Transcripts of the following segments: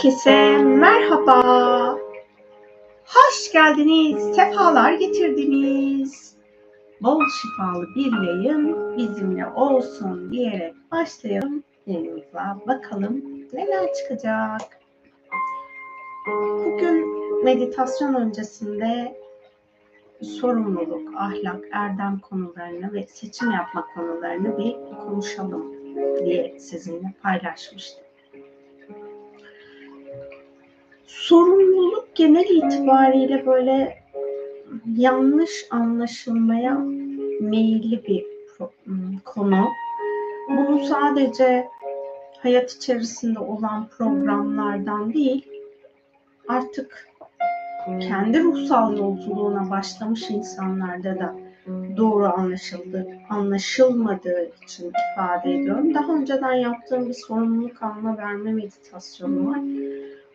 Herkese merhaba. Hoş geldiniz, sefalar getirdiniz. Bol şifalı bir yayın bizimle olsun diyerek başlayalım. Yayınımıza bakalım neler çıkacak. Bugün meditasyon öncesinde sorumluluk, ahlak, erdem konularını ve seçim yapma konularını bir konuşalım diye sizinle paylaşmıştım. Sorumluluk genel itibariyle böyle yanlış anlaşılmaya meyilli bir konu. Bunu sadece hayat içerisinde olan programlardan değil, artık kendi ruhsal yolculuğuna başlamış insanlarda da doğru anlaşıldı, anlaşılmadığı için ifade ediyorum. Daha önceden yaptığım bir sorumluluk alma verme meditasyonu var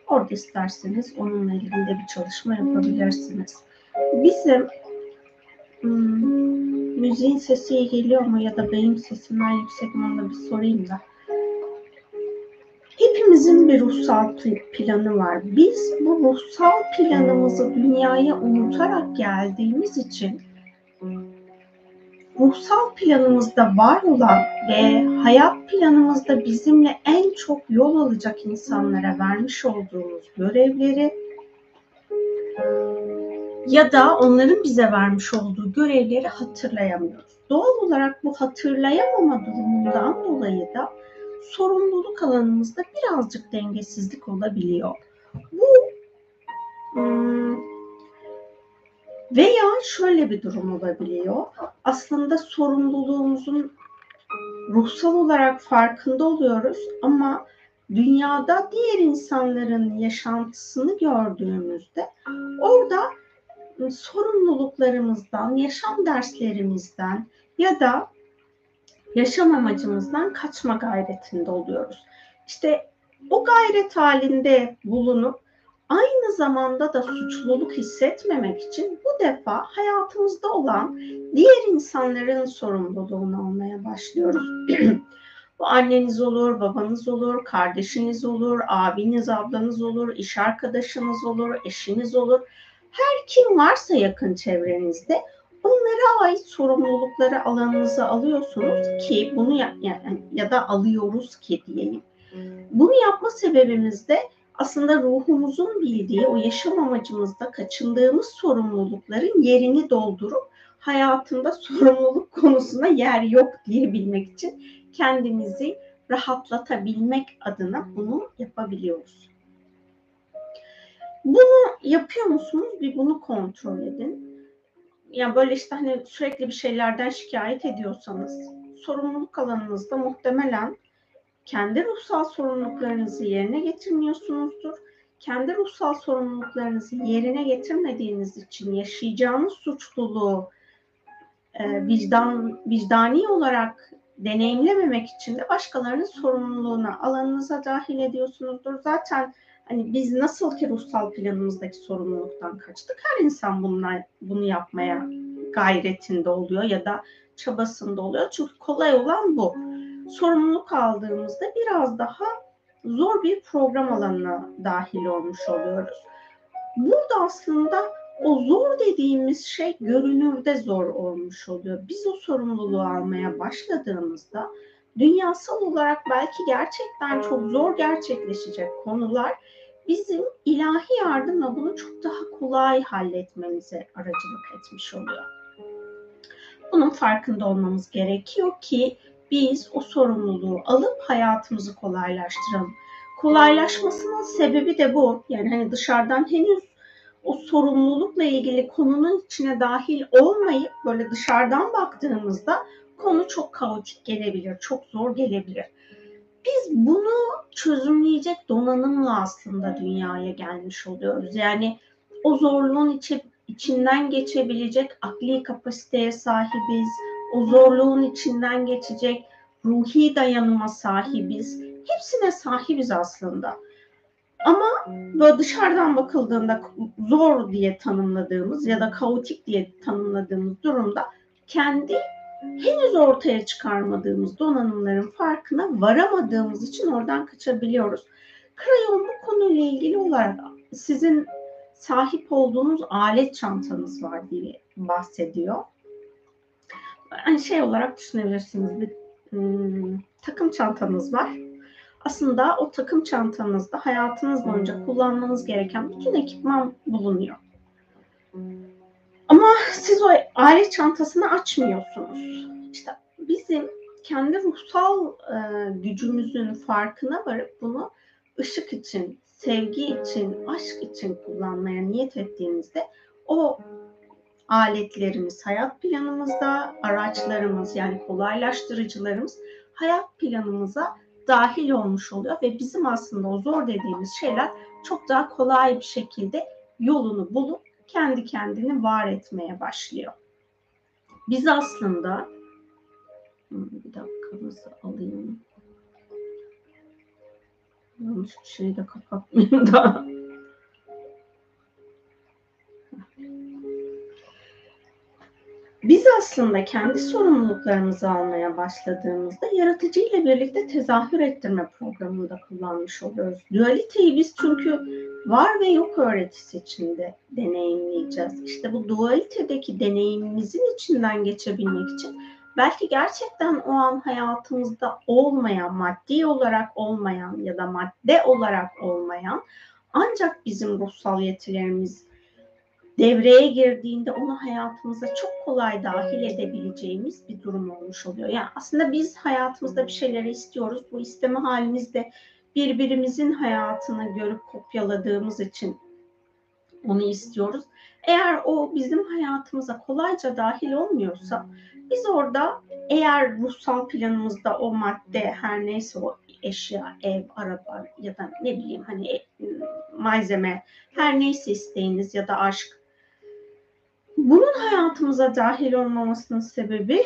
Orada isterseniz onunla ilgili de bir çalışma yapabilirsiniz. Bizim hmm, müziğin sesi geliyor mu ya da benim sesimden yüksek mi onu bir sorayım da. Hepimizin bir ruhsal planı var. Biz bu ruhsal planımızı dünyaya unutarak geldiğimiz için ruhsal planımızda var olan ve hayat planımızda bizimle en çok yol alacak insanlara vermiş olduğumuz görevleri ya da onların bize vermiş olduğu görevleri hatırlayamıyoruz. Doğal olarak bu hatırlayamama durumundan dolayı da sorumluluk alanımızda birazcık dengesizlik olabiliyor. Bu hmm, veya şöyle bir durum olabiliyor. Aslında sorumluluğumuzun ruhsal olarak farkında oluyoruz ama dünyada diğer insanların yaşantısını gördüğümüzde orada sorumluluklarımızdan, yaşam derslerimizden ya da yaşam amacımızdan kaçma gayretinde oluyoruz. İşte o gayret halinde bulunup aynı zamanda da suçluluk hissetmemek için bu defa hayatımızda olan diğer insanların sorumluluğunu almaya başlıyoruz. bu anneniz olur, babanız olur, kardeşiniz olur, abiniz, ablanız olur, iş arkadaşınız olur, eşiniz olur. Her kim varsa yakın çevrenizde onlara ait sorumlulukları alanınıza alıyorsunuz ki bunu ya, ya, ya da alıyoruz ki diyeyim. Bunu yapma sebebimiz de aslında ruhumuzun bildiği o yaşam amacımızda kaçındığımız sorumlulukların yerini doldurup hayatında sorumluluk konusuna yer yok diyebilmek için kendimizi rahatlatabilmek adına bunu yapabiliyoruz. Bunu yapıyor musunuz? Bir bunu kontrol edin. Yani böyle işte hani sürekli bir şeylerden şikayet ediyorsanız sorumluluk alanınızda muhtemelen kendi ruhsal sorumluluklarınızı yerine getirmiyorsunuzdur. Kendi ruhsal sorumluluklarınızı yerine getirmediğiniz için yaşayacağınız suçluluğu e, vicdan vicdani olarak deneyimlememek için de başkalarının sorumluluğuna alanınıza dahil ediyorsunuzdur. Zaten hani biz nasıl ki ruhsal planımızdaki sorumluluktan kaçtık her insan bunlar, bunu yapmaya gayretinde oluyor ya da çabasında oluyor. Çünkü kolay olan bu sorumluluk aldığımızda biraz daha zor bir program alanına dahil olmuş oluyoruz. Burada aslında o zor dediğimiz şey görünürde zor olmuş oluyor. Biz o sorumluluğu almaya başladığımızda dünyasal olarak belki gerçekten çok zor gerçekleşecek konular bizim ilahi yardımla bunu çok daha kolay halletmemize aracılık etmiş oluyor. Bunun farkında olmamız gerekiyor ki biz o sorumluluğu alıp hayatımızı kolaylaştıralım. Kolaylaşmasının sebebi de bu. Yani hani dışarıdan henüz o sorumlulukla ilgili konunun içine dahil olmayıp böyle dışarıdan baktığımızda konu çok kaotik gelebilir, çok zor gelebilir. Biz bunu çözümleyecek donanımla aslında dünyaya gelmiş oluyoruz. Yani o zorluğun içi, içinden geçebilecek akli kapasiteye sahibiz, o zorluğun içinden geçecek ruhi dayanıma sahibiz. Hepsine sahibiz aslında. Ama böyle dışarıdan bakıldığında zor diye tanımladığımız ya da kaotik diye tanımladığımız durumda kendi henüz ortaya çıkarmadığımız donanımların farkına varamadığımız için oradan kaçabiliyoruz. Krayon bu konuyla ilgili olarak sizin sahip olduğunuz alet çantanız var diye bahsediyor. Yani şey olarak düşünebilirsiniz bir hmm, takım çantanız var. Aslında o takım çantanızda hayatınız boyunca kullanmanız gereken bütün ekipman bulunuyor. Ama siz o alet çantasını açmıyorsunuz. İşte bizim kendi ruhsal e, gücümüzün farkına varıp bunu ışık için, sevgi için, aşk için kullanmaya niyet ettiğinizde o aletlerimiz hayat planımızda, araçlarımız yani kolaylaştırıcılarımız hayat planımıza dahil olmuş oluyor ve bizim aslında o zor dediğimiz şeyler çok daha kolay bir şekilde yolunu bulup kendi kendini var etmeye başlıyor. Biz aslında bir dakikanızı alayım. Yanlış bir şeyi de kapatmayayım da. Biz aslında kendi sorumluluklarımızı almaya başladığımızda yaratıcı ile birlikte tezahür ettirme programında kullanmış oluyoruz. Dualiteyi biz çünkü var ve yok öğretisi içinde deneyimleyeceğiz. İşte bu dualitedeki deneyimimizin içinden geçebilmek için belki gerçekten o an hayatımızda olmayan, maddi olarak olmayan ya da madde olarak olmayan ancak bizim ruhsal yetilerimiz devreye girdiğinde onu hayatımıza çok kolay dahil edebileceğimiz bir durum olmuş oluyor. Yani aslında biz hayatımızda bir şeyleri istiyoruz. Bu isteme halimizde birbirimizin hayatını görüp kopyaladığımız için onu istiyoruz. Eğer o bizim hayatımıza kolayca dahil olmuyorsa biz orada eğer ruhsal planımızda o madde her neyse o eşya, ev, araba ya da ne bileyim hani e, malzeme her neyse isteğiniz ya da aşk bunun hayatımıza dahil olmamasının sebebi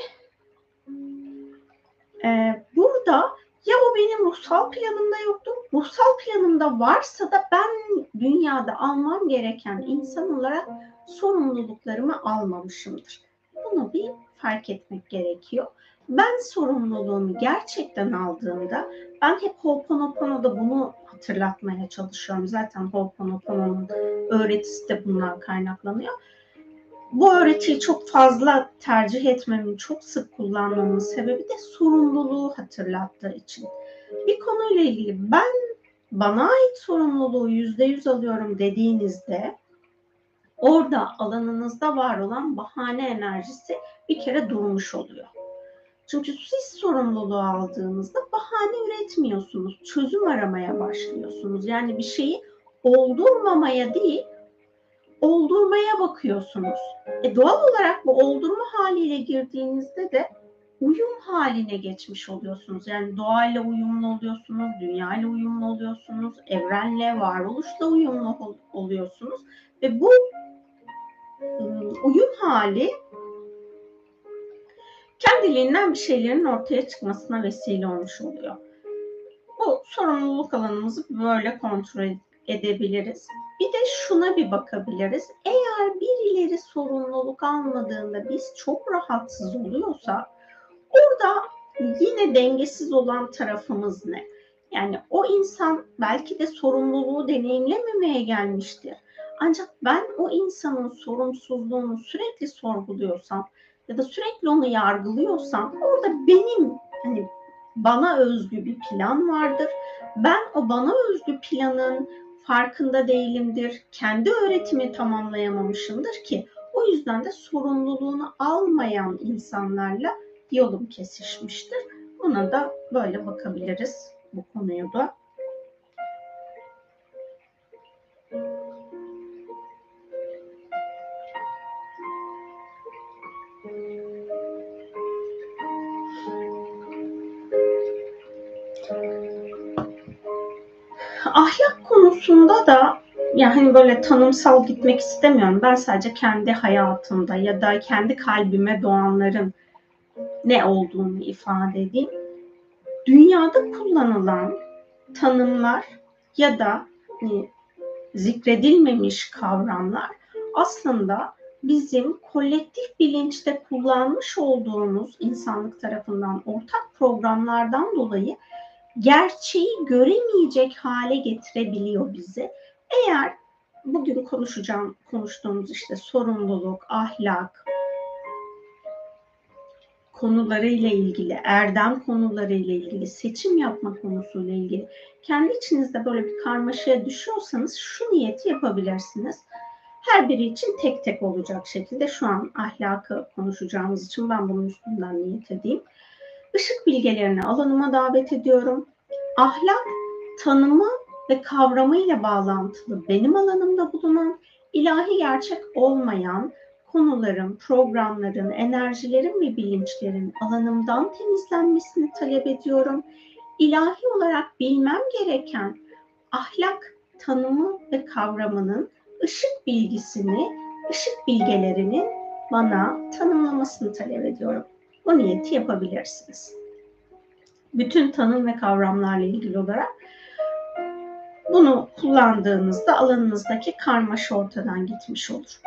e, burada ya o benim ruhsal planımda yoktu, ruhsal planımda varsa da ben dünyada almam gereken insan olarak sorumluluklarımı almamışımdır. Bunu bir fark etmek gerekiyor. Ben sorumluluğumu gerçekten aldığımda ben hep Ho'oponopono'da bunu hatırlatmaya çalışıyorum. Zaten Ho'oponopono'nun öğretisi de bundan kaynaklanıyor. Bu öğretiyi çok fazla tercih etmemin, çok sık kullanmamın sebebi de sorumluluğu hatırlattığı için. Bir konuyla ilgili ben bana ait sorumluluğu yüzde yüz alıyorum dediğinizde orada alanınızda var olan bahane enerjisi bir kere durmuş oluyor. Çünkü siz sorumluluğu aldığınızda bahane üretmiyorsunuz. Çözüm aramaya başlıyorsunuz. Yani bir şeyi oldurmamaya değil, oldurmaya bakıyorsunuz. E doğal olarak bu oldurma haliyle girdiğinizde de uyum haline geçmiş oluyorsunuz. Yani doğayla uyumlu oluyorsunuz, dünyayla uyumlu oluyorsunuz, evrenle, varoluşla uyumlu oluyorsunuz. Ve bu ıı, uyum hali kendiliğinden bir şeylerin ortaya çıkmasına vesile olmuş oluyor. Bu sorumluluk alanımızı böyle kontrol edebiliriz. Bir de şuna bir bakabiliriz. Eğer birileri sorumluluk almadığında biz çok rahatsız oluyorsa orada yine dengesiz olan tarafımız ne? Yani o insan belki de sorumluluğu deneyimlememeye gelmiştir. Ancak ben o insanın sorumsuzluğunu sürekli sorguluyorsam ya da sürekli onu yargılıyorsam orada benim hani bana özgü bir plan vardır. Ben o bana özgü planın farkında değilimdir. Kendi öğretimi tamamlayamamışımdır ki o yüzden de sorumluluğunu almayan insanlarla yolum kesişmiştir. Buna da böyle bakabiliriz bu konuyu da. Da yani hani böyle tanımsal gitmek istemiyorum. Ben sadece kendi hayatımda ya da kendi kalbime doğanların ne olduğunu ifade edeyim. Dünyada kullanılan tanımlar ya da hani, zikredilmemiş kavramlar aslında bizim kolektif bilinçte kullanmış olduğumuz insanlık tarafından ortak programlardan dolayı gerçeği göremeyecek hale getirebiliyor bizi. Eğer bugün konuşacağım konuştuğumuz işte sorumluluk, ahlak konularıyla ilgili, erdem konularıyla ilgili, seçim yapma konusuyla ilgili kendi içinizde böyle bir karmaşaya düşüyorsanız şu niyeti yapabilirsiniz. Her biri için tek tek olacak şekilde şu an ahlakı konuşacağımız için ben bunun üstünden niyet edeyim. Işık bilgelerini alanıma davet ediyorum. Ahlak tanımı ve kavramıyla bağlantılı benim alanımda bulunan ilahi gerçek olmayan konuların, programların, enerjilerin ve bilinçlerin alanımdan temizlenmesini talep ediyorum. İlahi olarak bilmem gereken ahlak tanımı ve kavramının ışık bilgisini, ışık bilgelerinin bana tanımlamasını talep ediyorum. Bu niyeti yapabilirsiniz. Bütün tanım ve kavramlarla ilgili olarak bunu kullandığınızda alanınızdaki karmaşa ortadan gitmiş olur.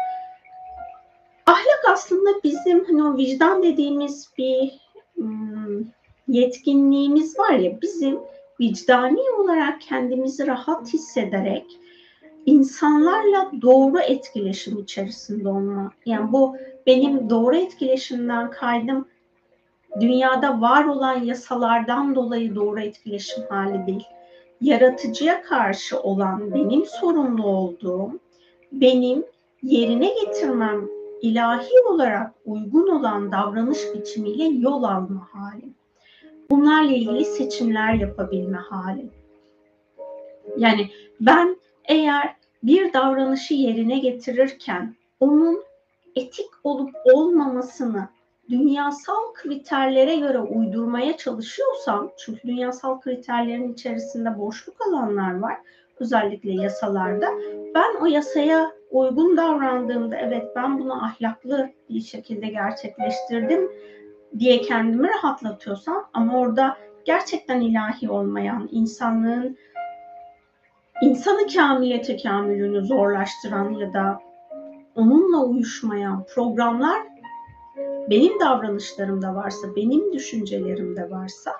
Ahlak aslında bizim hani o vicdan dediğimiz bir hmm, yetkinliğimiz var ya bizim vicdani olarak kendimizi rahat hissederek insanlarla doğru etkileşim içerisinde olma. Yani bu benim doğru etkileşimden kaydım dünyada var olan yasalardan dolayı doğru etkileşim hali değil. Yaratıcıya karşı olan benim sorumlu olduğum, benim yerine getirmem ilahi olarak uygun olan davranış biçimiyle yol alma halim. Bunlarla ilgili seçimler yapabilme halim. Yani ben eğer bir davranışı yerine getirirken onun etik olup olmamasını dünyasal kriterlere göre uydurmaya çalışıyorsam, çünkü dünyasal kriterlerin içerisinde boşluk alanlar var, özellikle yasalarda. Ben o yasaya uygun davrandığımda evet ben bunu ahlaklı bir şekilde gerçekleştirdim diye kendimi rahatlatıyorsam ama orada gerçekten ilahi olmayan, insanlığın insanı kamile tekamülünü zorlaştıran ya da onunla uyuşmayan programlar benim davranışlarımda varsa, benim düşüncelerimde varsa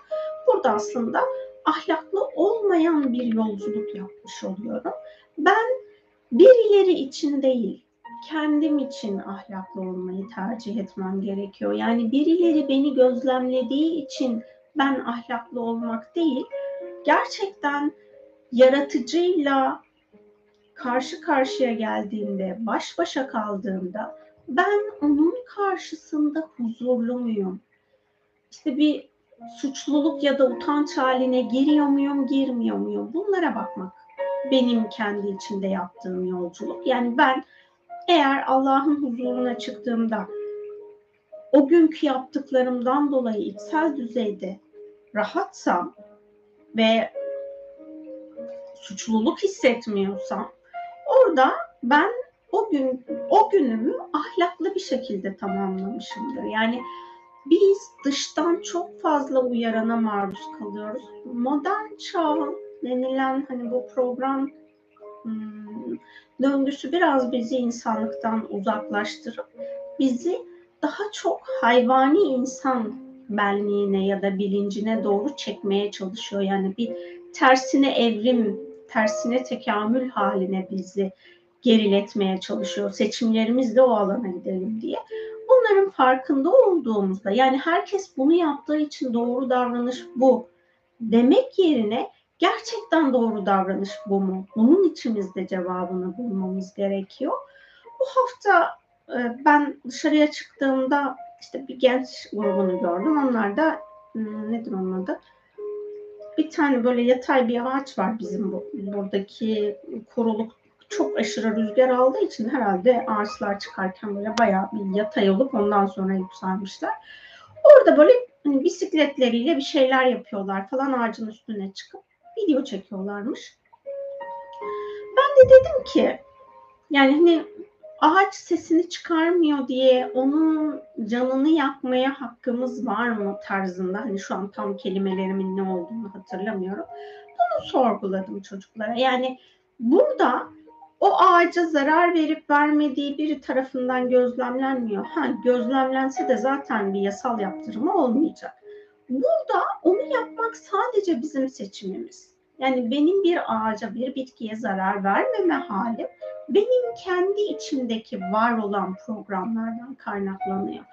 burada aslında ahlaklı olmayan bir yolculuk yapmış oluyorum. Ben birileri için değil, kendim için ahlaklı olmayı tercih etmem gerekiyor. Yani birileri beni gözlemlediği için ben ahlaklı olmak değil, gerçekten yaratıcıyla karşı karşıya geldiğimde, baş başa kaldığımda ben onun karşısında huzurlu muyum? İşte bir suçluluk ya da utanç haline giriyor muyum, girmiyor muyum? Bunlara bakmak benim kendi içinde yaptığım yolculuk. Yani ben eğer Allah'ın huzuruna çıktığımda o günkü yaptıklarımdan dolayı içsel düzeyde rahatsam ve suçluluk hissetmiyorsam orada ben o gün o günümü ahlaklı bir şekilde tamamlamışımdır. Yani biz dıştan çok fazla uyarana maruz kalıyoruz. Modern çağ denilen hani bu program hmm, döngüsü biraz bizi insanlıktan uzaklaştırıp bizi daha çok hayvani insan benliğine ya da bilincine doğru çekmeye çalışıyor. Yani bir tersine evrim, tersine tekamül haline bizi geriletmeye çalışıyor. Seçimlerimizle o alana gidelim diye. Bunların farkında olduğumuzda yani herkes bunu yaptığı için doğru davranış bu demek yerine gerçekten doğru davranış bu mu? Bunun içimizde cevabını bulmamız gerekiyor. Bu hafta e, ben dışarıya çıktığımda işte bir genç grubunu gördüm. Onlar da hmm, nedir onun adı? Bir tane böyle yatay bir ağaç var bizim bu, buradaki koruluk çok aşırı rüzgar aldığı için herhalde ağaçlar çıkarken böyle bayağı bir yatay olup ondan sonra yükselmişler. Orada böyle hani bisikletleriyle bir şeyler yapıyorlar falan ağacın üstüne çıkıp video çekiyorlarmış. Ben de dedim ki yani hani ağaç sesini çıkarmıyor diye onun canını yakmaya hakkımız var mı tarzında hani şu an tam kelimelerimin ne olduğunu hatırlamıyorum. Bunu sorguladım çocuklara. Yani burada o ağaca zarar verip vermediği biri tarafından gözlemlenmiyor. Ha, gözlemlense de zaten bir yasal yaptırımı olmayacak. burada onu yapmak sadece bizim seçimimiz. Yani benim bir ağaca, bir bitkiye zarar vermeme halim benim kendi içimdeki var olan programlardan kaynaklanıyor.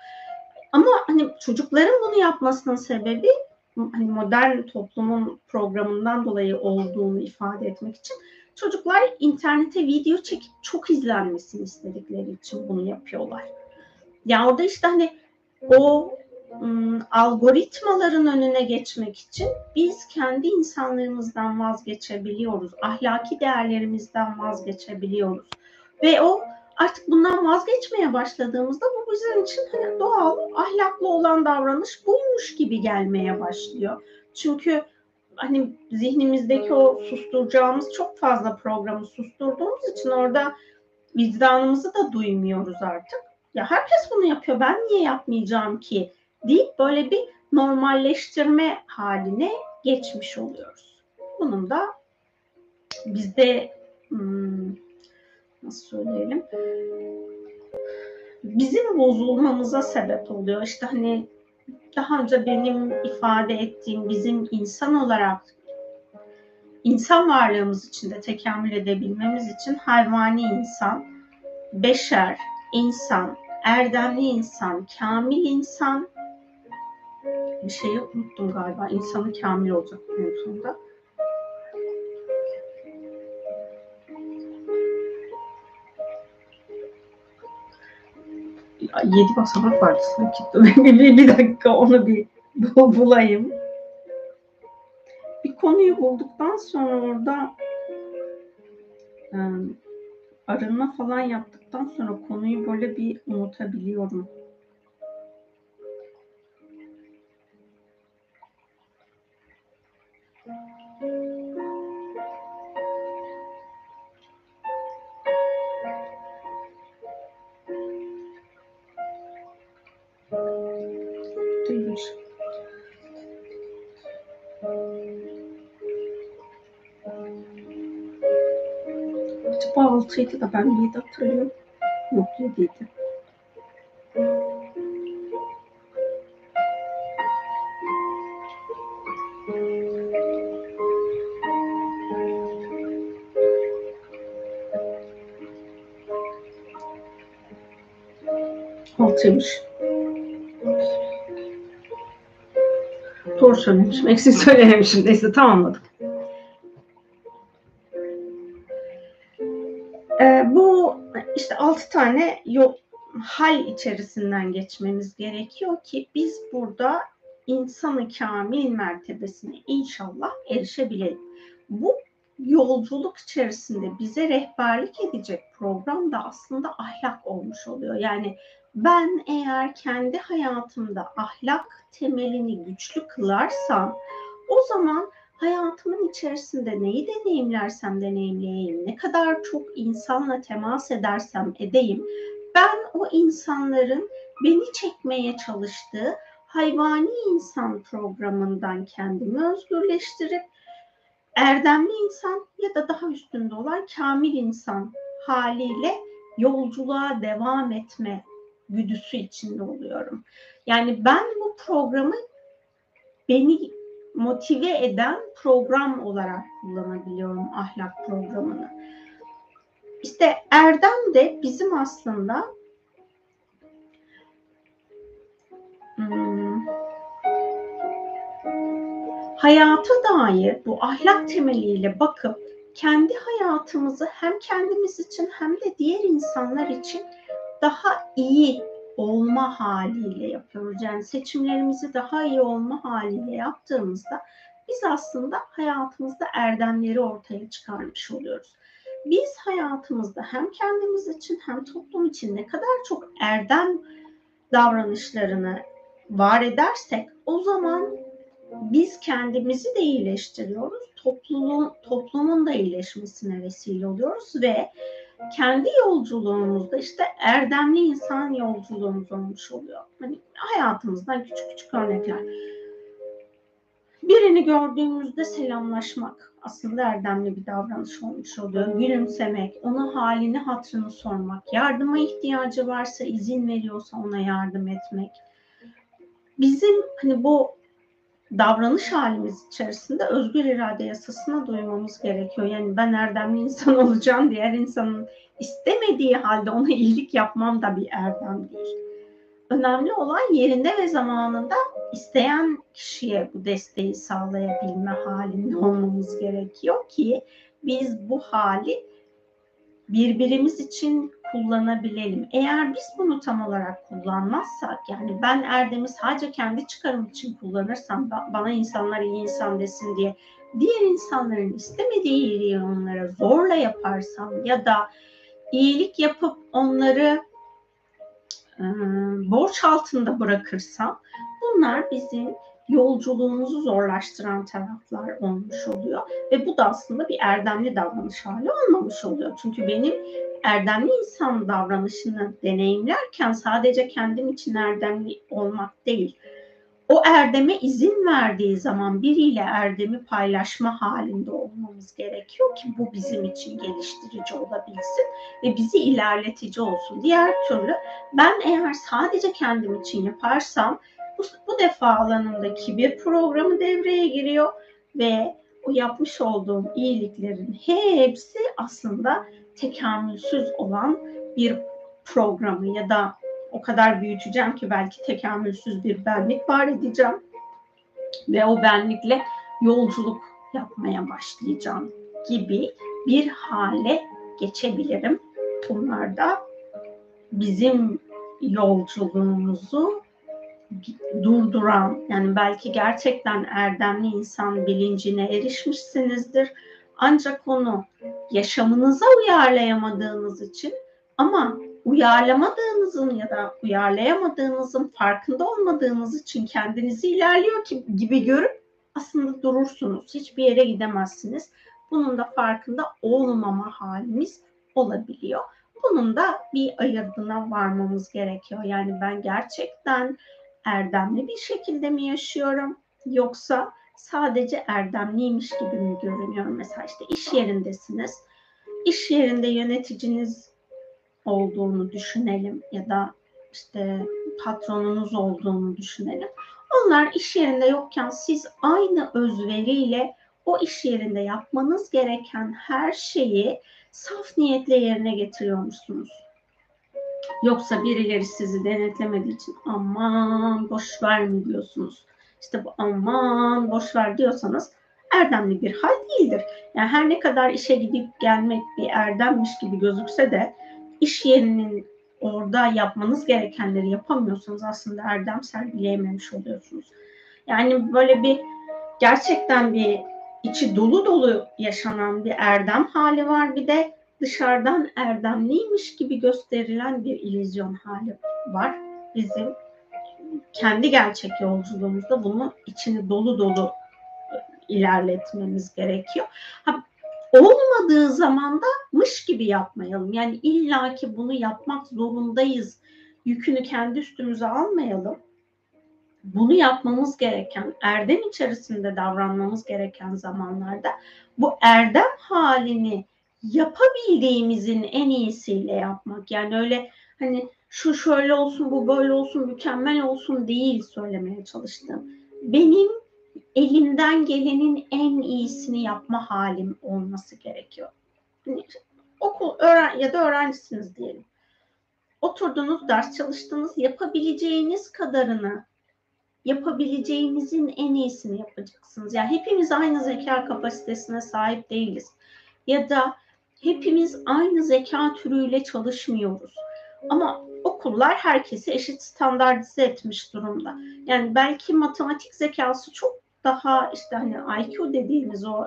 Ama hani çocukların bunu yapmasının sebebi hani modern toplumun programından dolayı olduğunu ifade etmek için çocuklar internete video çekip çok izlenmesini istedikleri için bunu yapıyorlar. Ya orada işte hani o ım, algoritmaların önüne geçmek için biz kendi insanlığımızdan vazgeçebiliyoruz. Ahlaki değerlerimizden vazgeçebiliyoruz. Ve o artık bundan vazgeçmeye başladığımızda bu bizim için hani doğal, ahlaklı olan davranış buymuş gibi gelmeye başlıyor. Çünkü hani zihnimizdeki o susturacağımız çok fazla programı susturduğumuz için orada vicdanımızı da duymuyoruz artık. Ya herkes bunu yapıyor ben niye yapmayacağım ki deyip böyle bir normalleştirme haline geçmiş oluyoruz. Bunun da bizde hmm, nasıl söyleyelim bizim bozulmamıza sebep oluyor. İşte hani daha önce benim ifade ettiğim bizim insan olarak insan varlığımız içinde tekamül edebilmemiz için hayvani insan, beşer, insan, erdemli insan, kamil insan bir şeyi unuttum galiba. İnsanı kamil olacak konusunda. Yedi basamak vardı sanki. bir, bir dakika onu bir bulayım. Bir konuyu bulduktan sonra orada arınma falan yaptıktan sonra konuyu böyle bir unutabiliyorum. 6'ydı da ben 7 hatırlıyorum. Yok 7 idi. Altıymış. Doğru söylemişim. Eksik söylememişim. Neyse tamamladık. Ee, bu işte altı tane yol, hal içerisinden geçmemiz gerekiyor ki biz burada insanı kamil mertebesine inşallah erişebilelim. Bu yolculuk içerisinde bize rehberlik edecek program da aslında ahlak olmuş oluyor. Yani ben eğer kendi hayatımda ahlak temelini güçlü kılarsam o zaman hayatımın içerisinde neyi deneyimlersem deneyimleyeyim, ne kadar çok insanla temas edersem edeyim, ben o insanların beni çekmeye çalıştığı hayvani insan programından kendimi özgürleştirip erdemli insan ya da daha üstünde olan kamil insan haliyle yolculuğa devam etme güdüsü içinde oluyorum. Yani ben bu programı beni motive eden program olarak kullanabiliyorum ahlak programını. İşte erdem de bizim aslında hmm, hayata dair bu ahlak temeliyle bakıp kendi hayatımızı hem kendimiz için hem de diğer insanlar için daha iyi olma haliyle yapıyoruz. Yani seçimlerimizi daha iyi olma haliyle yaptığımızda biz aslında hayatımızda erdemleri ortaya çıkarmış oluyoruz. Biz hayatımızda hem kendimiz için hem toplum için ne kadar çok erdem davranışlarını var edersek o zaman biz kendimizi de iyileştiriyoruz, toplumun, toplumun da iyileşmesine vesile oluyoruz ve kendi yolculuğumuzda işte erdemli insan yolculuğumuz olmuş oluyor. Hani hayatımızdan küçük küçük örnekler. Birini gördüğümüzde selamlaşmak aslında erdemli bir davranış olmuş oluyor. Gülümsemek, ona halini hatırını sormak, yardıma ihtiyacı varsa izin veriyorsa ona yardım etmek. Bizim hani bu davranış halimiz içerisinde özgür irade yasasına duymamız gerekiyor. Yani ben erdemli insan olacağım, diğer insanın istemediği halde ona iyilik yapmam da bir erdem değil. Önemli olan yerinde ve zamanında isteyen kişiye bu desteği sağlayabilme halinde olmamız gerekiyor ki biz bu hali birbirimiz için kullanabilelim. Eğer biz bunu tam olarak kullanmazsak yani ben Erdem'i sadece kendi çıkarım için kullanırsam bana insanlar iyi insan desin diye diğer insanların istemediği iyiliği onlara zorla yaparsam ya da iyilik yapıp onları e, borç altında bırakırsam bunlar bizim yolculuğumuzu zorlaştıran taraflar olmuş oluyor. Ve bu da aslında bir erdemli davranış hali olmamış oluyor. Çünkü benim erdemli insan davranışını deneyimlerken sadece kendim için erdemli olmak değil, o erdeme izin verdiği zaman biriyle erdemi paylaşma halinde olmamız gerekiyor ki bu bizim için geliştirici olabilsin ve bizi ilerletici olsun. Diğer türlü ben eğer sadece kendim için yaparsam bu, bu defa alanımdaki bir programı devreye giriyor ve o yapmış olduğum iyiliklerin hepsi aslında tekamülsüz olan bir programı ya da o kadar büyüteceğim ki belki tekamülsüz bir benlik var edeceğim ve o benlikle yolculuk yapmaya başlayacağım gibi bir hale geçebilirim. Bunlar da bizim yolculuğumuzu durduran yani belki gerçekten erdemli insan bilincine erişmişsinizdir. Ancak onu yaşamınıza uyarlayamadığınız için ama uyarlamadığınızın ya da uyarlayamadığınızın farkında olmadığınız için kendinizi ilerliyor gibi görüp aslında durursunuz. Hiçbir yere gidemezsiniz. Bunun da farkında olmama haliniz olabiliyor. Bunun da bir ayırdına varmamız gerekiyor. Yani ben gerçekten erdemli bir şekilde mi yaşıyorum yoksa sadece erdemliymiş gibi mi görünüyorum? Mesela işte iş yerindesiniz. İş yerinde yöneticiniz olduğunu düşünelim ya da işte patronunuz olduğunu düşünelim. Onlar iş yerinde yokken siz aynı özveriyle o iş yerinde yapmanız gereken her şeyi saf niyetle yerine getiriyormuşsunuz. Yoksa birileri sizi denetlemediği için aman boş ver mi diyorsunuz. İşte bu aman boş ver diyorsanız erdemli bir hal değildir. Yani her ne kadar işe gidip gelmek bir erdemmiş gibi gözükse de iş yerinin orada yapmanız gerekenleri yapamıyorsanız aslında erdem sergileyememiş oluyorsunuz. Yani böyle bir gerçekten bir içi dolu dolu yaşanan bir erdem hali var. Bir de dışarıdan erdemliymiş gibi gösterilen bir illüzyon hali var. Bizim kendi gerçek yolculuğumuzda bunu içini dolu dolu ilerletmemiz gerekiyor. Ha, olmadığı zaman da mış gibi yapmayalım. Yani illaki bunu yapmak zorundayız. Yükünü kendi üstümüze almayalım. Bunu yapmamız gereken, erdem içerisinde davranmamız gereken zamanlarda bu erdem halini yapabildiğimizin en iyisiyle yapmak. Yani öyle hani şu şöyle olsun, bu böyle olsun, mükemmel olsun değil söylemeye çalıştım. Benim elimden gelenin en iyisini yapma halim olması gerekiyor. Okul öğren ya da öğrencisiniz diyelim. Oturdunuz, ders çalıştınız, yapabileceğiniz kadarını yapabileceğinizin en iyisini yapacaksınız. Yani hepimiz aynı zeka kapasitesine sahip değiliz. Ya da hepimiz aynı zeka türüyle çalışmıyoruz. Ama okullar herkesi eşit standartize etmiş durumda. Yani belki matematik zekası çok daha işte hani IQ dediğimiz o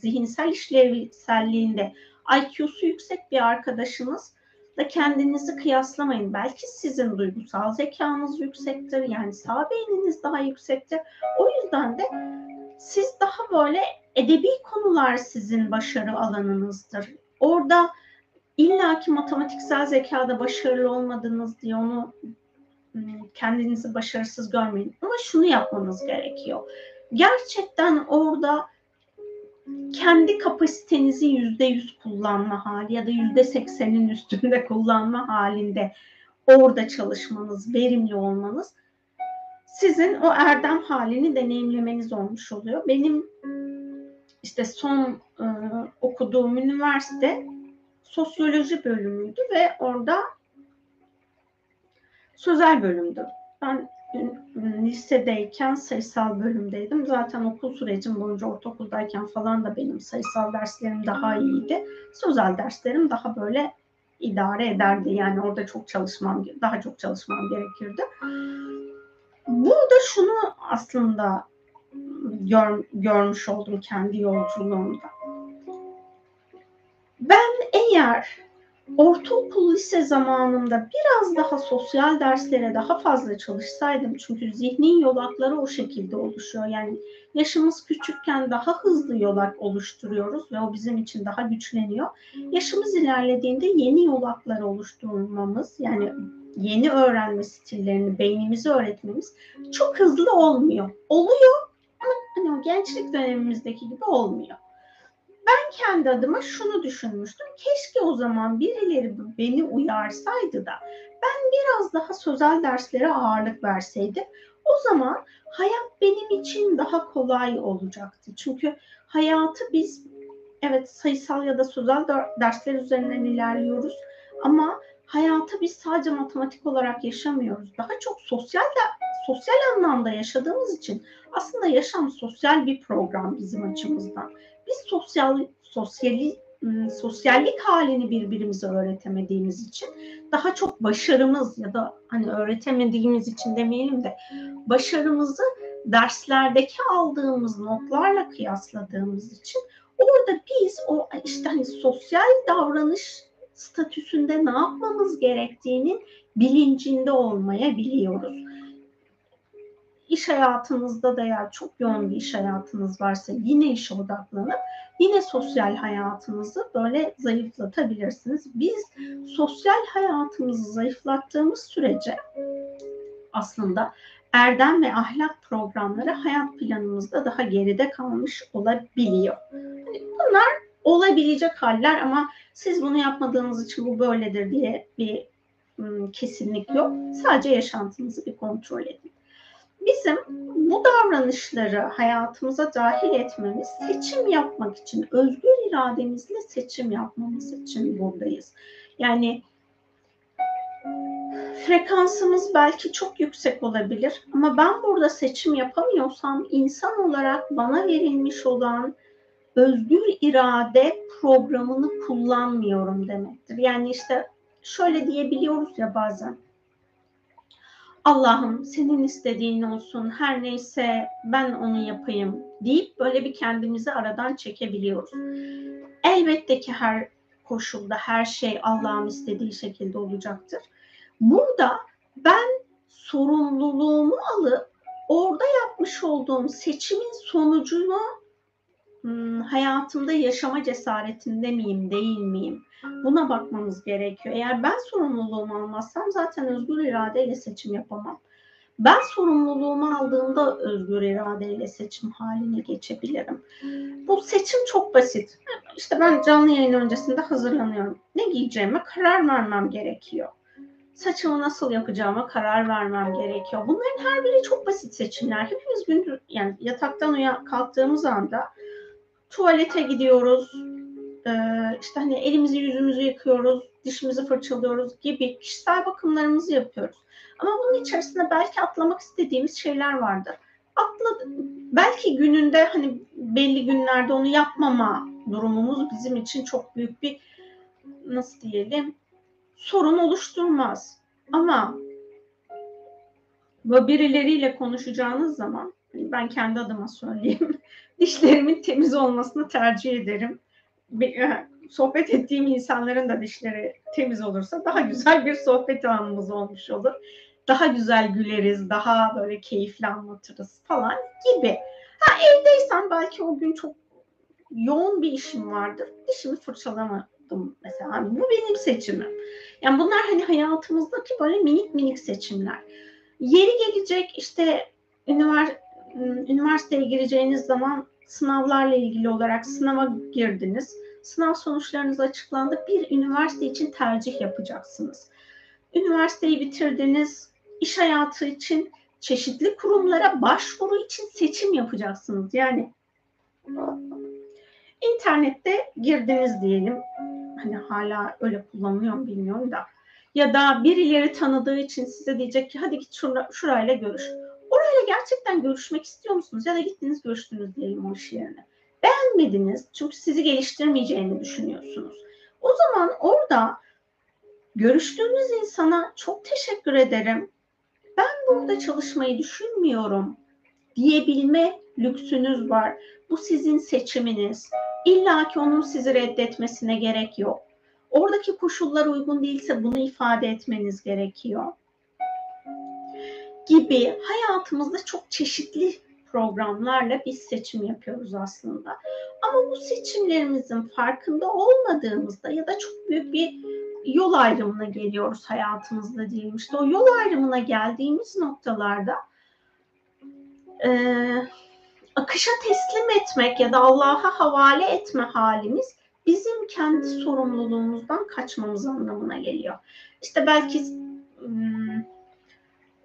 zihinsel işlevselliğinde IQ'su yüksek bir arkadaşınız da kendinizi kıyaslamayın. Belki sizin duygusal zekanız yüksektir. Yani sağ beyniniz daha yüksektir. O yüzden de siz daha böyle edebi konular sizin başarı alanınızdır. Orada illaki matematiksel zekada başarılı olmadınız diye onu kendinizi başarısız görmeyin. Ama şunu yapmanız gerekiyor. Gerçekten orada kendi kapasitenizi yüzde yüz kullanma hali ya da yüzde seksenin üstünde kullanma halinde orada çalışmanız, verimli olmanız sizin o erdem halini deneyimlemeniz olmuş oluyor. Benim işte son e, okuduğum üniversite sosyoloji bölümüydü ve orada sözel bölümdü. Ben lisedeyken sayısal bölümdeydim. Zaten okul sürecim boyunca ortaokuldayken falan da benim sayısal derslerim daha iyiydi. Sözel derslerim daha böyle idare ederdi. Yani orada çok çalışmam, daha çok çalışmam gerekirdi. Burada şunu aslında gör, görmüş oldum kendi yolculuğumda. Ben eğer ortaokul lise zamanımda biraz daha sosyal derslere daha fazla çalışsaydım çünkü zihni yolakları o şekilde oluşuyor. Yani yaşımız küçükken daha hızlı yolak oluşturuyoruz ve o bizim için daha güçleniyor. Yaşımız ilerlediğinde yeni yolakları oluşturmamız yani yeni öğrenme stillerini beynimize öğretmemiz çok hızlı olmuyor. Oluyor ama hani o gençlik dönemimizdeki gibi olmuyor ben kendi adıma şunu düşünmüştüm. Keşke o zaman birileri beni uyarsaydı da ben biraz daha sözel derslere ağırlık verseydim. O zaman hayat benim için daha kolay olacaktı. Çünkü hayatı biz evet sayısal ya da sözel dersler üzerinden ilerliyoruz ama hayatı biz sadece matematik olarak yaşamıyoruz. Daha çok sosyal de, sosyal anlamda yaşadığımız için aslında yaşam sosyal bir program bizim açımızdan biz sosyal sosyali ıı, sosyallik halini birbirimize öğretemediğimiz için daha çok başarımız ya da hani öğretemediğimiz için demeyelim de başarımızı derslerdeki aldığımız notlarla kıyasladığımız için orada biz o işte hani sosyal davranış statüsünde ne yapmamız gerektiğinin bilincinde olmayabiliyoruz iş hayatınızda da eğer çok yoğun bir iş hayatınız varsa yine işe odaklanıp yine sosyal hayatınızı böyle zayıflatabilirsiniz. Biz sosyal hayatımızı zayıflattığımız sürece aslında erdem ve ahlak programları hayat planımızda daha geride kalmış olabiliyor. Hani bunlar olabilecek haller ama siz bunu yapmadığınız için bu böyledir diye bir kesinlik yok. Sadece yaşantınızı bir kontrol edin bizim bu davranışları hayatımıza dahil etmemiz, seçim yapmak için, özgür irademizle seçim yapmamız için buradayız. Yani frekansımız belki çok yüksek olabilir ama ben burada seçim yapamıyorsam insan olarak bana verilmiş olan özgür irade programını kullanmıyorum demektir. Yani işte şöyle diyebiliyoruz ya bazen Allah'ım senin istediğin olsun her neyse ben onu yapayım deyip böyle bir kendimizi aradan çekebiliyoruz. Elbette ki her koşulda her şey Allah'ın istediği şekilde olacaktır. Burada ben sorumluluğumu alıp orada yapmış olduğum seçimin sonucunu hayatımda yaşama cesaretinde miyim, değil miyim? Buna bakmamız gerekiyor. Eğer ben sorumluluğumu almazsam zaten özgür iradeyle seçim yapamam. Ben sorumluluğumu aldığımda özgür iradeyle seçim haline geçebilirim. Bu seçim çok basit. İşte ben canlı yayın öncesinde hazırlanıyorum. Ne giyeceğime karar vermem gerekiyor. Saçımı nasıl yapacağıma karar vermem gerekiyor. Bunların her biri çok basit seçimler. Hepimiz gün yani yataktan uyan kalktığımız anda tuvalete gidiyoruz, e, işte hani elimizi yüzümüzü yıkıyoruz, dişimizi fırçalıyoruz gibi kişisel bakımlarımızı yapıyoruz. Ama bunun içerisinde belki atlamak istediğimiz şeyler vardır. Atladı, belki gününde hani belli günlerde onu yapmama durumumuz bizim için çok büyük bir nasıl diyelim sorun oluşturmaz. Ama ve birileriyle konuşacağınız zaman ben kendi adıma söyleyeyim dişlerimin temiz olmasını tercih ederim. E, sohbet ettiğim insanların da dişleri temiz olursa daha güzel bir sohbet anımız olmuş olur. Daha güzel güleriz, daha böyle keyifli anlatırız falan gibi. Ha evdeysen belki o gün çok yoğun bir işim vardır. Dişimi fırçalamadım mesela. Hani bu benim seçimim. Yani bunlar hani hayatımızdaki böyle minik minik seçimler. Yeri gelecek işte ünivers üniversiteye gireceğiniz zaman sınavlarla ilgili olarak sınava girdiniz. Sınav sonuçlarınız açıklandı. Bir üniversite için tercih yapacaksınız. Üniversiteyi bitirdiniz. İş hayatı için çeşitli kurumlara başvuru için seçim yapacaksınız. Yani internette girdiniz diyelim. Hani hala öyle kullanılıyor mu bilmiyorum da. Ya da birileri tanıdığı için size diyecek ki hadi git şura, şurayla görüş. Orayla gerçekten görüşmek istiyor musunuz? Ya da gittiniz görüştünüz diyelim o iş yerine. Beğenmediniz çünkü sizi geliştirmeyeceğini düşünüyorsunuz. O zaman orada görüştüğünüz insana çok teşekkür ederim. Ben burada çalışmayı düşünmüyorum diyebilme lüksünüz var. Bu sizin seçiminiz. İlla ki onun sizi reddetmesine gerek yok. Oradaki koşullar uygun değilse bunu ifade etmeniz gerekiyor. Gibi hayatımızda çok çeşitli programlarla biz seçim yapıyoruz aslında. Ama bu seçimlerimizin farkında olmadığımızda ya da çok büyük bir yol ayrımına geliyoruz hayatımızda diyelim. İşte o yol ayrımına geldiğimiz noktalarda e, akışa teslim etmek ya da Allah'a havale etme halimiz bizim kendi sorumluluğumuzdan kaçmamız anlamına geliyor. İşte belki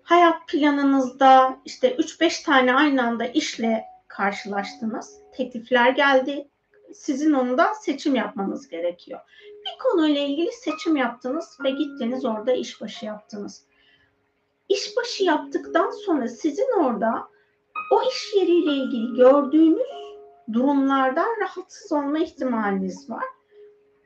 hayat planınızda işte 3-5 tane aynı anda işle karşılaştınız. Teklifler geldi. Sizin onda seçim yapmanız gerekiyor. Bir konuyla ilgili seçim yaptınız ve gittiniz orada işbaşı yaptınız. İşbaşı yaptıktan sonra sizin orada o iş yeriyle ilgili gördüğünüz durumlardan rahatsız olma ihtimaliniz var.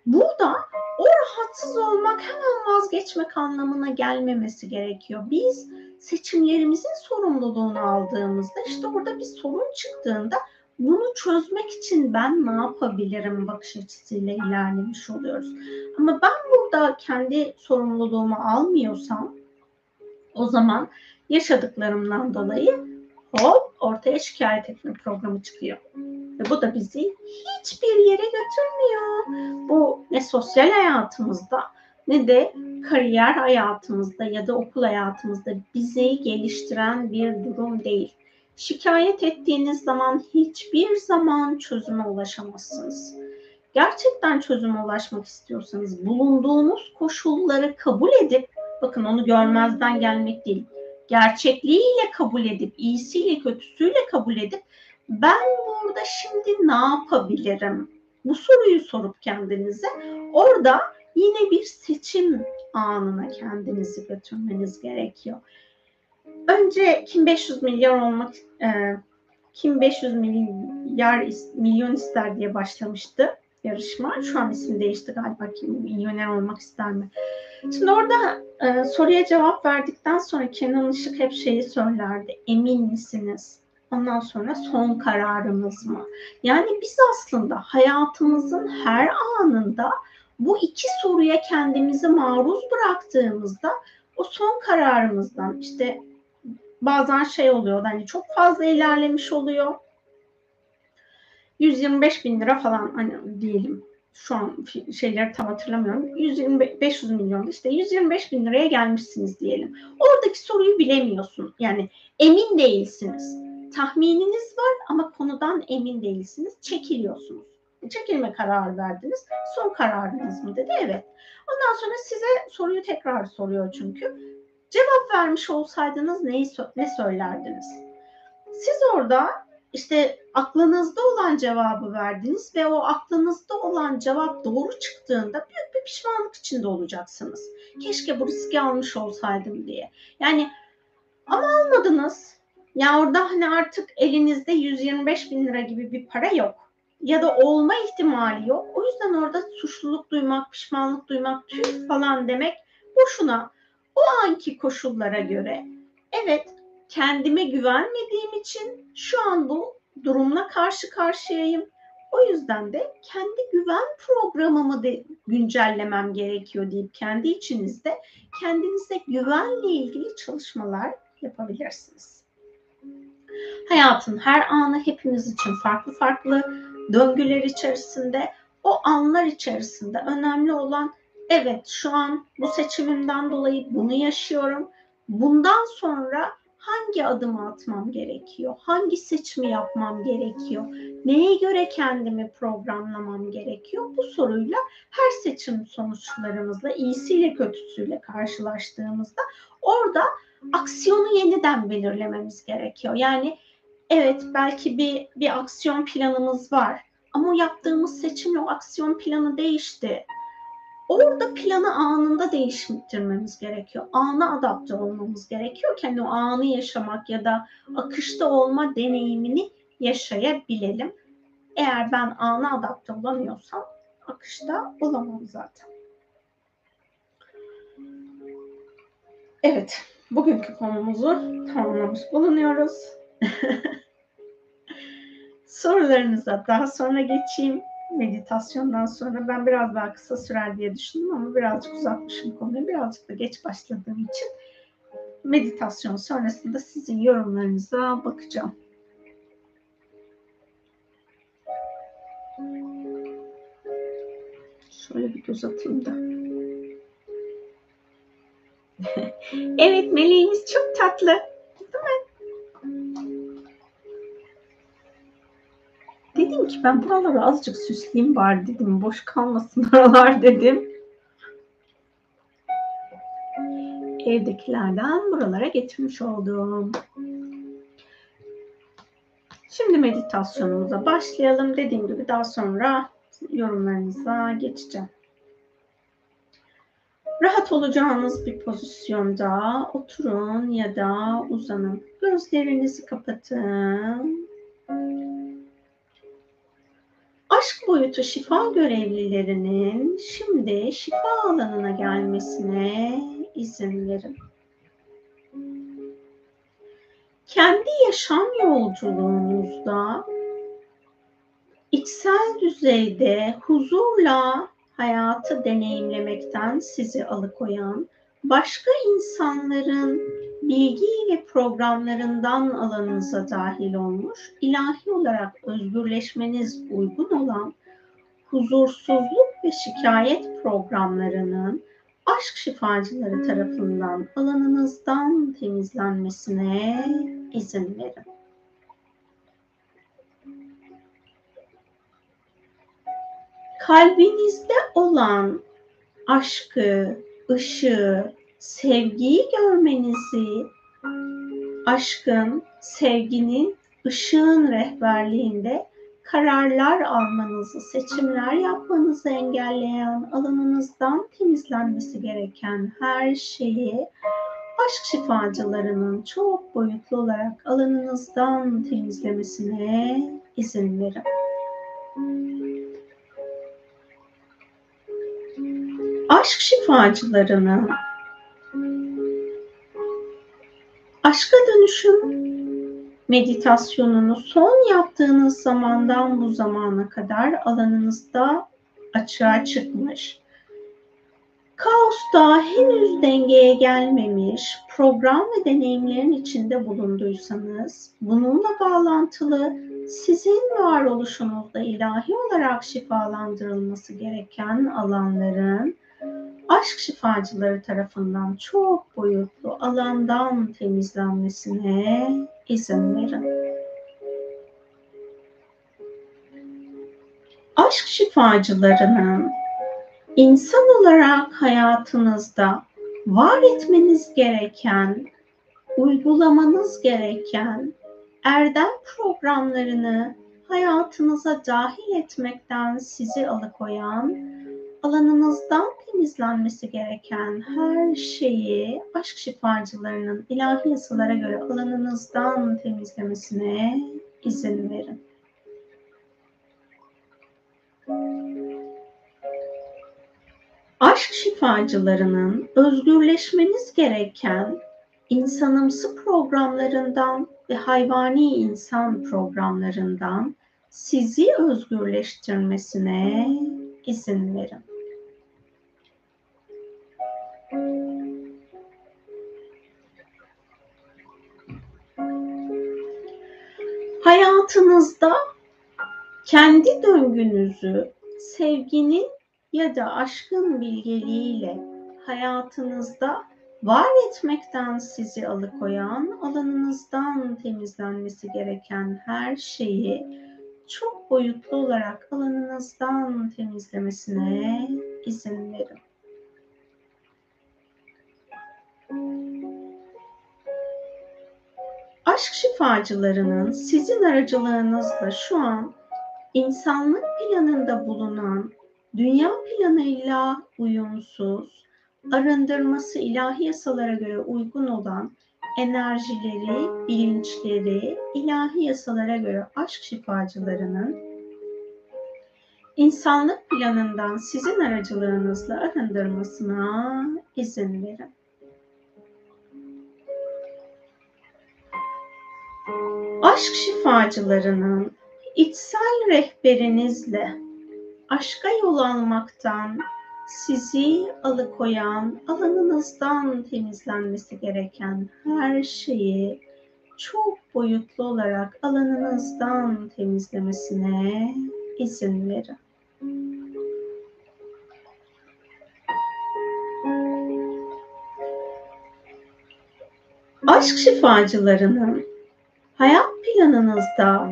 Burada o rahatsız olmak hemen vazgeçmek anlamına gelmemesi gerekiyor. Biz seçimlerimizin sorumluluğunu aldığımızda işte burada bir sorun çıktığında bunu çözmek için ben ne yapabilirim bakış açısıyla ilerlemiş oluyoruz. Ama ben burada kendi sorumluluğumu almıyorsam o zaman yaşadıklarımdan dolayı hop ortaya şikayet etme programı çıkıyor. Ve bu da bizi hiçbir yere götürmüyor. Bu ne sosyal hayatımızda ne de kariyer hayatımızda ya da okul hayatımızda bizi geliştiren bir durum değil. Şikayet ettiğiniz zaman hiçbir zaman çözüme ulaşamazsınız. Gerçekten çözüme ulaşmak istiyorsanız bulunduğunuz koşulları kabul edip bakın onu görmezden gelmek değil. Gerçekliğiyle kabul edip, iyisiyle kötüsüyle kabul edip ben burada şimdi ne yapabilirim? Bu soruyu sorup kendinize orada yine bir seçim anına kendinizi götürmeniz gerekiyor. Önce kim 500 milyar olmak e, kim 500 milyar milyon ister diye başlamıştı yarışma. Şu an isim değişti galiba kim milyoner olmak ister mi? Şimdi orada e, soruya cevap verdikten sonra Kenan Işık hep şeyi söylerdi. Emin misiniz? Ondan sonra son kararımız mı? Yani biz aslında hayatımızın her anında bu iki soruya kendimizi maruz bıraktığımızda o son kararımızdan işte bazen şey oluyor hani çok fazla ilerlemiş oluyor. 125 bin lira falan hani diyelim şu an şeyleri tam hatırlamıyorum. 120 500 milyon işte 125 bin liraya gelmişsiniz diyelim. Oradaki soruyu bilemiyorsun. Yani emin değilsiniz. Tahmininiz var ama konudan emin değilsiniz. Çekiliyorsunuz. Çekilme kararı verdiniz. Son kararınız mı dedi. Evet. Ondan sonra size soruyu tekrar soruyor çünkü. Cevap vermiş olsaydınız neyi ne söylerdiniz? Siz orada işte aklınızda olan cevabı verdiniz ve o aklınızda olan cevap doğru çıktığında büyük bir pişmanlık içinde olacaksınız. Keşke bu riski almış olsaydım diye. Yani ama almadınız. Ya orada hani artık elinizde 125 bin lira gibi bir para yok. Ya da olma ihtimali yok. O yüzden orada suçluluk duymak, pişmanlık duymak, tüh falan demek boşuna. O anki koşullara göre evet kendime güvenmediğim için şu an bu durumla karşı karşıyayım. O yüzden de kendi güven programımı da güncellemem gerekiyor deyip kendi içinizde kendinize güvenle ilgili çalışmalar yapabilirsiniz. Hayatın her anı hepimiz için farklı farklı döngüler içerisinde o anlar içerisinde önemli olan evet şu an bu seçimimden dolayı bunu yaşıyorum. Bundan sonra hangi adımı atmam gerekiyor? Hangi seçimi yapmam gerekiyor? Neye göre kendimi programlamam gerekiyor? Bu soruyla her seçim sonuçlarımızla iyisiyle kötüsüyle karşılaştığımızda orada aksiyonu yeniden belirlememiz gerekiyor. Yani evet belki bir bir aksiyon planımız var ama yaptığımız seçimle o aksiyon planı değişti. Orada planı anında değiştirmemiz gerekiyor. Ana adapte olmamız gerekiyor ki hani o anı yaşamak ya da akışta olma deneyimini yaşayabilelim. Eğer ben ana adapte olamıyorsam akışta olamam zaten. Evet, bugünkü konumuzu tamamlamış bulunuyoruz. Sorularınıza daha sonra geçeyim. Meditasyondan sonra ben biraz daha kısa sürer diye düşündüm ama birazcık uzatmışım konuyu. Birazcık da geç başladığım için meditasyon sonrasında sizin yorumlarınıza bakacağım. Şöyle bir göz atayım da. evet meleğimiz çok tatlı. Dedim ki ben buraları azıcık süsleyeyim bari dedim. Boş kalmasın oralar dedim. Evdekilerden buralara getirmiş oldum. Şimdi meditasyonumuza başlayalım. Dediğim gibi daha sonra yorumlarınıza geçeceğim. Rahat olacağınız bir pozisyonda oturun ya da uzanın. Gözlerinizi kapatın. Aşk boyutu şifa görevlilerinin şimdi şifa alanına gelmesine izin verin. Kendi yaşam yolculuğunuzda içsel düzeyde huzurla hayatı deneyimlemekten sizi alıkoyan başka insanların bilgi ve programlarından alanınıza dahil olmuş, ilahi olarak özgürleşmeniz uygun olan huzursuzluk ve şikayet programlarının aşk şifacıları tarafından alanınızdan temizlenmesine izin verin. Kalbinizde olan aşkı, ışığı, sevgiyi görmenizi, aşkın, sevginin, ışığın rehberliğinde kararlar almanızı, seçimler yapmanızı engelleyen, alanınızdan temizlenmesi gereken her şeyi aşk şifacılarının çok boyutlu olarak alanınızdan temizlemesine izin verin. Aşk şifacılarının aşka dönüşüm meditasyonunu son yaptığınız zamandan bu zamana kadar alanınızda açığa çıkmış. Kaosta henüz dengeye gelmemiş program ve deneyimlerin içinde bulunduysanız bununla bağlantılı sizin varoluşunuzda ilahi olarak şifalandırılması gereken alanların aşk şifacıları tarafından çok boyutlu alandan temizlenmesine izin verin. Aşk şifacılarının insan olarak hayatınızda var etmeniz gereken, uygulamanız gereken erdem programlarını hayatınıza dahil etmekten sizi alıkoyan alanınızdan temizlenmesi gereken her şeyi aşk şifacılarının ilahi yasalara göre alanınızdan temizlemesine izin verin. Aşk şifacılarının özgürleşmeniz gereken insanımsı programlarından ve hayvani insan programlarından sizi özgürleştirmesine izin verin. Hayatınızda kendi döngünüzü sevginin ya da aşkın bilgeliğiyle hayatınızda var etmekten sizi alıkoyan, alanınızdan temizlenmesi gereken her şeyi çok boyutlu olarak alanınızdan temizlemesine izin verin. Aşk şifacılarının sizin aracılığınızla şu an insanlık planında bulunan dünya planıyla uyumsuz, arındırması ilahi yasalara göre uygun olan enerjileri, bilinçleri ilahi yasalara göre aşk şifacılarının insanlık planından sizin aracılığınızla arındırmasına izin verin. Aşk şifacılarının içsel rehberinizle aşka yol almaktan sizi alıkoyan, alanınızdan temizlenmesi gereken her şeyi çok boyutlu olarak alanınızdan temizlemesine izin verin. Aşk şifacılarının hayat planınızda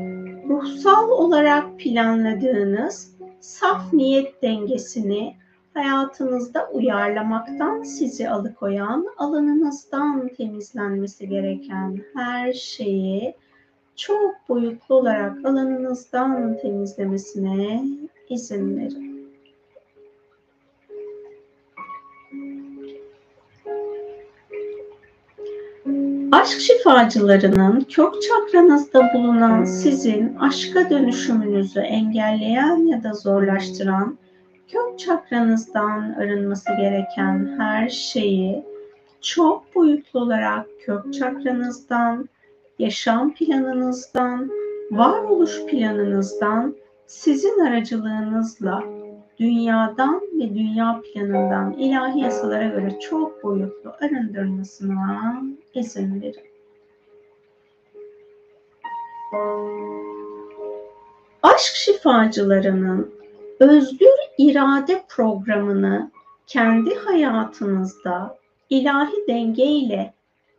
ruhsal olarak planladığınız saf niyet dengesini hayatınızda uyarlamaktan sizi alıkoyan, alanınızdan temizlenmesi gereken her şeyi çok boyutlu olarak alanınızdan temizlemesine izin verin. Aşk şifacılarının kök çakranızda bulunan sizin aşka dönüşümünüzü engelleyen ya da zorlaştıran kök çakranızdan arınması gereken her şeyi çok boyutlu olarak kök çakranızdan, yaşam planınızdan, varoluş planınızdan sizin aracılığınızla dünyadan ve dünya planından ilahi yasalara göre çok boyutlu arındırmasına izin verin. Aşk şifacılarının özgür irade programını kendi hayatınızda ilahi denge ile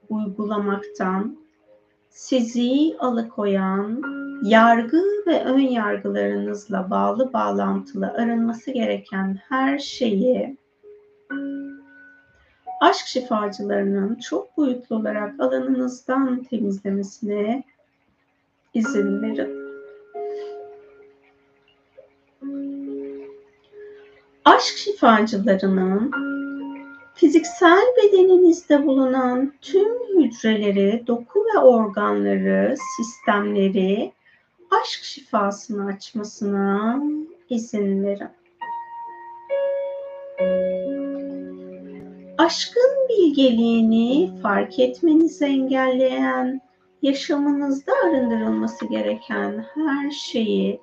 uygulamaktan sizi alıkoyan yargı ve ön yargılarınızla bağlı bağlantılı arınması gereken her şeyi aşk şifacılarının çok boyutlu olarak alanınızdan temizlemesine izin verin. Aşk şifacılarının fiziksel bedeninizde bulunan tüm hücreleri, doku ve organları, sistemleri aşk şifasını açmasına izin verin. Aşkın bilgeliğini fark etmenizi engelleyen, yaşamınızda arındırılması gereken her şeyi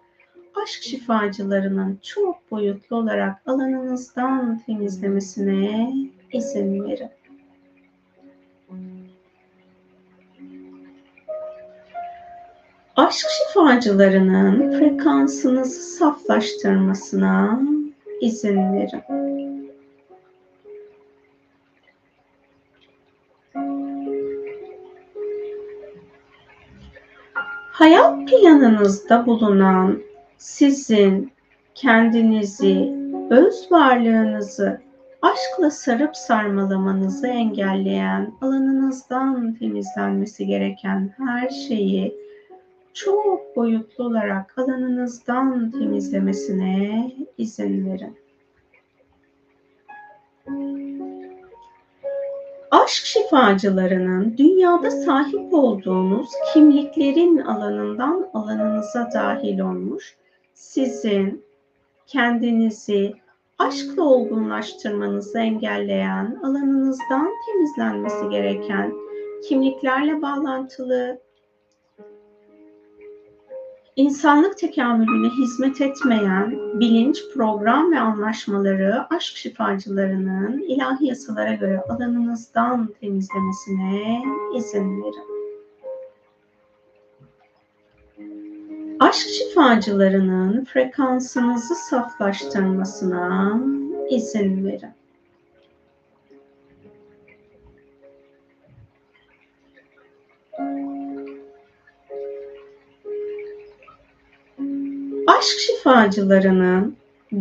aşk şifacılarının çok boyutlu olarak alanınızdan temizlemesine izin verin. Aşk şifacılarının frekansınızı saflaştırmasına izin verin. Hayat planınızda bulunan sizin kendinizi, öz varlığınızı aşkla sarıp sarmalamanızı engelleyen, alanınızdan temizlenmesi gereken her şeyi çok boyutlu olarak alanınızdan temizlemesine izin verin. Aşk şifacılarının dünyada sahip olduğunuz kimliklerin alanından alanınıza dahil olmuş, sizin kendinizi aşkla olgunlaştırmanızı engelleyen, alanınızdan temizlenmesi gereken kimliklerle bağlantılı İnsanlık tekamülüne hizmet etmeyen bilinç, program ve anlaşmaları aşk şifacılarının ilahi yasalara göre alanınızdan temizlemesine izin verin. Aşk şifacılarının frekansınızı saflaştırmasına izin verin. Aşk şifacılarının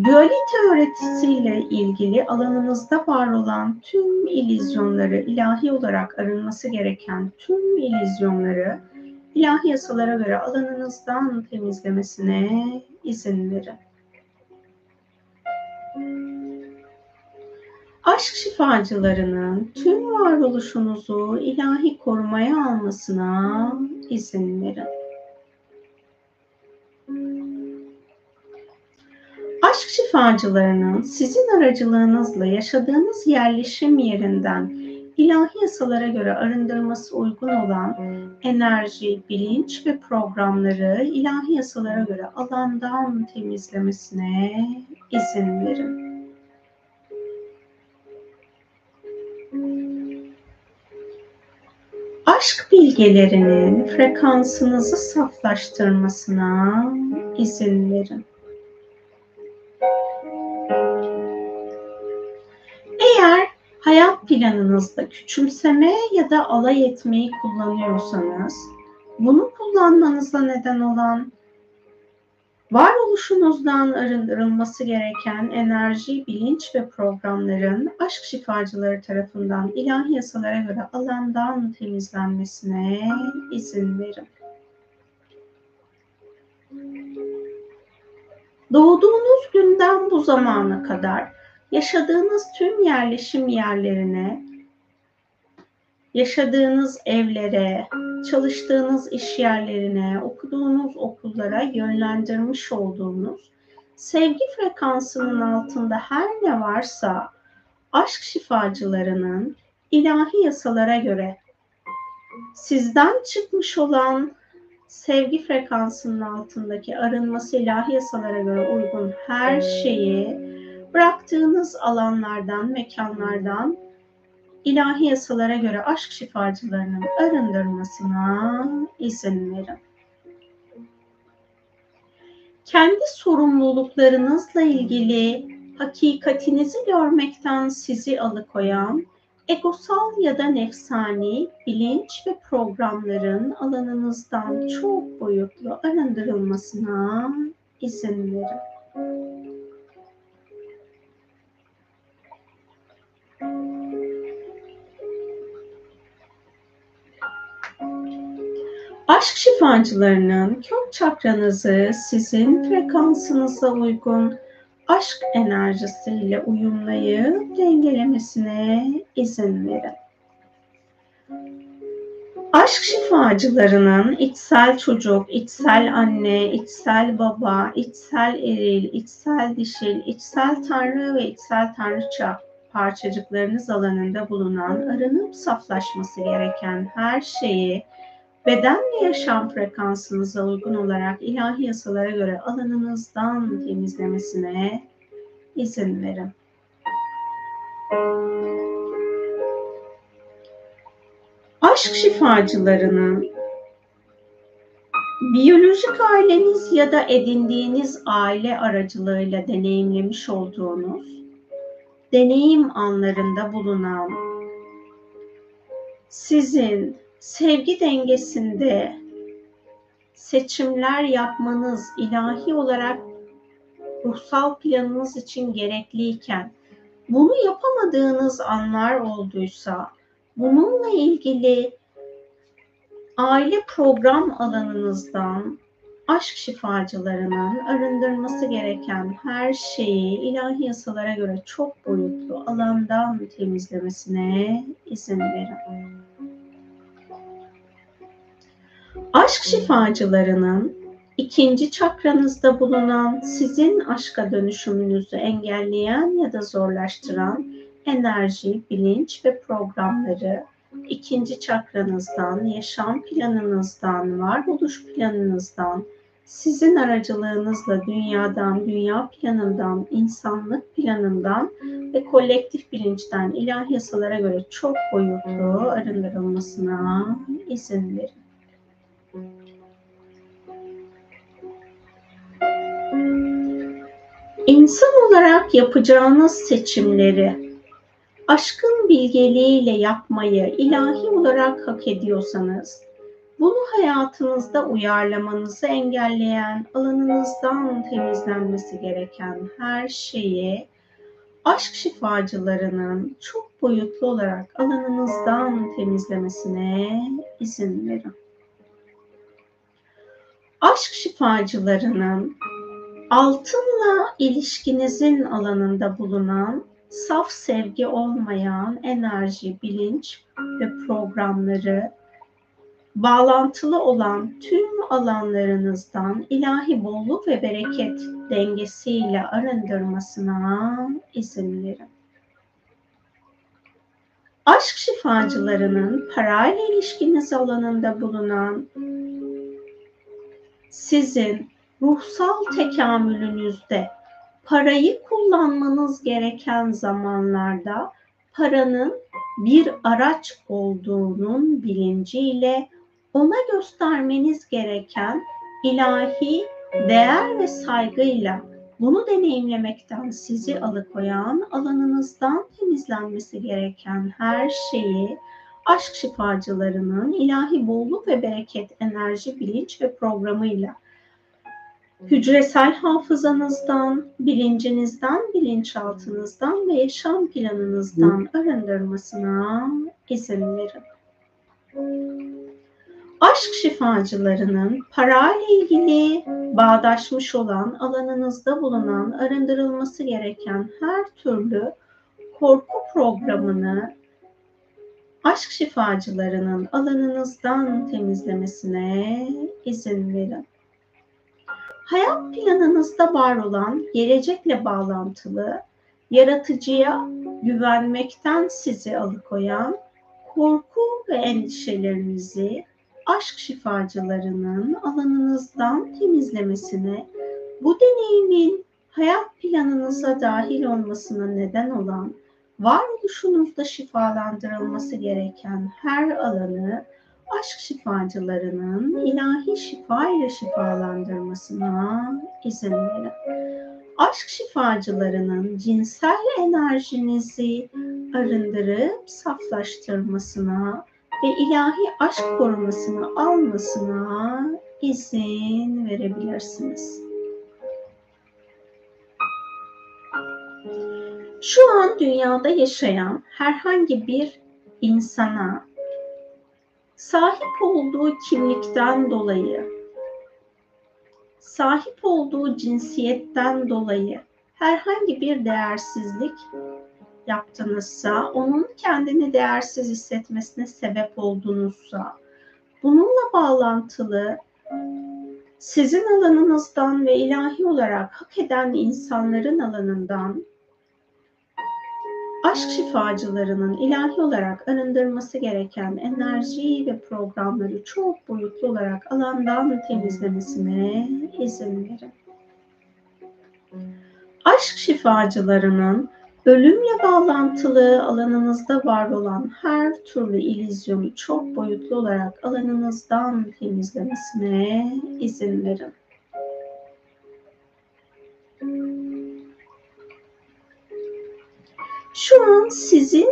dualite öğretisiyle ilgili alanımızda var olan tüm ilizyonları ilahi olarak arınması gereken tüm ilizyonları ilahi yasalara göre alanınızdan temizlemesine izin verin. Aşk şifacılarının tüm varoluşunuzu ilahi korumaya almasına izin verin. Aşk şifacılarının sizin aracılığınızla yaşadığınız yerleşim yerinden ilahi yasalara göre arındırması uygun olan enerji, bilinç ve programları ilahi yasalara göre alandan temizlemesine izin verin. Aşk bilgelerinin frekansınızı saflaştırmasına izin verin. Hayat planınızda küçümseme ya da alay etmeyi kullanıyorsanız, bunu kullanmanıza neden olan varoluşunuzdan arındırılması gereken enerji, bilinç ve programların aşk şifacıları tarafından ilahi yasalara göre alandan temizlenmesine izin verin. Doğduğunuz günden bu zamana kadar yaşadığınız tüm yerleşim yerlerine, yaşadığınız evlere, çalıştığınız iş yerlerine, okuduğunuz okullara yönlendirmiş olduğunuz sevgi frekansının altında her ne varsa aşk şifacılarının ilahi yasalara göre sizden çıkmış olan sevgi frekansının altındaki arınması ilahi yasalara göre uygun her şeyi bıraktığınız alanlardan, mekanlardan ilahi yasalara göre aşk şifacılarının arındırmasına izin verin. Kendi sorumluluklarınızla ilgili hakikatinizi görmekten sizi alıkoyan egosal ya da nefsani bilinç ve programların alanınızdan çok boyutlu arındırılmasına izin verin. Aşk şifacılarının kök çakranızı sizin frekansınıza uygun aşk enerjisiyle uyumlayıp dengelemesine izin verin. Aşk şifacılarının içsel çocuk, içsel anne, içsel baba, içsel eril, içsel dişil, içsel tanrı ve içsel tanrıça parçacıklarınız alanında bulunan arınıp saflaşması gereken her şeyi beden ve yaşam frekansınıza uygun olarak ilahi yasalara göre alanınızdan temizlemesine izin verin. Aşk şifacılarının biyolojik aileniz ya da edindiğiniz aile aracılığıyla deneyimlemiş olduğunuz deneyim anlarında bulunan sizin sevgi dengesinde seçimler yapmanız ilahi olarak ruhsal planınız için gerekliyken bunu yapamadığınız anlar olduysa bununla ilgili aile program alanınızdan aşk şifacılarının arındırması gereken her şeyi ilahi yasalara göre çok boyutlu alandan temizlemesine izin verin. Aşk şifacılarının ikinci çakranızda bulunan sizin aşka dönüşümünüzü engelleyen ya da zorlaştıran enerji, bilinç ve programları ikinci çakranızdan, yaşam planınızdan, varoluş planınızdan, sizin aracılığınızla dünyadan, dünya planından, insanlık planından ve kolektif bilinçten ilahi yasalara göre çok boyutlu arındırılmasına izin verin. İnsan olarak yapacağınız seçimleri aşkın bilgeliğiyle yapmayı ilahi olarak hak ediyorsanız Bunu hayatınızda uyarlamanızı engelleyen, alanınızdan temizlenmesi gereken her şeyi aşk şifacılarının çok boyutlu olarak alanınızdan temizlemesine izin verin. Aşk şifacılarının altınla ilişkinizin alanında bulunan saf sevgi olmayan enerji, bilinç ve programları bağlantılı olan tüm alanlarınızdan ilahi bolluk ve bereket dengesiyle arındırmasına izin verin. Aşk şifacılarının parayla ilişkiniz alanında bulunan sizin ruhsal tekamülünüzde parayı kullanmanız gereken zamanlarda paranın bir araç olduğunun bilinciyle ona göstermeniz gereken ilahi değer ve saygıyla bunu deneyimlemekten sizi alıkoyan alanınızdan temizlenmesi gereken her şeyi aşk şifacılarının ilahi bolluk ve bereket enerji, bilinç ve programıyla hücresel hafızanızdan, bilincinizden, bilinçaltınızdan ve yaşam planınızdan arındırmasına izin verin. Aşk şifacılarının parayla ilgili bağdaşmış olan alanınızda bulunan arındırılması gereken her türlü korku programını aşk şifacılarının alanınızdan temizlemesine izin verin hayat planınızda var olan gelecekle bağlantılı, yaratıcıya güvenmekten sizi alıkoyan korku ve endişelerinizi aşk şifacılarının alanınızdan temizlemesine, bu deneyimin hayat planınıza dahil olmasına neden olan, varoluşunuzda şifalandırılması gereken her alanı aşk şifacılarının ilahi şifa ile şifalandırmasına izin verin. Aşk şifacılarının cinsel enerjinizi arındırıp saflaştırmasına ve ilahi aşk korumasını almasına izin verebilirsiniz. Şu an dünyada yaşayan herhangi bir insana sahip olduğu kimlikten dolayı, sahip olduğu cinsiyetten dolayı herhangi bir değersizlik yaptınızsa, onun kendini değersiz hissetmesine sebep oldunuzsa, bununla bağlantılı sizin alanınızdan ve ilahi olarak hak eden insanların alanından aşk şifacılarının ilahi olarak arındırması gereken enerji ve programları çok boyutlu olarak alandan temizlemesine izin verin. Aşk şifacılarının ölümle bağlantılı alanınızda var olan her türlü ilizyonu çok boyutlu olarak alanınızdan temizlemesine izin verin. Şu an sizin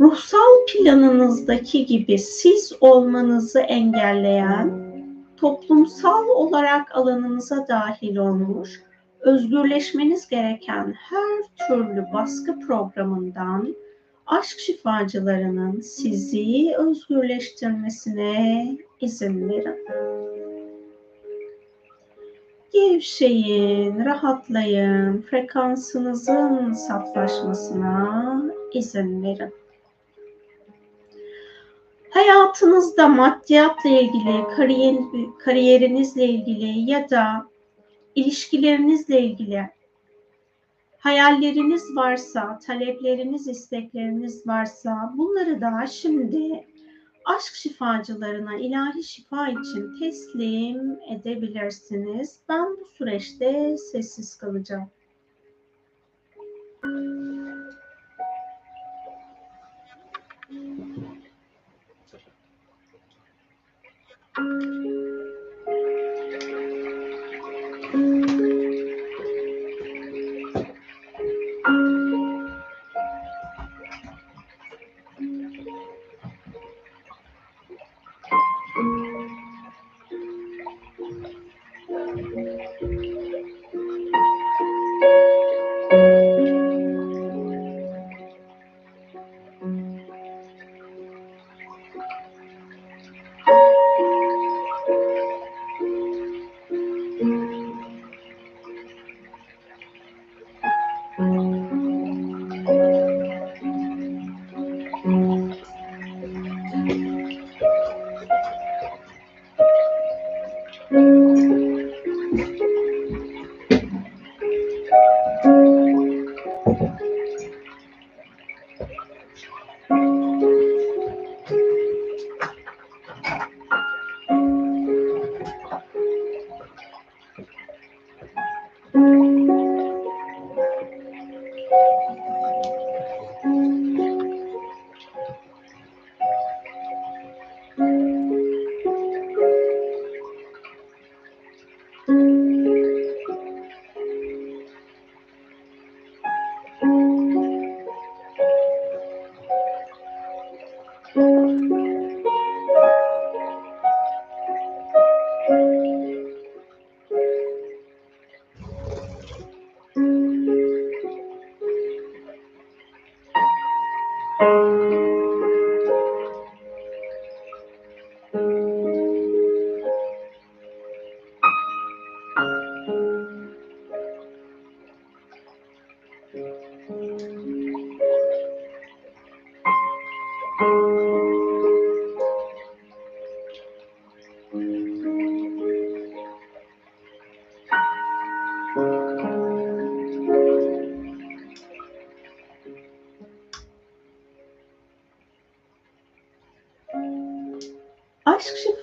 ruhsal planınızdaki gibi siz olmanızı engelleyen, toplumsal olarak alanınıza dahil olmuş, özgürleşmeniz gereken her türlü baskı programından aşk şifacılarının sizi özgürleştirmesine izin verin. Gevşeyin, rahatlayın, frekansınızın saflaşmasına izin verin. Hayatınızda maddiyatla ilgili, kariyer, kariyerinizle ilgili ya da ilişkilerinizle ilgili hayalleriniz varsa, talepleriniz, istekleriniz varsa bunları da şimdi aşk şifacılarına ilahi şifa için teslim edebilirsiniz. Ben bu süreçte sessiz kalacağım.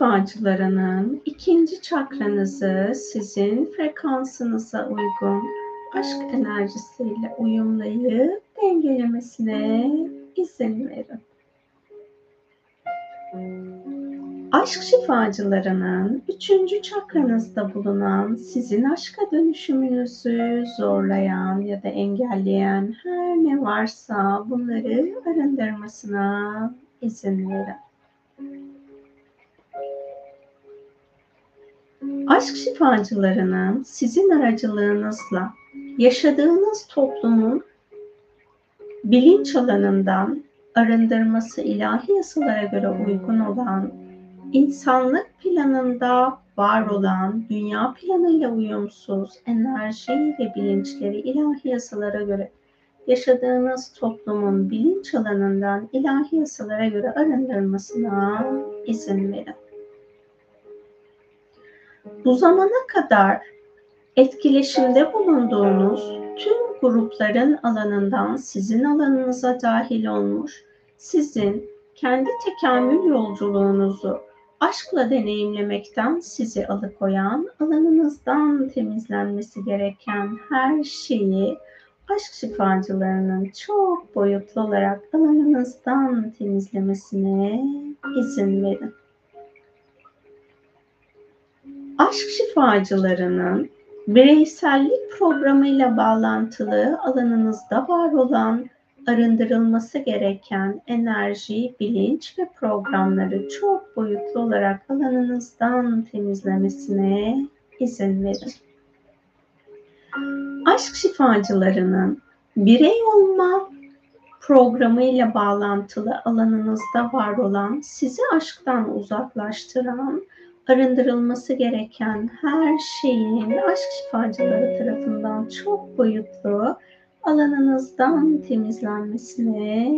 Şifacılarının ikinci çakranızı sizin frekansınıza uygun aşk enerjisiyle uyumlayıp dengelemesine izin verin. Aşk şifacılarının üçüncü çakranızda bulunan sizin aşka dönüşümünüzü zorlayan ya da engelleyen her ne varsa bunları arındırmasına izin verin. Aşk şifacılarının sizin aracılığınızla yaşadığınız toplumun bilinç alanından arındırması ilahi yasalara göre uygun olan, insanlık planında var olan, dünya planıyla uyumsuz enerji ve bilinçleri ilahi yasalara göre yaşadığınız toplumun bilinç alanından ilahi yasalara göre arındırmasına izin verin. Bu zamana kadar etkileşimde bulunduğunuz tüm grupların alanından sizin alanınıza dahil olmuş, sizin kendi tekamül yolculuğunuzu aşkla deneyimlemekten sizi alıkoyan, alanınızdan temizlenmesi gereken her şeyi aşk şifacılarının çok boyutlu olarak alanınızdan temizlemesine izin verin aşk şifacılarının bireysellik programıyla bağlantılı alanınızda var olan arındırılması gereken enerji, bilinç ve programları çok boyutlu olarak alanınızdan temizlemesine izin verin. Aşk şifacılarının birey olma programıyla bağlantılı alanınızda var olan sizi aşktan uzaklaştıran arındırılması gereken her şeyin aşk şifacıları tarafından çok boyutlu alanınızdan temizlenmesine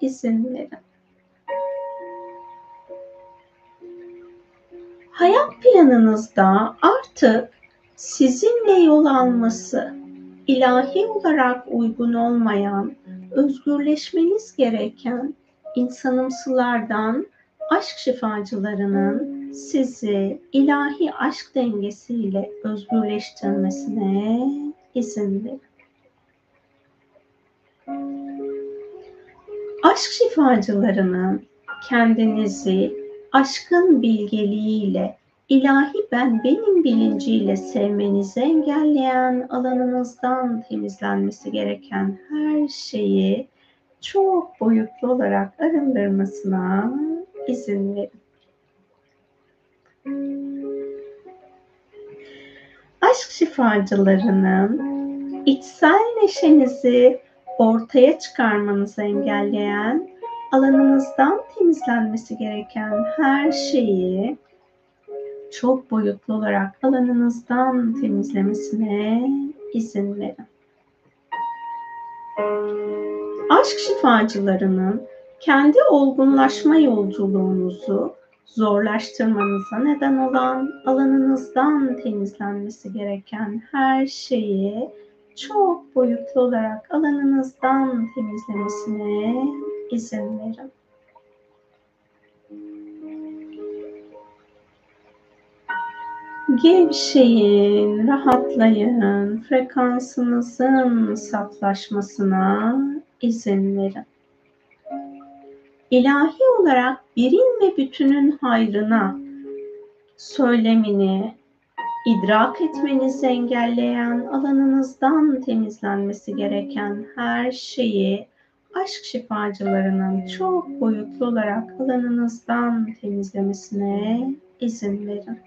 izin verin. Hayat planınızda artık sizinle yol alması ilahi olarak uygun olmayan, özgürleşmeniz gereken insanımsılardan aşk şifacılarının sizi ilahi aşk dengesiyle özgürleştirmesine izin verin. Aşk şifacılarının kendinizi aşkın bilgeliğiyle, ilahi ben benim bilinciyle sevmenizi engelleyen alanınızdan temizlenmesi gereken her şeyi çok boyutlu olarak arındırmasına izin verin. Aşk şifacılarının içsel neşenizi ortaya çıkarmanızı engelleyen, alanınızdan temizlenmesi gereken her şeyi çok boyutlu olarak alanınızdan temizlemesine izin verin. Aşk şifacılarının kendi olgunlaşma yolculuğunuzu zorlaştırmanıza neden olan alanınızdan temizlenmesi gereken her şeyi çok boyutlu olarak alanınızdan temizlemesine izin verin. Gevşeyin, rahatlayın, frekansınızın saflaşmasına izin verin. İlahi olarak birin ve bütünün hayrına söylemini idrak etmenizi engelleyen alanınızdan temizlenmesi gereken her şeyi aşk şifacılarının çok boyutlu olarak alanınızdan temizlemesine izin verin.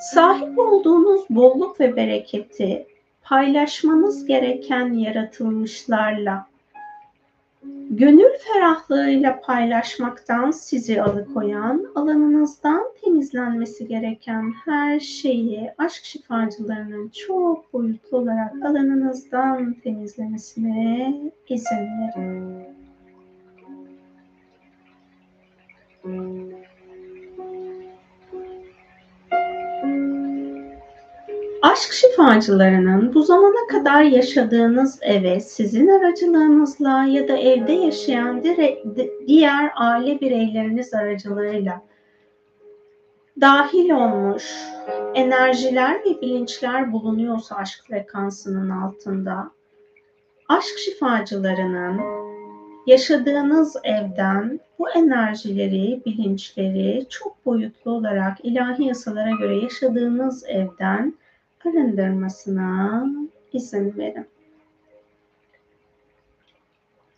Sahip olduğunuz bolluk ve bereketi paylaşmanız gereken yaratılmışlarla gönül ferahlığıyla paylaşmaktan sizi alıkoyan, alanınızdan temizlenmesi gereken her şeyi aşk şifacılarının çok boyutlu olarak alanınızdan temizlemesine izin verin. Aşk şifacılarının bu zamana kadar yaşadığınız eve sizin aracılığınızla ya da evde yaşayan diğer aile bireyleriniz aracılığıyla dahil olmuş enerjiler ve bilinçler bulunuyorsa aşk frekansının altında aşk şifacılarının yaşadığınız evden bu enerjileri, bilinçleri çok boyutlu olarak ilahi yasalara göre yaşadığınız evden arındırmasına izin verin.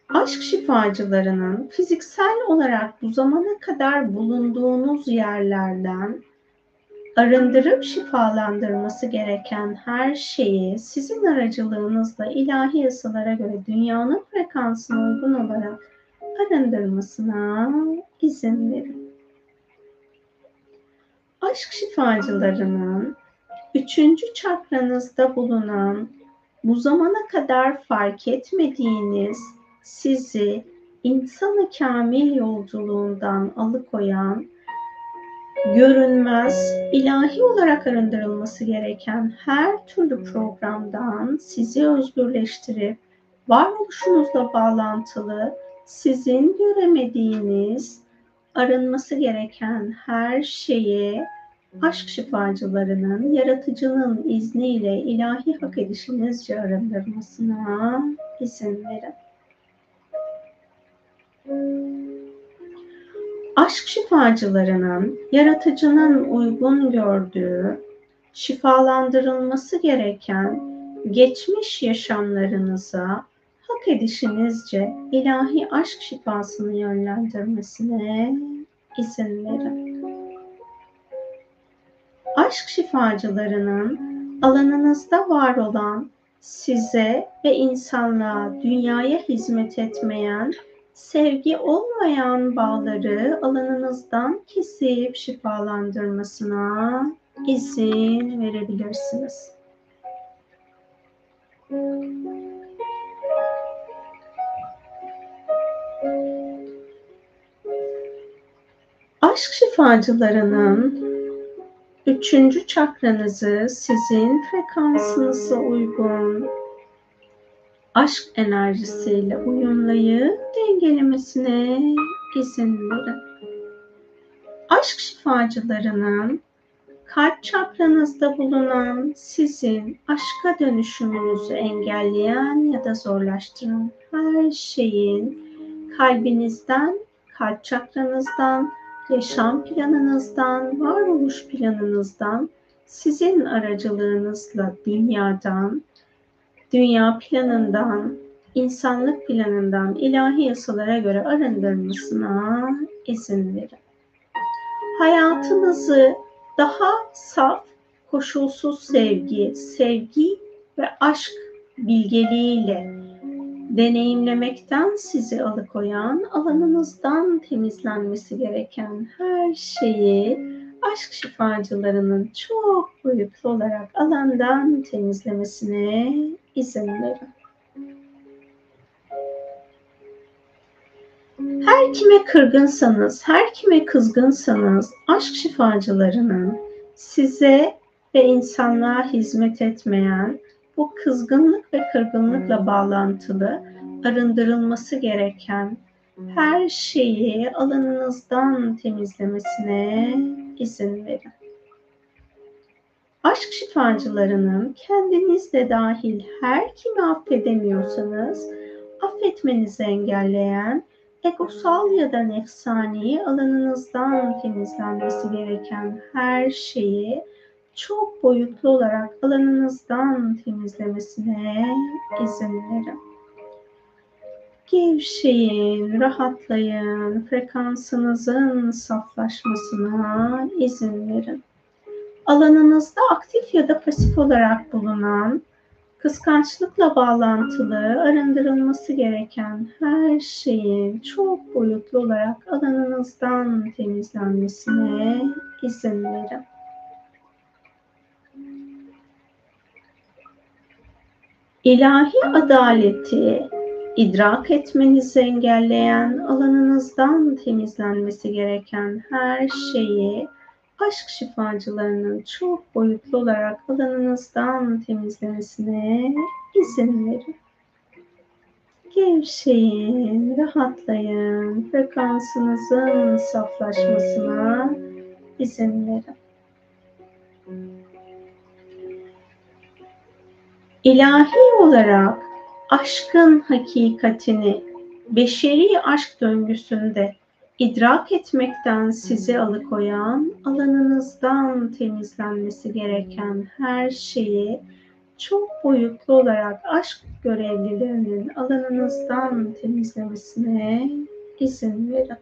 Aşk şifacılarının fiziksel olarak bu zamana kadar bulunduğunuz yerlerden arındırıp şifalandırması gereken her şeyi sizin aracılığınızla ilahi yasalara göre dünyanın frekansına uygun olarak arındırmasına izin verin. Aşk şifacılarının Üçüncü çakranızda bulunan bu zamana kadar fark etmediğiniz sizi insanı kamil yolculuğundan alıkoyan görünmez, ilahi olarak arındırılması gereken her türlü programdan sizi özgürleştirip varoluşunuzla bağlantılı sizin göremediğiniz arınması gereken her şeyi aşk şifacılarının yaratıcının izniyle ilahi hak edişinizce arındırmasına izin verin. Aşk şifacılarının yaratıcının uygun gördüğü, şifalandırılması gereken geçmiş yaşamlarınıza hak edişinizce ilahi aşk şifasını yönlendirmesine izin verin aşk şifacılarının alanınızda var olan size ve insanlığa, dünyaya hizmet etmeyen, sevgi olmayan bağları alanınızdan kesip şifalandırmasına izin verebilirsiniz. Aşk şifacılarının Üçüncü çakranızı sizin frekansınıza uygun aşk enerjisiyle uyumlayıp dengelemesine izin verin. Aşk şifacılarının kalp çakranızda bulunan sizin aşka dönüşümünüzü engelleyen ya da zorlaştıran her şeyin kalbinizden, kalp çakranızdan yaşam planınızdan, varoluş planınızdan, sizin aracılığınızla dünyadan, dünya planından, insanlık planından ilahi yasalara göre arındırmasına izin verin. Hayatınızı daha saf, koşulsuz sevgi, sevgi ve aşk bilgeliğiyle deneyimlemekten sizi alıkoyan, alanınızdan temizlenmesi gereken her şeyi aşk şifacılarının çok boyutlu olarak alandan temizlemesine izin verin. Her kime kırgınsanız, her kime kızgınsanız aşk şifacılarının size ve insanlığa hizmet etmeyen bu kızgınlık ve kırgınlıkla bağlantılı arındırılması gereken her şeyi alanınızdan temizlemesine izin verin. Aşk şifacılarının kendinizle dahil her kimi affedemiyorsanız affetmenizi engelleyen egosal ya da nefsani alanınızdan temizlenmesi gereken her şeyi çok boyutlu olarak alanınızdan temizlemesine izin verin. Gevşeyin, rahatlayın, frekansınızın saflaşmasına izin verin. Alanınızda aktif ya da pasif olarak bulunan kıskançlıkla bağlantılı arındırılması gereken her şeyin çok boyutlu olarak alanınızdan temizlenmesine izin verin. İlahi adaleti idrak etmenizi engelleyen alanınızdan temizlenmesi gereken her şeyi aşk şifacılarının çok boyutlu olarak alanınızdan temizlemesine izin verin. Gevşeyin, rahatlayın, frekansınızın saflaşmasına izin verin. İlahi olarak aşkın hakikatini beşeri aşk döngüsünde idrak etmekten sizi alıkoyan, alanınızdan temizlenmesi gereken her şeyi çok boyutlu olarak aşk görevlilerinin alanınızdan temizlemesine izin verin.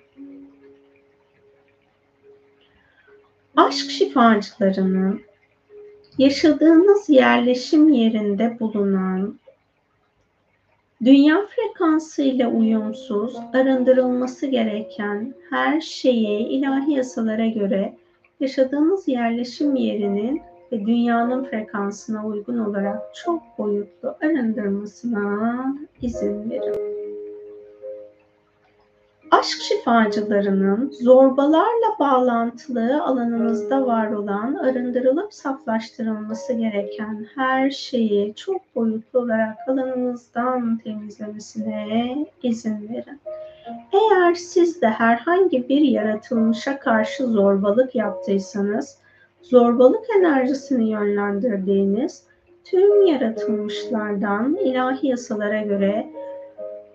Aşk şifacılarının yaşadığınız yerleşim yerinde bulunan dünya frekansı ile uyumsuz, arındırılması gereken her şeyi ilahi yasalara göre yaşadığınız yerleşim yerinin ve dünyanın frekansına uygun olarak çok boyutlu arındırmasına izin verin aşk şifacılarının zorbalarla bağlantılı alanınızda var olan arındırılıp saflaştırılması gereken her şeyi çok boyutlu olarak alanınızdan temizlemesine izin verin. Eğer siz de herhangi bir yaratılmışa karşı zorbalık yaptıysanız, zorbalık enerjisini yönlendirdiğiniz tüm yaratılmışlardan ilahi yasalara göre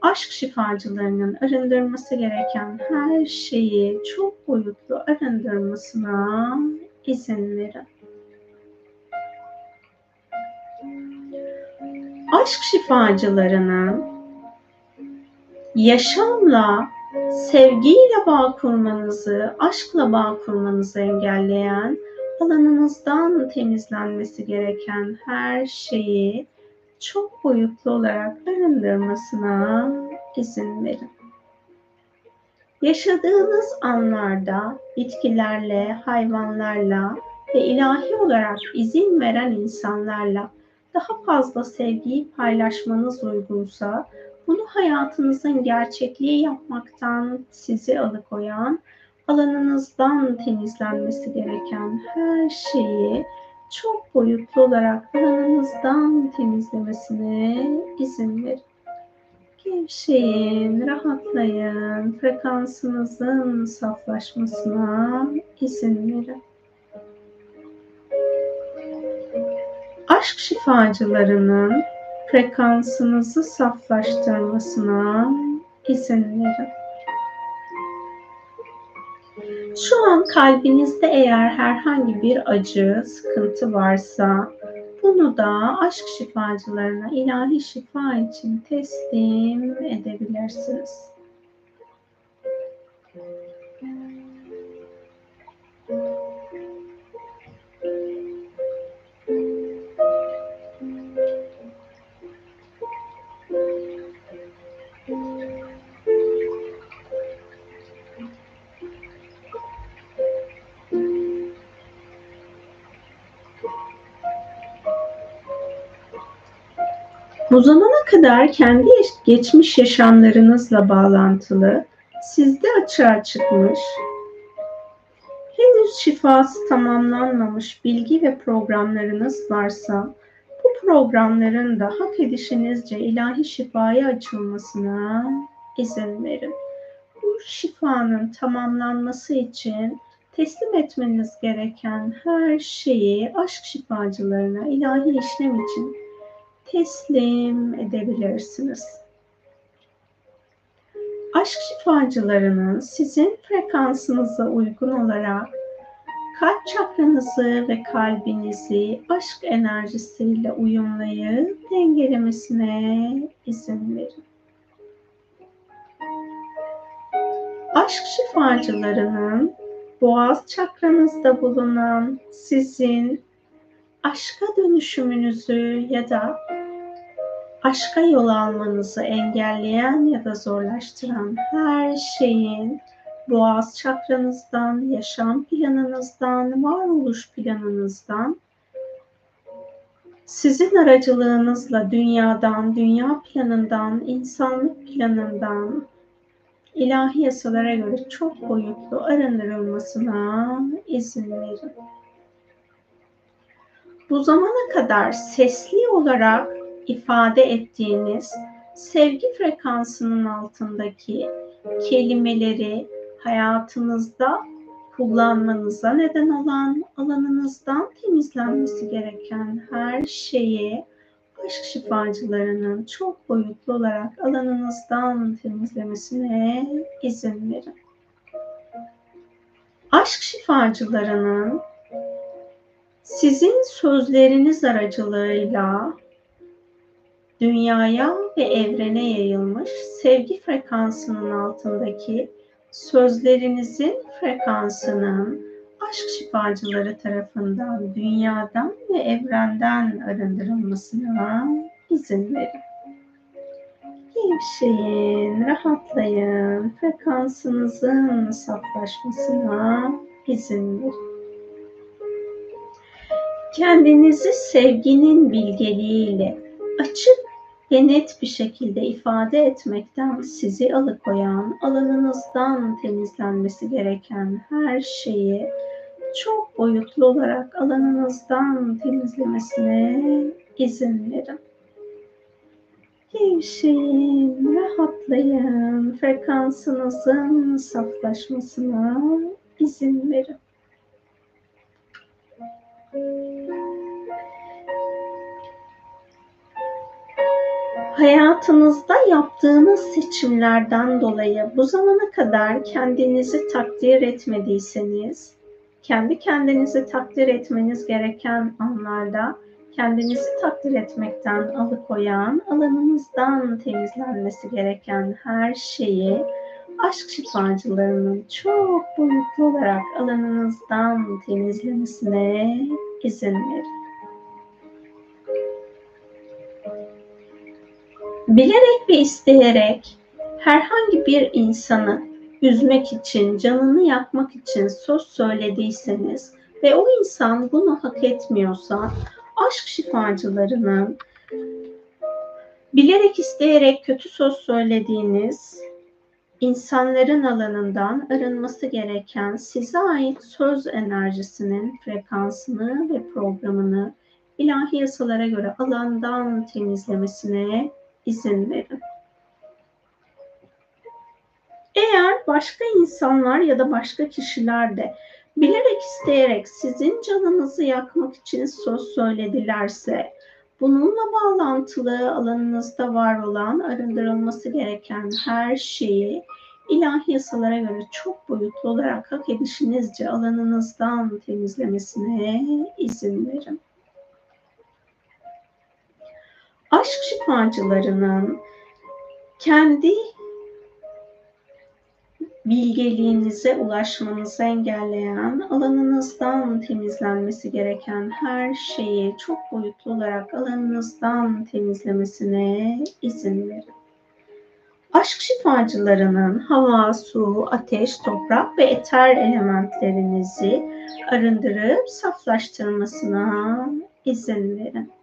aşk şifacılarının arındırması gereken her şeyi çok boyutlu arındırmasına izin verin. Aşk şifacılarının yaşamla, sevgiyle bağ kurmanızı, aşkla bağ kurmanızı engelleyen, alanınızdan temizlenmesi gereken her şeyi çok boyutlu olarak arındırmasına izin verin. Yaşadığınız anlarda bitkilerle, hayvanlarla ve ilahi olarak izin veren insanlarla daha fazla sevgiyi paylaşmanız uygunsa, bunu hayatınızın gerçekliği yapmaktan sizi alıkoyan, alanınızdan temizlenmesi gereken her şeyi çok boyutlu olarak aranızdan temizlemesine izin verin. Gevşeyin, rahatlayın, frekansınızın saflaşmasına izin verin. Aşk şifacılarının frekansınızı saflaştırmasına izin verin. Şu an kalbinizde eğer herhangi bir acı, sıkıntı varsa bunu da aşk şifacılarına ilahi şifa için teslim edebilirsiniz. Bu zamana kadar kendi geçmiş yaşamlarınızla bağlantılı, sizde açığa çıkmış, henüz şifası tamamlanmamış bilgi ve programlarınız varsa Bu programların da hak edişinizce ilahi şifaya açılmasına izin verin. Bu şifanın tamamlanması için teslim etmeniz gereken her şeyi aşk şifacılarına ilahi işlem için teslim edebilirsiniz. Aşk şifacılarının sizin frekansınıza uygun olarak kalp çakranızı ve kalbinizi aşk enerjisiyle uyumlayıp dengelemesine izin verin. Aşk şifacılarının boğaz çakranızda bulunan sizin aşka dönüşümünüzü ya da aşka yol almanızı engelleyen ya da zorlaştıran her şeyin boğaz çakranızdan, yaşam planınızdan, varoluş planınızdan sizin aracılığınızla dünyadan, dünya planından, insanlık planından, ilahi yasalara göre çok boyutlu arındırılmasına izin verin. Bu zamana kadar sesli olarak ifade ettiğiniz sevgi frekansının altındaki kelimeleri hayatınızda kullanmanıza neden olan alanınızdan temizlenmesi gereken her şeyi aşk şifacılarının çok boyutlu olarak alanınızdan temizlemesine izin verin. Aşk şifacılarının sizin sözleriniz aracılığıyla dünyaya ve evrene yayılmış sevgi frekansının altındaki sözlerinizin frekansının aşk şifacıları tarafından dünyadan ve evrenden arındırılmasına izin verin. Gevşeyin, rahatlayın, frekansınızın saflaşmasına izin verin. Kendinizi sevginin bilgeliğiyle açık ve net bir şekilde ifade etmekten sizi alıkoyan, alanınızdan temizlenmesi gereken her şeyi çok boyutlu olarak alanınızdan temizlemesine izin verin. Gevşeyin, rahatlayın, frekansınızın saflaşmasına izin verin. Hayatınızda yaptığınız seçimlerden dolayı bu zamana kadar kendinizi takdir etmediyseniz, kendi kendinizi takdir etmeniz gereken anlarda kendinizi takdir etmekten alıkoyan, alanınızdan temizlenmesi gereken her şeyi aşk şifacılarının çok boyutlu olarak alanınızdan temizlemesine izin verin. Bilerek ve isteyerek herhangi bir insanı üzmek için, canını yakmak için söz söylediyseniz ve o insan bunu hak etmiyorsa aşk şifacılarının bilerek isteyerek kötü söz söylediğiniz insanların alanından arınması gereken size ait söz enerjisinin frekansını ve programını ilahi yasalara göre alandan temizlemesine izin verin. Eğer başka insanlar ya da başka kişiler de bilerek isteyerek sizin canınızı yakmak için söz söyledilerse bununla bağlantılı alanınızda var olan arındırılması gereken her şeyi ilahi yasalara göre çok boyutlu olarak hak edişinizce alanınızdan temizlemesine izin verin aşk şifacılarının kendi bilgeliğinize ulaşmanızı engelleyen, alanınızdan temizlenmesi gereken her şeyi çok boyutlu olarak alanınızdan temizlemesine izin verin. Aşk şifacılarının hava, su, ateş, toprak ve eter elementlerinizi arındırıp saflaştırmasına izin verin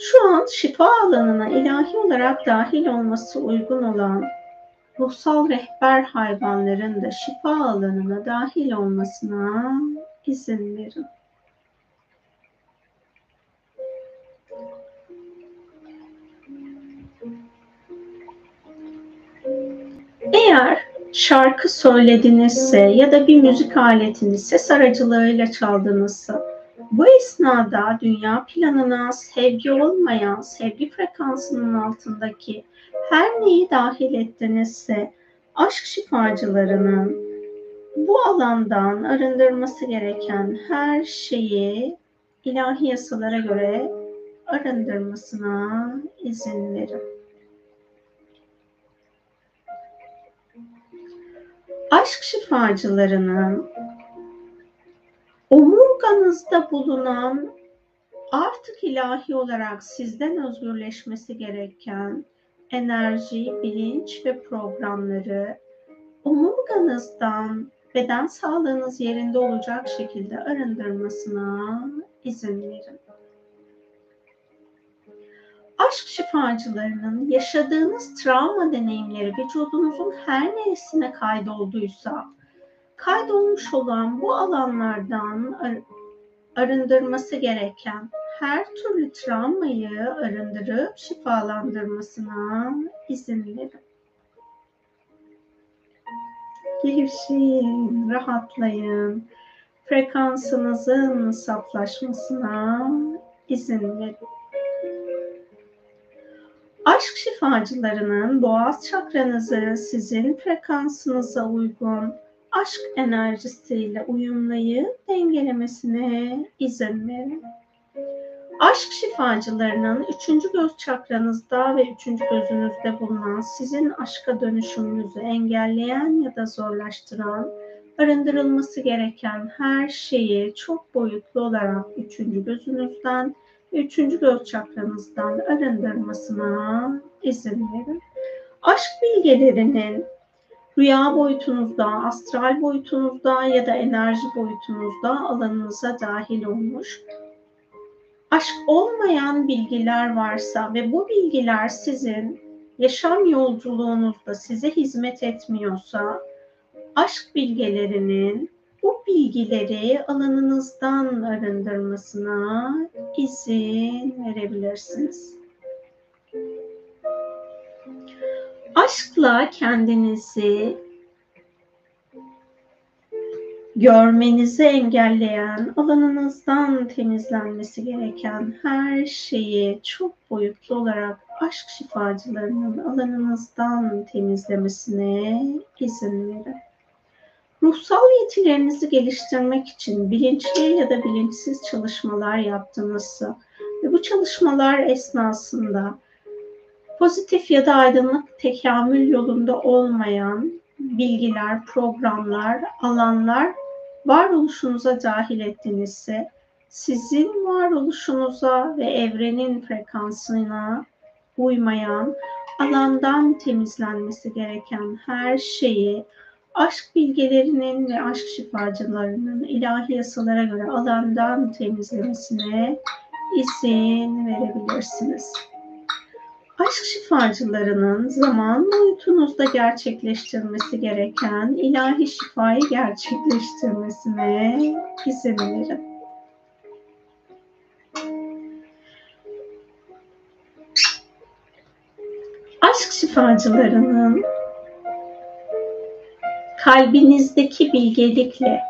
şu an şifa alanına ilahi olarak dahil olması uygun olan ruhsal rehber hayvanların da şifa alanına dahil olmasına izin verin. Eğer şarkı söyledinizse ya da bir müzik aletini ses aracılığıyla çaldınızsa bu esnada dünya planına sevgi olmayan, sevgi frekansının altındaki her neyi dahil ettinizse aşk şifacılarının bu alandan arındırması gereken her şeyi ilahi yasalara göre arındırmasına izin verin. Aşk şifacılarının omurganızda bulunan artık ilahi olarak sizden özgürleşmesi gereken enerji, bilinç ve programları omurganızdan beden sağlığınız yerinde olacak şekilde arındırmasına izin verin. Aşk şifacılarının yaşadığınız travma deneyimleri vücudunuzun her neresine kaydolduysa, kaydolmuş olan bu alanlardan ar- arındırması gereken her türlü travmayı arındırıp şifalandırmasına izin verin. Gevşeyin, rahatlayın. Frekansınızın saflaşmasına izin verin. Aşk şifacılarının boğaz çakranızı sizin frekansınıza uygun aşk enerjisiyle uyumlayıp dengelemesine izin verin. Aşk şifacılarının üçüncü göz çakranızda ve üçüncü gözünüzde bulunan sizin aşka dönüşümünüzü engelleyen ya da zorlaştıran, arındırılması gereken her şeyi çok boyutlu olarak üçüncü gözünüzden ve üçüncü göz çakranızdan arındırmasına izin verin. Aşk bilgelerinin rüya boyutunuzda, astral boyutunuzda ya da enerji boyutunuzda alanınıza dahil olmuş aşk olmayan bilgiler varsa ve bu bilgiler sizin yaşam yolculuğunuzda size hizmet etmiyorsa aşk bilgelerinin bu bilgileri alanınızdan arındırmasına izin verebilirsiniz. Aşkla kendinizi görmenizi engelleyen, alanınızdan temizlenmesi gereken her şeyi çok boyutlu olarak aşk şifacılarının alanınızdan temizlemesine izin verin. Ruhsal yetilerinizi geliştirmek için bilinçli ya da bilinçsiz çalışmalar yaptığınızı ve bu çalışmalar esnasında pozitif ya da aydınlık tekamül yolunda olmayan bilgiler, programlar, alanlar varoluşunuza dahil ettiğinizse sizin varoluşunuza ve evrenin frekansına uymayan alandan temizlenmesi gereken her şeyi aşk bilgelerinin ve aşk şifacılarının ilahi yasalara göre alandan temizlemesine izin verebilirsiniz aşk şifacılarının zaman boyutunuzda gerçekleştirmesi gereken ilahi şifayı gerçekleştirmesine izin verin. Aşk şifacılarının kalbinizdeki bilgelikle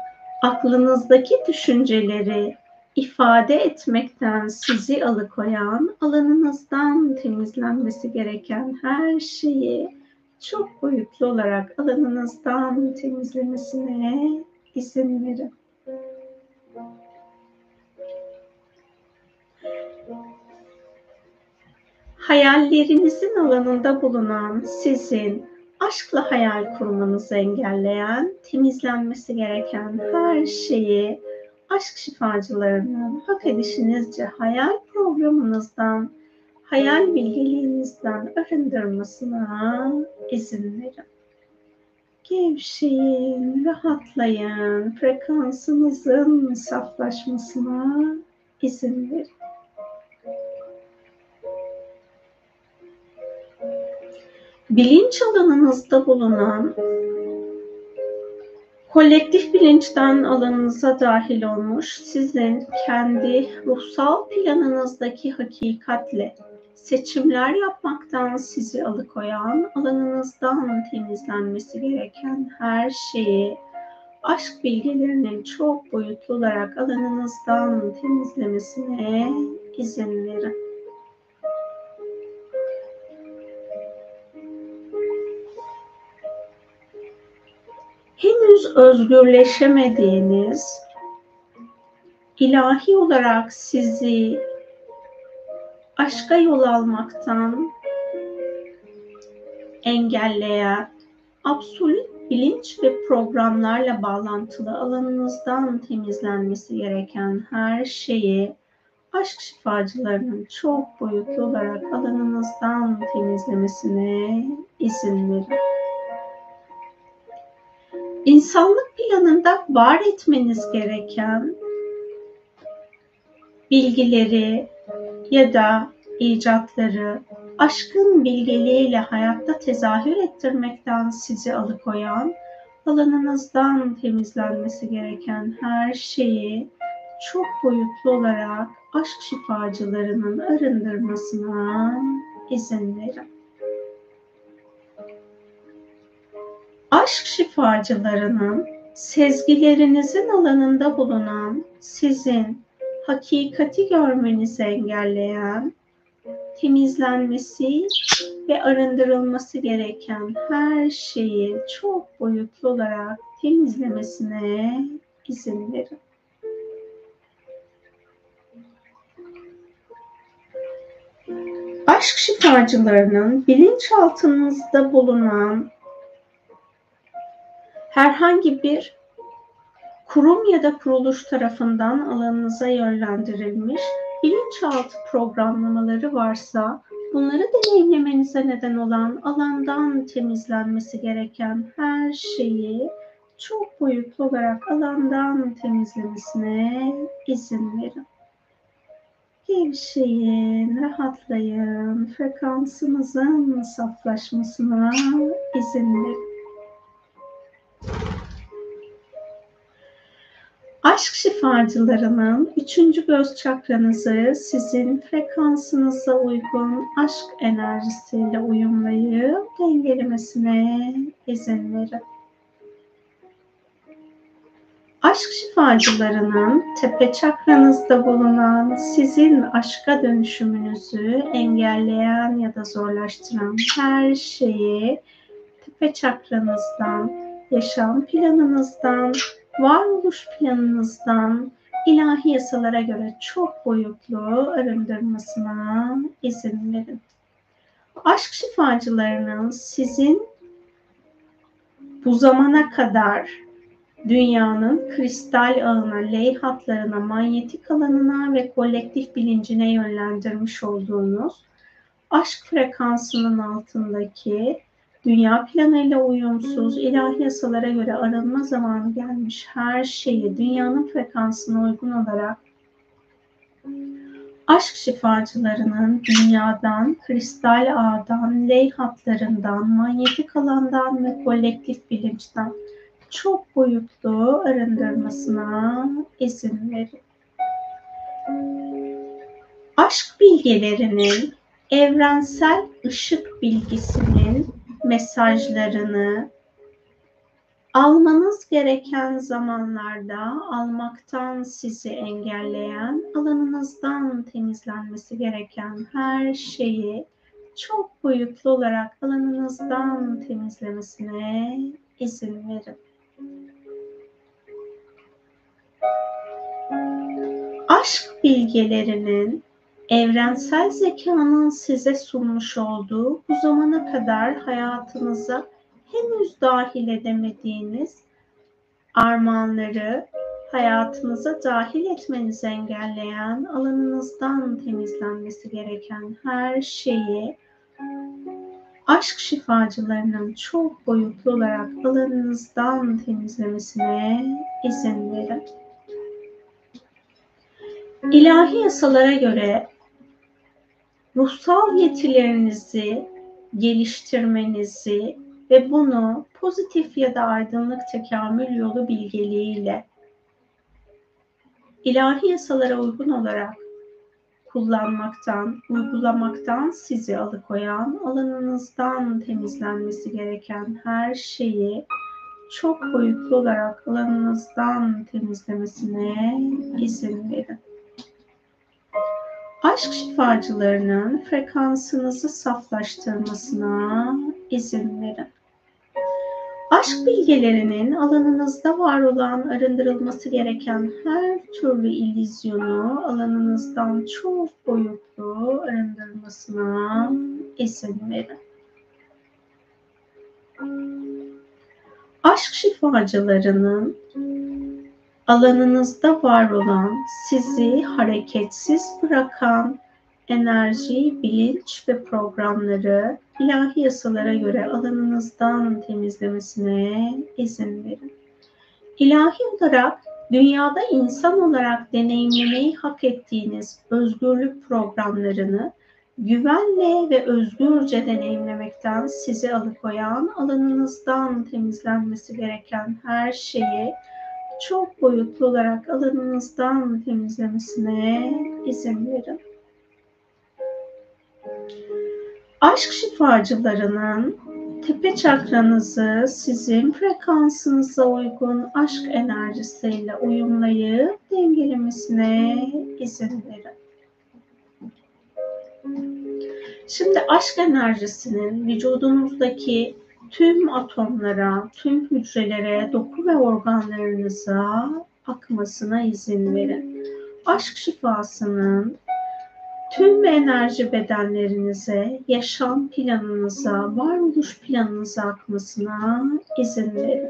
aklınızdaki düşünceleri ifade etmekten sizi alıkoyan, alanınızdan temizlenmesi gereken her şeyi çok boyutlu olarak alanınızdan temizlemesine izin verin. Hayallerinizin alanında bulunan sizin aşkla hayal kurmanızı engelleyen, temizlenmesi gereken her şeyi aşk şifacılarının hak edişinizce hayal programınızdan, hayal bilgeliğinizden arındırmasına izin verin. Gevşeyin, rahatlayın, frekansınızın saflaşmasına izin verin. Bilinç alanınızda bulunan kolektif bilinçten alanınıza dahil olmuş, sizin kendi ruhsal planınızdaki hakikatle seçimler yapmaktan sizi alıkoyan, alanınızdan temizlenmesi gereken her şeyi aşk bilgilerinin çok boyutlu olarak alanınızdan temizlemesine izin verin. Özgürleşemediğiniz, ilahi olarak sizi aşka yol almaktan engelleyen absolut bilinç ve programlarla bağlantılı alanınızdan temizlenmesi gereken her şeyi aşk şifacılarının çok boyutlu olarak alanınızdan temizlemesine izin verin. İnsanlık planında var etmeniz gereken bilgileri ya da icatları aşkın bilgeliğiyle hayatta tezahür ettirmekten sizi alıkoyan, alanınızdan temizlenmesi gereken her şeyi çok boyutlu olarak aşk şifacılarının arındırmasına izin verin. Aşk şifacılarının sezgilerinizin alanında bulunan sizin hakikati görmenizi engelleyen temizlenmesi ve arındırılması gereken her şeyi çok boyutlu olarak temizlemesine izin verin. Aşk şifacılarının bilinçaltınızda bulunan herhangi bir kurum ya da kuruluş tarafından alanınıza yönlendirilmiş bilinçaltı programlamaları varsa bunları deneyimlemenize neden olan alandan temizlenmesi gereken her şeyi çok boyutlu olarak alandan temizlemesine izin verin. Gevşeyin, rahatlayın, frekansınızın saflaşmasına izin verin. Şifacılarının üçüncü göz çakranızı sizin frekansınıza uygun aşk enerjisiyle uyumlayıp dengelemesine izin verin. Aşk şifacılarının tepe çakranızda bulunan sizin aşka dönüşümünüzü engelleyen ya da zorlaştıran her şeyi tepe çakranızdan, yaşam planınızdan, varoluş planınızdan ilahi yasalara göre çok boyutlu arındırmasına izin verin. Aşk şifacılarının sizin bu zamana kadar dünyanın kristal ağına, ley hatlarına, manyetik alanına ve kolektif bilincine yönlendirmiş olduğunuz aşk frekansının altındaki dünya planıyla uyumsuz, ilahi yasalara göre arınma zamanı gelmiş. Her şeyi dünyanın frekansına uygun olarak aşk şifacılarının dünyadan, kristal ağdan, ley hatlarından, manyetik alandan ve kolektif bilinçten çok boyutlu arındırmasına izin verin. Aşk bilgelerinin evrensel ışık bilgisinin mesajlarını almanız gereken zamanlarda almaktan sizi engelleyen, alanınızdan temizlenmesi gereken her şeyi çok boyutlu olarak alanınızdan temizlemesine izin verin. Aşk bilgelerinin evrensel zekanın size sunmuş olduğu bu zamana kadar hayatınıza henüz dahil edemediğiniz armağanları hayatınıza dahil etmenizi engelleyen, alanınızdan temizlenmesi gereken her şeyi aşk şifacılarının çok boyutlu olarak alanınızdan temizlemesine izin verin. İlahi yasalara göre ruhsal yetilerinizi geliştirmenizi ve bunu pozitif ya da aydınlık tekamül yolu bilgeliğiyle ilahi yasalara uygun olarak kullanmaktan, uygulamaktan sizi alıkoyan, alanınızdan temizlenmesi gereken her şeyi çok boyutlu olarak alanınızdan temizlemesine izin verin. Aşk şifacılarının frekansınızı saflaştırmasına izin verin. Aşk bilgelerinin alanınızda var olan arındırılması gereken her türlü illüzyonu alanınızdan çok boyutlu arındırmasına izin verin. Aşk şifacılarının alanınızda var olan, sizi hareketsiz bırakan enerji, bilinç ve programları ilahi yasalara göre alanınızdan temizlemesine izin verin. İlahi olarak dünyada insan olarak deneyimlemeyi hak ettiğiniz özgürlük programlarını güvenle ve özgürce deneyimlemekten sizi alıkoyan alanınızdan temizlenmesi gereken her şeyi çok boyutlu olarak alanınızdan temizlemesine izin verin. Aşk şifacılarının tepe çakranızı sizin frekansınıza uygun aşk enerjisiyle uyumlayıp dengelemesine izin verin. Şimdi aşk enerjisinin vücudunuzdaki tüm atomlara, tüm hücrelere, doku ve organlarınıza akmasına izin verin. Aşk şifasının tüm enerji bedenlerinize, yaşam planınıza, varoluş planınıza akmasına izin verin.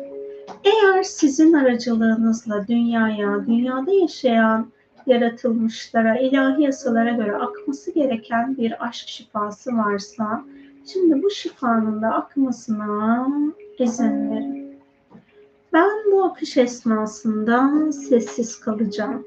Eğer sizin aracılığınızla dünyaya, dünyada yaşayan yaratılmışlara, ilahi yasalara göre akması gereken bir aşk şifası varsa, şimdi bu şifanın da akmasına izin verin. Ben bu akış esnasında sessiz kalacağım.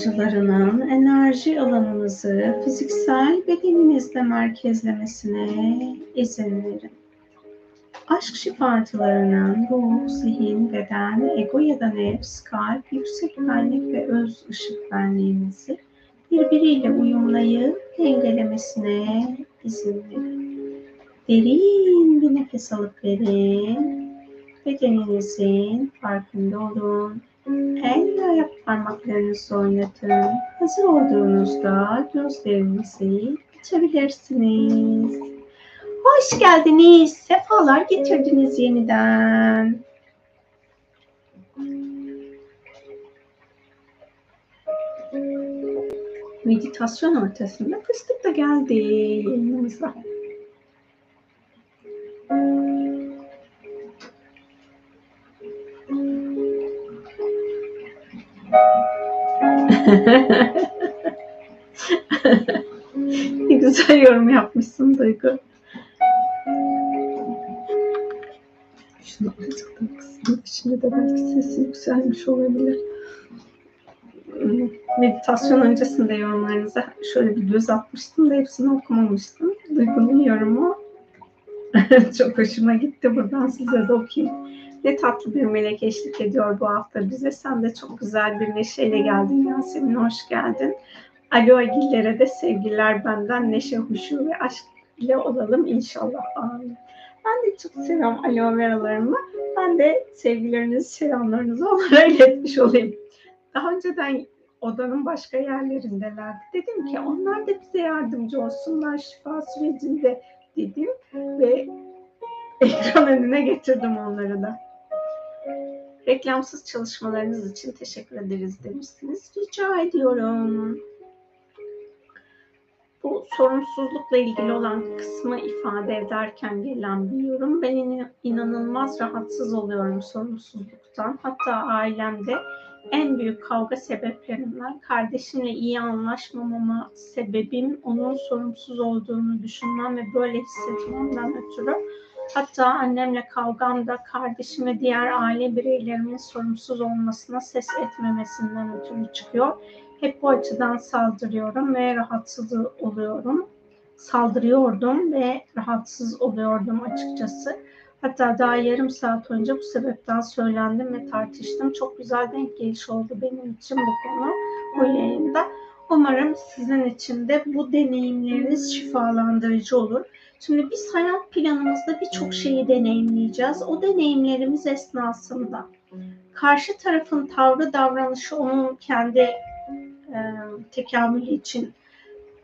Şifacılarının enerji alanınızı fiziksel bedeninizde merkezlemesine izin verin. Aşk şifacılarının ruh, zihin, beden, ego ya da nefs, kalp, yüksek benlik ve öz ışık benliğinizi birbiriyle uyumlayıp dengelemesine izin verin. Derin bir nefes alıp verin. Bedeninizin farkında olun. El ayak parmaklarınızı oynatın. Hazır olduğunuzda gözlerinizi açabilirsiniz. Hoş geldiniz. Sefalar getirdiniz yeniden. Meditasyon ortasında fıstık da geldi yayınımıza. ne güzel yorum yapmışsın Duygu. Şunu azıcık içinde de belki sesi yükselmiş olabilir. Meditasyon öncesinde yorumlarınıza şöyle bir göz atmıştım da hepsini okumamıştım. Duygu'nun yorumu çok hoşuma gitti. Buradan size de okuyayım. Ne tatlı bir melek eşlik ediyor bu hafta bize. Sen de çok güzel bir neşeyle geldin Yasemin. Hoş geldin. Alo Agillere de sevgiler benden. Neşe, huşu ve aşk ile olalım inşallah. Amin. Ben de çok seviyorum aloe veralarımı. Ben de sevgilerinizi, selamlarınızı onlara iletmiş olayım. Daha önceden odanın başka yerlerindelerdi. Dedim ki onlar da bize yardımcı olsunlar şifa sürecinde dedim ve ekran önüne getirdim onları da. Reklamsız çalışmalarınız için teşekkür ederiz demişsiniz. Rica ediyorum. Bu sorumsuzlukla ilgili olan kısmı ifade ederken gelen bir yorum. Ben inanılmaz rahatsız oluyorum sorumsuzluktan. Hatta ailemde en büyük kavga sebeplerimden kardeşimle iyi anlaşmamama sebebim onun sorumsuz olduğunu düşünmem ve böyle hissetmemden ötürü Hatta annemle kavgamda kardeşim ve diğer aile bireylerimin sorumsuz olmasına ses etmemesinden ötürü çıkıyor. Hep bu açıdan saldırıyorum ve rahatsız oluyorum. Saldırıyordum ve rahatsız oluyordum açıkçası. Hatta daha yarım saat önce bu sebepten söylendim ve tartıştım. Çok güzel denk geliş oldu benim için bu konu bu yayında. Umarım sizin için de bu deneyimleriniz şifalandırıcı olur. Şimdi biz hayat planımızda birçok şeyi deneyimleyeceğiz. O deneyimlerimiz esnasında karşı tarafın tavrı davranışı onun kendi e, tekamülü için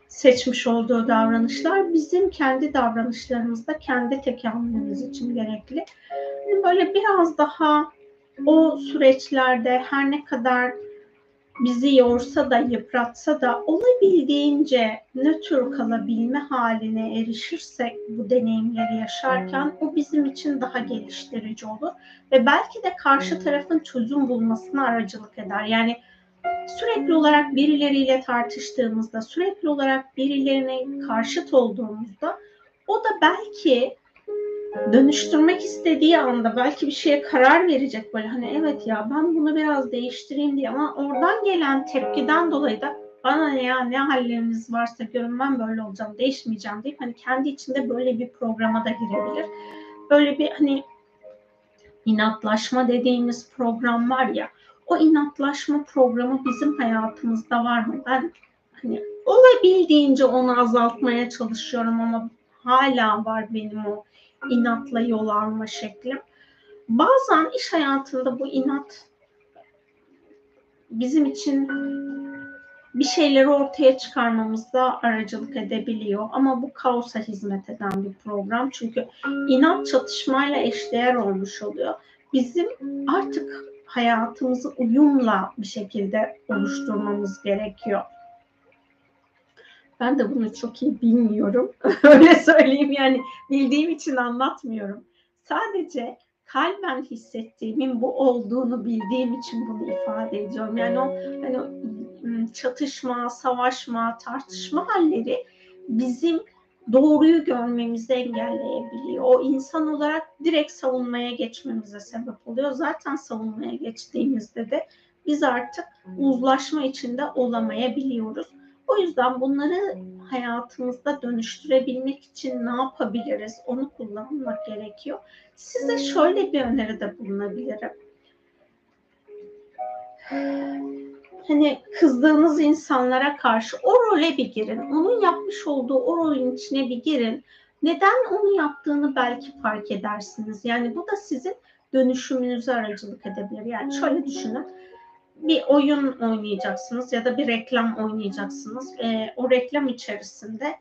seçmiş olduğu davranışlar bizim kendi davranışlarımızda kendi tekamülümüz için gerekli. Böyle biraz daha o süreçlerde her ne kadar bizi yorsa da yıpratsa da olabildiğince nötr kalabilme haline erişirsek bu deneyimleri yaşarken o bizim için daha geliştirici olur ve belki de karşı tarafın çözüm bulmasına aracılık eder. Yani sürekli olarak birileriyle tartıştığımızda, sürekli olarak birilerine karşıt olduğumuzda o da belki dönüştürmek istediği anda belki bir şeye karar verecek böyle hani evet ya ben bunu biraz değiştireyim diye ama oradan gelen tepkiden dolayı da bana ne ya ne halleriniz varsa görün ben böyle olacağım değişmeyeceğim deyip hani kendi içinde böyle bir programa da girebilir. Böyle bir hani inatlaşma dediğimiz program var ya o inatlaşma programı bizim hayatımızda var mı? Ben hani olabildiğince onu azaltmaya çalışıyorum ama hala var benim o inatla yol alma şeklim. Bazen iş hayatında bu inat bizim için bir şeyleri ortaya çıkarmamızda aracılık edebiliyor. Ama bu kaosa hizmet eden bir program. Çünkü inat çatışmayla eşdeğer olmuş oluyor. Bizim artık hayatımızı uyumla bir şekilde oluşturmamız gerekiyor. Ben de bunu çok iyi bilmiyorum. Öyle söyleyeyim yani bildiğim için anlatmıyorum. Sadece kalben hissettiğimin bu olduğunu bildiğim için bunu ifade ediyorum. Yani o hani çatışma, savaşma, tartışma halleri bizim doğruyu görmemizi engelleyebiliyor. O insan olarak direkt savunmaya geçmemize sebep oluyor. Zaten savunmaya geçtiğimizde de biz artık uzlaşma içinde olamayabiliyoruz. O yüzden bunları hayatımızda dönüştürebilmek için ne yapabiliriz? Onu kullanmak gerekiyor. Size şöyle bir öneride bulunabilirim. Hani kızdığınız insanlara karşı o role bir girin. Onun yapmış olduğu o rolün içine bir girin. Neden onu yaptığını belki fark edersiniz. Yani bu da sizin dönüşümünüze aracılık edebilir. Yani şöyle düşünün bir oyun oynayacaksınız ya da bir reklam oynayacaksınız. E, o reklam içerisinde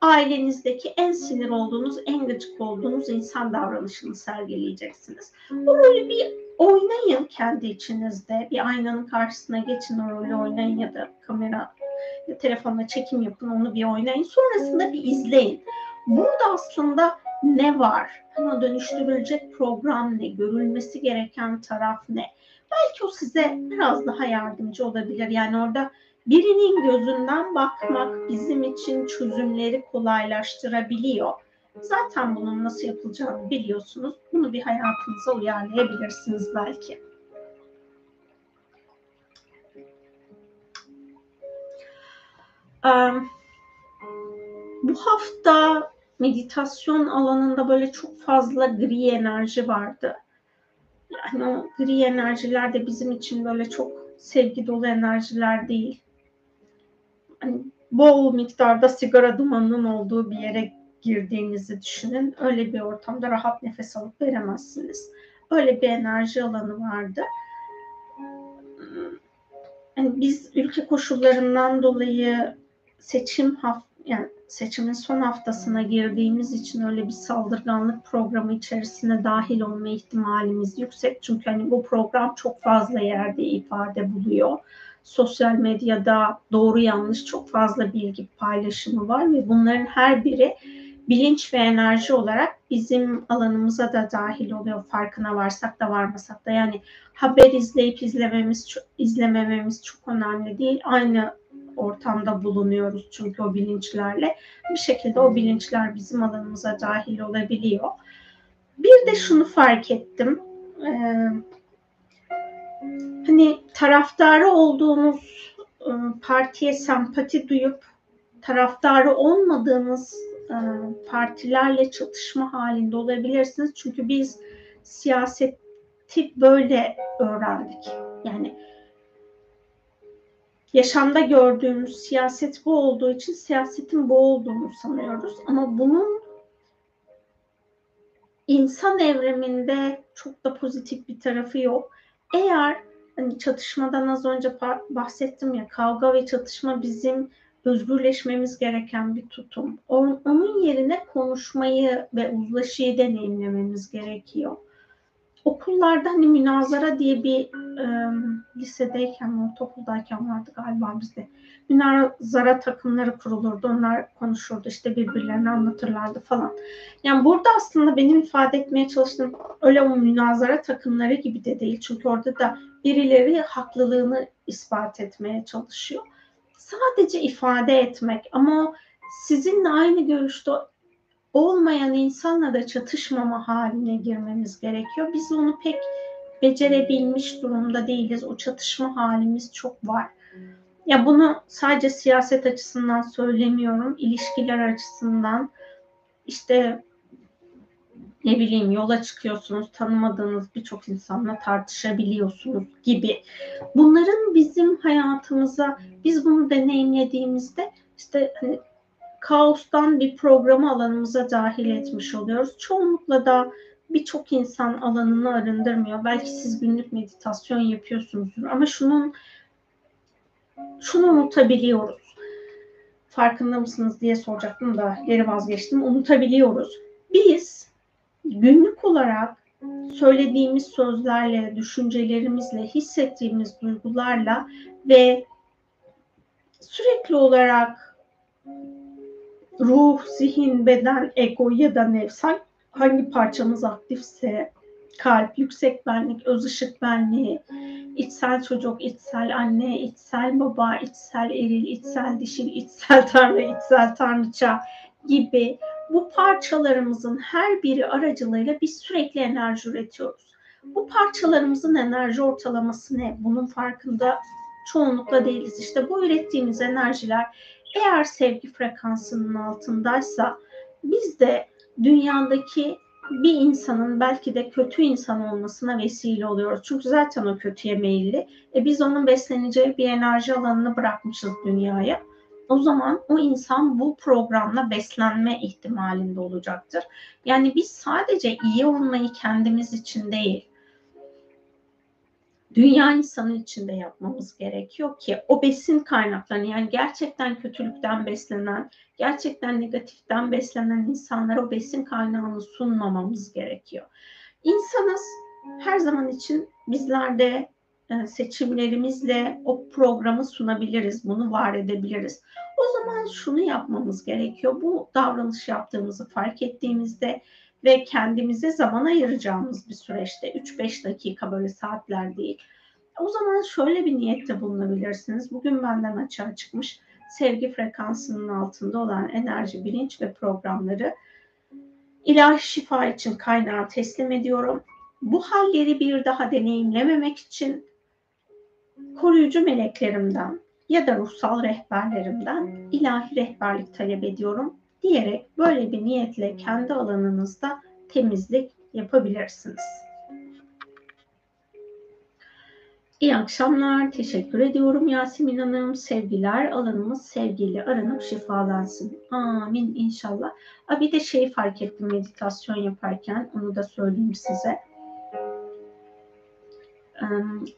ailenizdeki en sinir olduğunuz, en gıcık olduğunuz insan davranışını sergileyeceksiniz. O rolü bir oynayın kendi içinizde. Bir aynanın karşısına geçin o rolü oynayın ya da kamera ya telefonla çekim yapın onu bir oynayın. Sonrasında bir izleyin. Burada aslında ne var? Hani dönüştürülecek program ne? Görülmesi gereken taraf ne? Belki o size biraz daha yardımcı olabilir. Yani orada birinin gözünden bakmak bizim için çözümleri kolaylaştırabiliyor. Zaten bunun nasıl yapılacağını biliyorsunuz. Bunu bir hayatınıza uyarlayabilirsiniz belki. Bu hafta meditasyon alanında böyle çok fazla gri enerji vardı yani o gri enerjiler de bizim için böyle çok sevgi dolu enerjiler değil. Hani bol miktarda sigara dumanının olduğu bir yere girdiğinizi düşünün. Öyle bir ortamda rahat nefes alıp veremezsiniz. Öyle bir enerji alanı vardı. Yani biz ülke koşullarından dolayı seçim haft yani seçimin son haftasına girdiğimiz için öyle bir saldırganlık programı içerisine dahil olma ihtimalimiz yüksek. Çünkü hani bu program çok fazla yerde ifade buluyor. Sosyal medyada doğru yanlış çok fazla bilgi paylaşımı var ve bunların her biri bilinç ve enerji olarak bizim alanımıza da dahil oluyor. Farkına varsak da varmasak da yani haber izleyip izlememiz izlemememiz çok önemli değil. Aynı ortamda bulunuyoruz çünkü o bilinçlerle. Bir şekilde o bilinçler bizim alanımıza dahil olabiliyor. Bir de şunu fark ettim. Ee, hani taraftarı olduğumuz ıı, partiye sempati duyup taraftarı olmadığımız e, partilerle çatışma halinde olabilirsiniz. Çünkü biz siyaseti böyle öğrendik. Yani yaşamda gördüğümüz siyaset bu olduğu için siyasetin bu olduğunu sanıyoruz. Ama bunun insan evriminde çok da pozitif bir tarafı yok. Eğer hani çatışmadan az önce bahsettim ya kavga ve çatışma bizim özgürleşmemiz gereken bir tutum. Onun yerine konuşmayı ve uzlaşıyı deneyimlememiz gerekiyor okullarda hani münazara diye bir e, lisedeyken, ortaokuldayken vardı galiba bizde. Münazara takımları kurulurdu. Onlar konuşurdu işte birbirlerini anlatırlardı falan. Yani burada aslında benim ifade etmeye çalıştığım öyle o münazara takımları gibi de değil. Çünkü orada da birileri haklılığını ispat etmeye çalışıyor. Sadece ifade etmek ama sizinle aynı görüşte olmayan insanla da çatışmama haline girmemiz gerekiyor. Biz onu pek becerebilmiş durumda değiliz. O çatışma halimiz çok var. Ya bunu sadece siyaset açısından söylemiyorum. İlişkiler açısından işte ne bileyim yola çıkıyorsunuz, tanımadığınız birçok insanla tartışabiliyorsunuz gibi. Bunların bizim hayatımıza biz bunu deneyimlediğimizde işte hani kaostan bir programı alanımıza dahil etmiş oluyoruz. Çoğunlukla da birçok insan alanını arındırmıyor. Belki siz günlük meditasyon yapıyorsunuzdur ama şunun şunu unutabiliyoruz. Farkında mısınız diye soracaktım da geri vazgeçtim. Unutabiliyoruz. Biz günlük olarak söylediğimiz sözlerle, düşüncelerimizle, hissettiğimiz duygularla ve sürekli olarak ruh, zihin, beden, ego ya da nefs hangi parçamız aktifse kalp, yüksek benlik, öz ışık benliği, içsel çocuk, içsel anne, içsel baba, içsel eril, içsel dişil, içsel tanrı, içsel tanrıça gibi bu parçalarımızın her biri aracılığıyla biz sürekli enerji üretiyoruz. Bu parçalarımızın enerji ortalaması ne? Bunun farkında çoğunlukla değiliz. İşte bu ürettiğimiz enerjiler eğer sevgi frekansının altındaysa biz de dünyadaki bir insanın belki de kötü insan olmasına vesile oluyoruz. Çünkü zaten o kötüye meyilli. E biz onun besleneceği bir enerji alanını bırakmışız dünyaya. O zaman o insan bu programla beslenme ihtimalinde olacaktır. Yani biz sadece iyi olmayı kendimiz için değil, dünya insanı içinde yapmamız gerekiyor ki o besin kaynaklarını yani gerçekten kötülükten beslenen, gerçekten negatiften beslenen insanlara o besin kaynağını sunmamamız gerekiyor. İnsanız her zaman için bizler de e, seçimlerimizle o programı sunabiliriz, bunu var edebiliriz. O zaman şunu yapmamız gerekiyor. Bu davranış yaptığımızı fark ettiğimizde ve kendimize zaman ayıracağımız bir süreçte 3-5 dakika böyle saatler değil. O zaman şöyle bir niyette bulunabilirsiniz. Bugün benden açığa çıkmış sevgi frekansının altında olan enerji, bilinç ve programları ilahi şifa için kaynağı teslim ediyorum. Bu halleri bir daha deneyimlememek için koruyucu meleklerimden ya da ruhsal rehberlerimden ilahi rehberlik talep ediyorum diyerek böyle bir niyetle kendi alanınızda temizlik yapabilirsiniz. İyi akşamlar. Teşekkür ediyorum Yasemin Hanım. Sevgiler. Alanımız sevgiyle aranıp şifalansın. Amin inşallah. Aa, bir de şey fark ettim meditasyon yaparken. Onu da söyleyeyim size.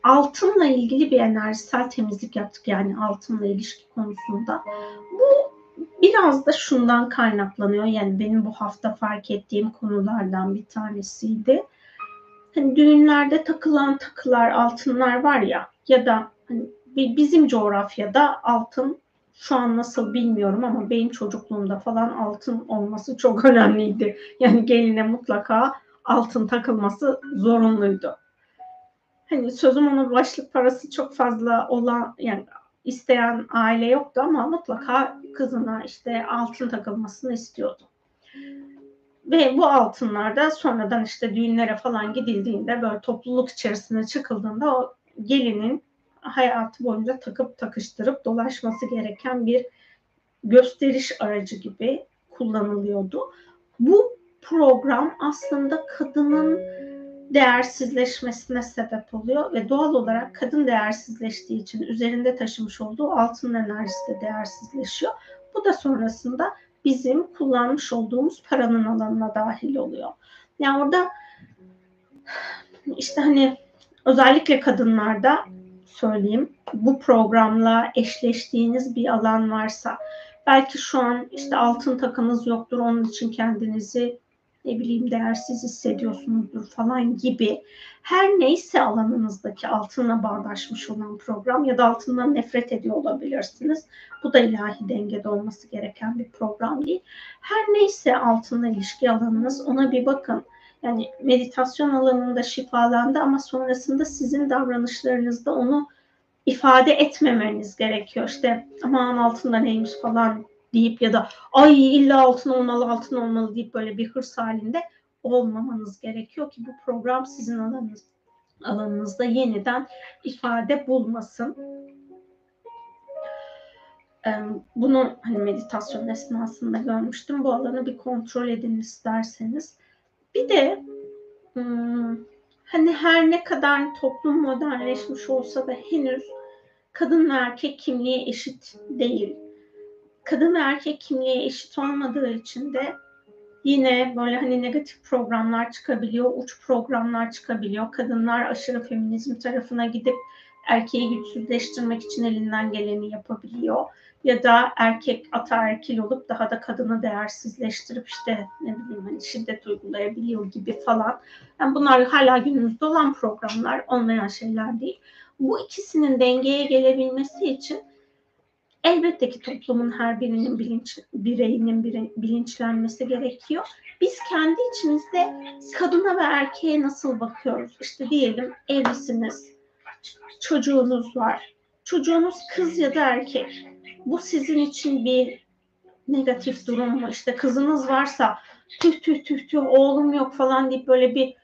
Altınla ilgili bir enerjisel temizlik yaptık. Yani altınla ilişki konusunda. Bu biraz da şundan kaynaklanıyor. Yani benim bu hafta fark ettiğim konulardan bir tanesiydi. Hani düğünlerde takılan takılar, altınlar var ya ya da hani bizim coğrafyada altın şu an nasıl bilmiyorum ama benim çocukluğumda falan altın olması çok önemliydi. Yani geline mutlaka altın takılması zorunluydu. Hani sözüm onun başlık parası çok fazla olan yani isteyen aile yoktu ama mutlaka kızına işte altın takılmasını istiyordu. Ve bu altınlarda sonradan işte düğünlere falan gidildiğinde böyle topluluk içerisine çıkıldığında o gelinin hayatı boyunca takıp takıştırıp dolaşması gereken bir gösteriş aracı gibi kullanılıyordu. Bu program aslında kadının değersizleşmesine sebep oluyor ve doğal olarak kadın değersizleştiği için üzerinde taşımış olduğu altın enerjisi de değersizleşiyor. Bu da sonrasında bizim kullanmış olduğumuz paranın alanına dahil oluyor. Yani orada işte hani özellikle kadınlarda söyleyeyim bu programla eşleştiğiniz bir alan varsa belki şu an işte altın takınız yoktur onun için kendinizi ne bileyim değersiz hissediyorsunuzdur falan gibi her neyse alanınızdaki altınla bağdaşmış olan program ya da altından nefret ediyor olabilirsiniz. Bu da ilahi dengede olması gereken bir program değil. Her neyse altınla ilişki alanınız ona bir bakın. Yani meditasyon alanında şifalandı ama sonrasında sizin davranışlarınızda onu ifade etmemeniz gerekiyor. İşte aman altında neymiş falan deyip ya da ay illa altın olmalı altın olmalı deyip böyle bir hırs halinde olmamanız gerekiyor ki bu program sizin alanınız, alanınızda yeniden ifade bulmasın. Bunu hani meditasyon esnasında görmüştüm. Bu alanı bir kontrol edin isterseniz. Bir de hani her ne kadar toplum modernleşmiş olsa da henüz kadın ve erkek kimliği eşit değil kadın ve erkek kimliği eşit olmadığı için de yine böyle hani negatif programlar çıkabiliyor, uç programlar çıkabiliyor. Kadınlar aşırı feminizm tarafına gidip erkeği güçsüzleştirmek için elinden geleni yapabiliyor. Ya da erkek ataerkil olup daha da kadını değersizleştirip işte ne bileyim hani şiddet uygulayabiliyor gibi falan. Yani bunlar hala günümüzde olan programlar, olmayan şeyler değil. Bu ikisinin dengeye gelebilmesi için Elbette ki toplumun her birinin bilinç, bireyinin bilinçlenmesi gerekiyor. Biz kendi içimizde kadına ve erkeğe nasıl bakıyoruz? İşte diyelim evlisiniz, çocuğunuz var. Çocuğunuz kız ya da erkek. Bu sizin için bir negatif durum mu? İşte kızınız varsa tüh tüh tüh tüh oğlum yok falan deyip böyle bir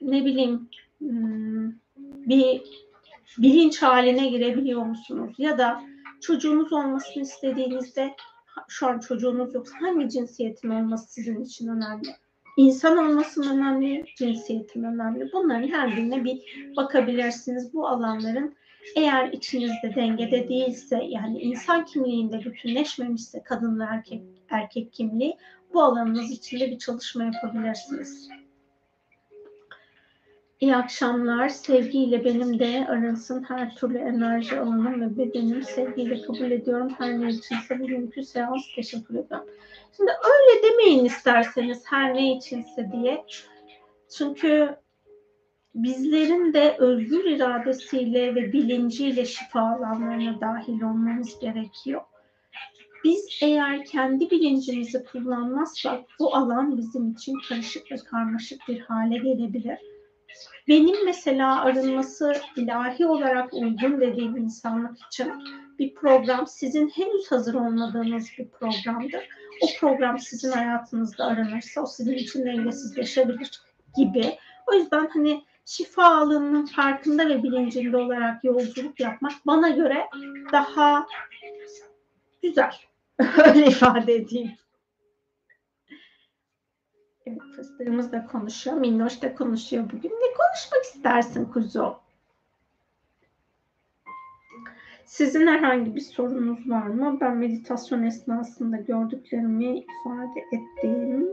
ne bileyim hmm, bir bilinç haline girebiliyor musunuz? Ya da çocuğunuz olmasını istediğinizde şu an çocuğunuz yoksa hangi cinsiyetin olması sizin için önemli? İnsan olması önemli, cinsiyetin önemli? Bunların her birine bir bakabilirsiniz. Bu alanların eğer içinizde dengede değilse yani insan kimliğinde bütünleşmemişse kadın ve erkek erkek kimliği bu alanınız içinde bir çalışma yapabilirsiniz. İyi akşamlar. Sevgiyle benim de arınsın her türlü enerji alanım ve bedenim sevgiyle kabul ediyorum. Her ne içinse bugünkü seans teşekkür ederim. Şimdi öyle demeyin isterseniz her ne içinse diye. Çünkü bizlerin de özgür iradesiyle ve bilinciyle şifa alanlarına dahil olmamız gerekiyor. Biz eğer kendi bilincimizi kullanmazsak bu alan bizim için karışık ve karmaşık bir hale gelebilir benim mesela arınması ilahi olarak uygun dediğim insanlık için bir program sizin henüz hazır olmadığınız bir programdır. O program sizin hayatınızda aranırsa o sizin için dengesizleşebilir gibi. O yüzden hani şifa alanının farkında ve bilincinde olarak yolculuk yapmak bana göre daha güzel. Öyle ifade edeyim. Fıstığımız da konuşuyor. Minnoş da konuşuyor bugün. Ne konuşmak istersin kuzu? Sizin herhangi bir sorunuz var mı? Ben meditasyon esnasında gördüklerimi ifade ettiğim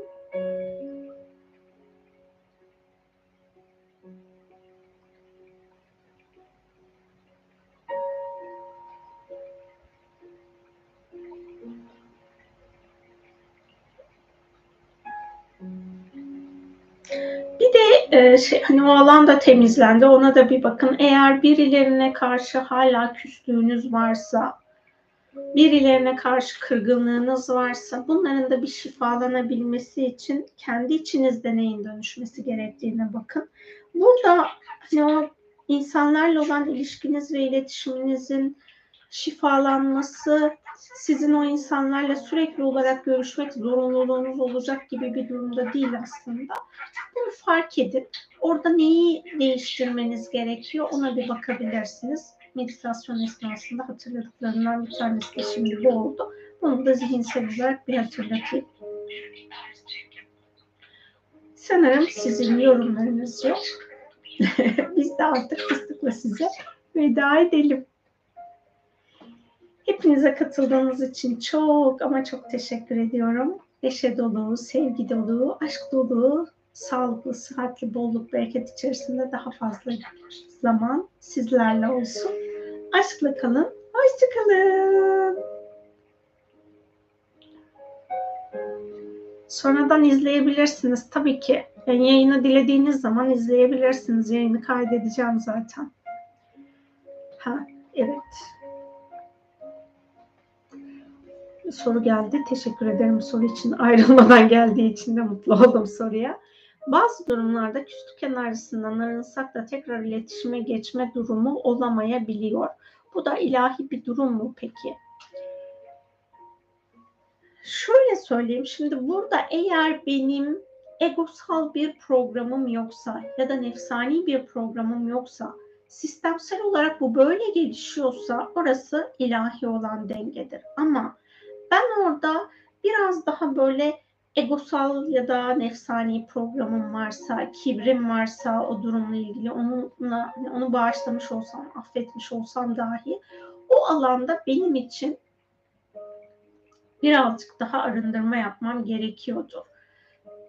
e, şey, hani o alan da temizlendi. Ona da bir bakın. Eğer birilerine karşı hala küslüğünüz varsa, birilerine karşı kırgınlığınız varsa bunların da bir şifalanabilmesi için kendi içinizde neyin dönüşmesi gerektiğine bakın. Burada hani o insanlarla olan ilişkiniz ve iletişiminizin şifalanması sizin o insanlarla sürekli olarak görüşmek zorunluluğunuz olacak gibi bir durumda değil aslında. Bunu fark edip orada neyi değiştirmeniz gerekiyor ona bir bakabilirsiniz. Meditasyon esnasında hatırladıklarından bir tanesi de şimdi bu oldu. Bunu da zihinsel olarak bir hatırlatayım. Sanırım sizin yorumlarınız yok. Biz de artık fıstıkla size veda edelim. Hepinize katıldığınız için çok ama çok teşekkür ediyorum. Neşe dolu, sevgi dolu, aşk dolu, sağlıklı, sıhhatli, bolluk, bereket içerisinde daha fazla zaman sizlerle olsun. Aşkla kalın, hoşçakalın. Sonradan izleyebilirsiniz tabii ki. Yani yayını dilediğiniz zaman izleyebilirsiniz. Yayını kaydedeceğim zaten. Ha, evet. Soru geldi. Teşekkür ederim soru için. Ayrılmadan geldiği için de mutlu oldum soruya. Bazı durumlarda küslük enerjisinden arınsak da tekrar iletişime geçme durumu olamayabiliyor. Bu da ilahi bir durum mu peki? Şöyle söyleyeyim. Şimdi burada eğer benim egosal bir programım yoksa ya da nefsani bir programım yoksa sistemsel olarak bu böyle gelişiyorsa orası ilahi olan dengedir. Ama ben orada biraz daha böyle egosal ya da nefsani programım varsa, kibrim varsa o durumla ilgili onunla onu bağışlamış olsam, affetmiş olsam dahi o alanda benim için birazcık daha arındırma yapmam gerekiyordu.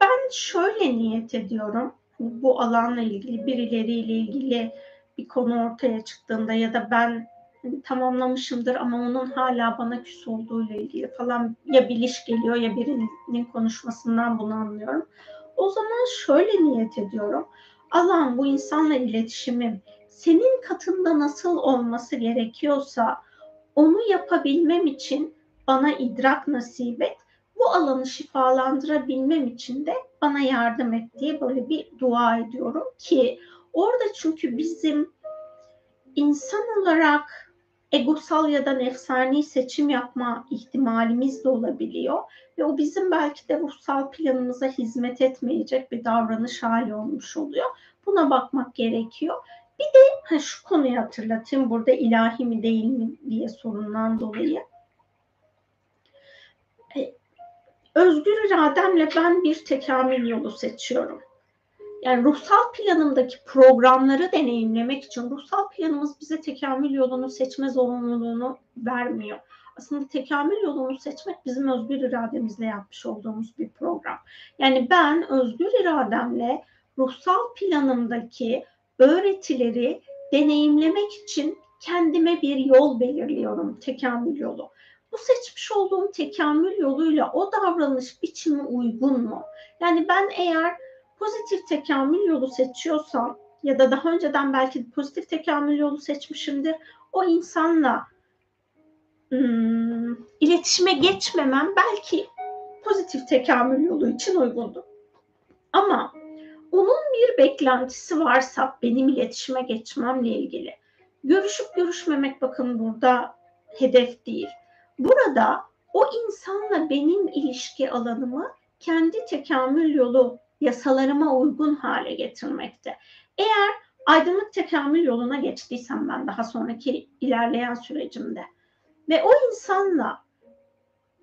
Ben şöyle niyet ediyorum. Bu alanla ilgili birileriyle ilgili bir konu ortaya çıktığında ya da ben hani tamamlamışımdır ama onun hala bana küs olduğuyla ilgili falan ya biliş geliyor ya birinin konuşmasından bunu anlıyorum. O zaman şöyle niyet ediyorum. Allah'ım bu insanla iletişimim senin katında nasıl olması gerekiyorsa onu yapabilmem için bana idrak nasip et. Bu alanı şifalandırabilmem için de bana yardım et diye böyle bir dua ediyorum ki orada çünkü bizim insan olarak egosal ya da nefsani seçim yapma ihtimalimiz de olabiliyor. Ve o bizim belki de ruhsal planımıza hizmet etmeyecek bir davranış hali olmuş oluyor. Buna bakmak gerekiyor. Bir de ha, şu konuyu hatırlatayım burada ilahi mi değil mi diye sorundan dolayı. E, özgür irademle ben bir tekamül yolu seçiyorum yani ruhsal planımdaki programları deneyimlemek için ruhsal planımız bize tekamül yolunu seçme zorunluluğunu vermiyor. Aslında tekamül yolunu seçmek bizim özgür irademizle yapmış olduğumuz bir program. Yani ben özgür irademle ruhsal planımdaki öğretileri deneyimlemek için kendime bir yol belirliyorum, tekamül yolu. Bu seçmiş olduğum tekamül yoluyla o davranış biçimi uygun mu? Yani ben eğer pozitif tekamül yolu seçiyorsam ya da daha önceden belki pozitif tekamül yolu seçmişimdir. O insanla ım, iletişime geçmemem belki pozitif tekamül yolu için uygundur. Ama onun bir beklentisi varsa benim iletişime geçmemle ilgili görüşüp görüşmemek bakın burada hedef değil. Burada o insanla benim ilişki alanımı kendi tekamül yolu yasalarıma uygun hale getirmekte. Eğer aydınlık tekamül yoluna geçtiysem ben daha sonraki ilerleyen sürecimde ve o insanla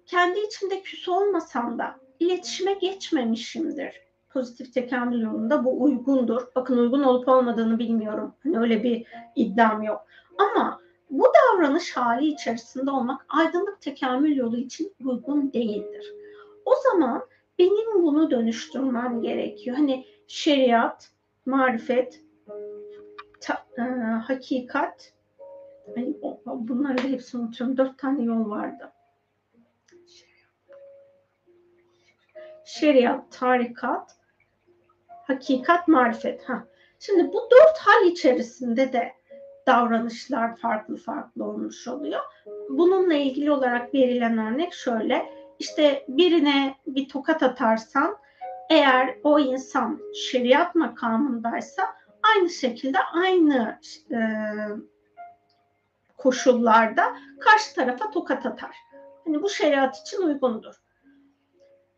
kendi içimde küs olmasam da iletişime geçmemişimdir. Pozitif tekamül yolunda bu uygundur. Bakın uygun olup olmadığını bilmiyorum. Hani öyle bir iddiam yok. Ama bu davranış hali içerisinde olmak aydınlık tekamül yolu için uygun değildir. O zaman benim bunu dönüştürmem gerekiyor. Hani şeriat, marifet, ta, e, hakikat, hani bunları da hepsini unutuyorum. Dört tane yol vardı. Şeriat, tarikat, hakikat, marifet. Ha. Şimdi bu dört hal içerisinde de davranışlar farklı farklı olmuş oluyor. Bununla ilgili olarak verilen örnek şöyle işte birine bir tokat atarsan eğer o insan şeriat makamındaysa aynı şekilde aynı e, koşullarda karşı tarafa tokat atar. Hani bu şeriat için uygundur.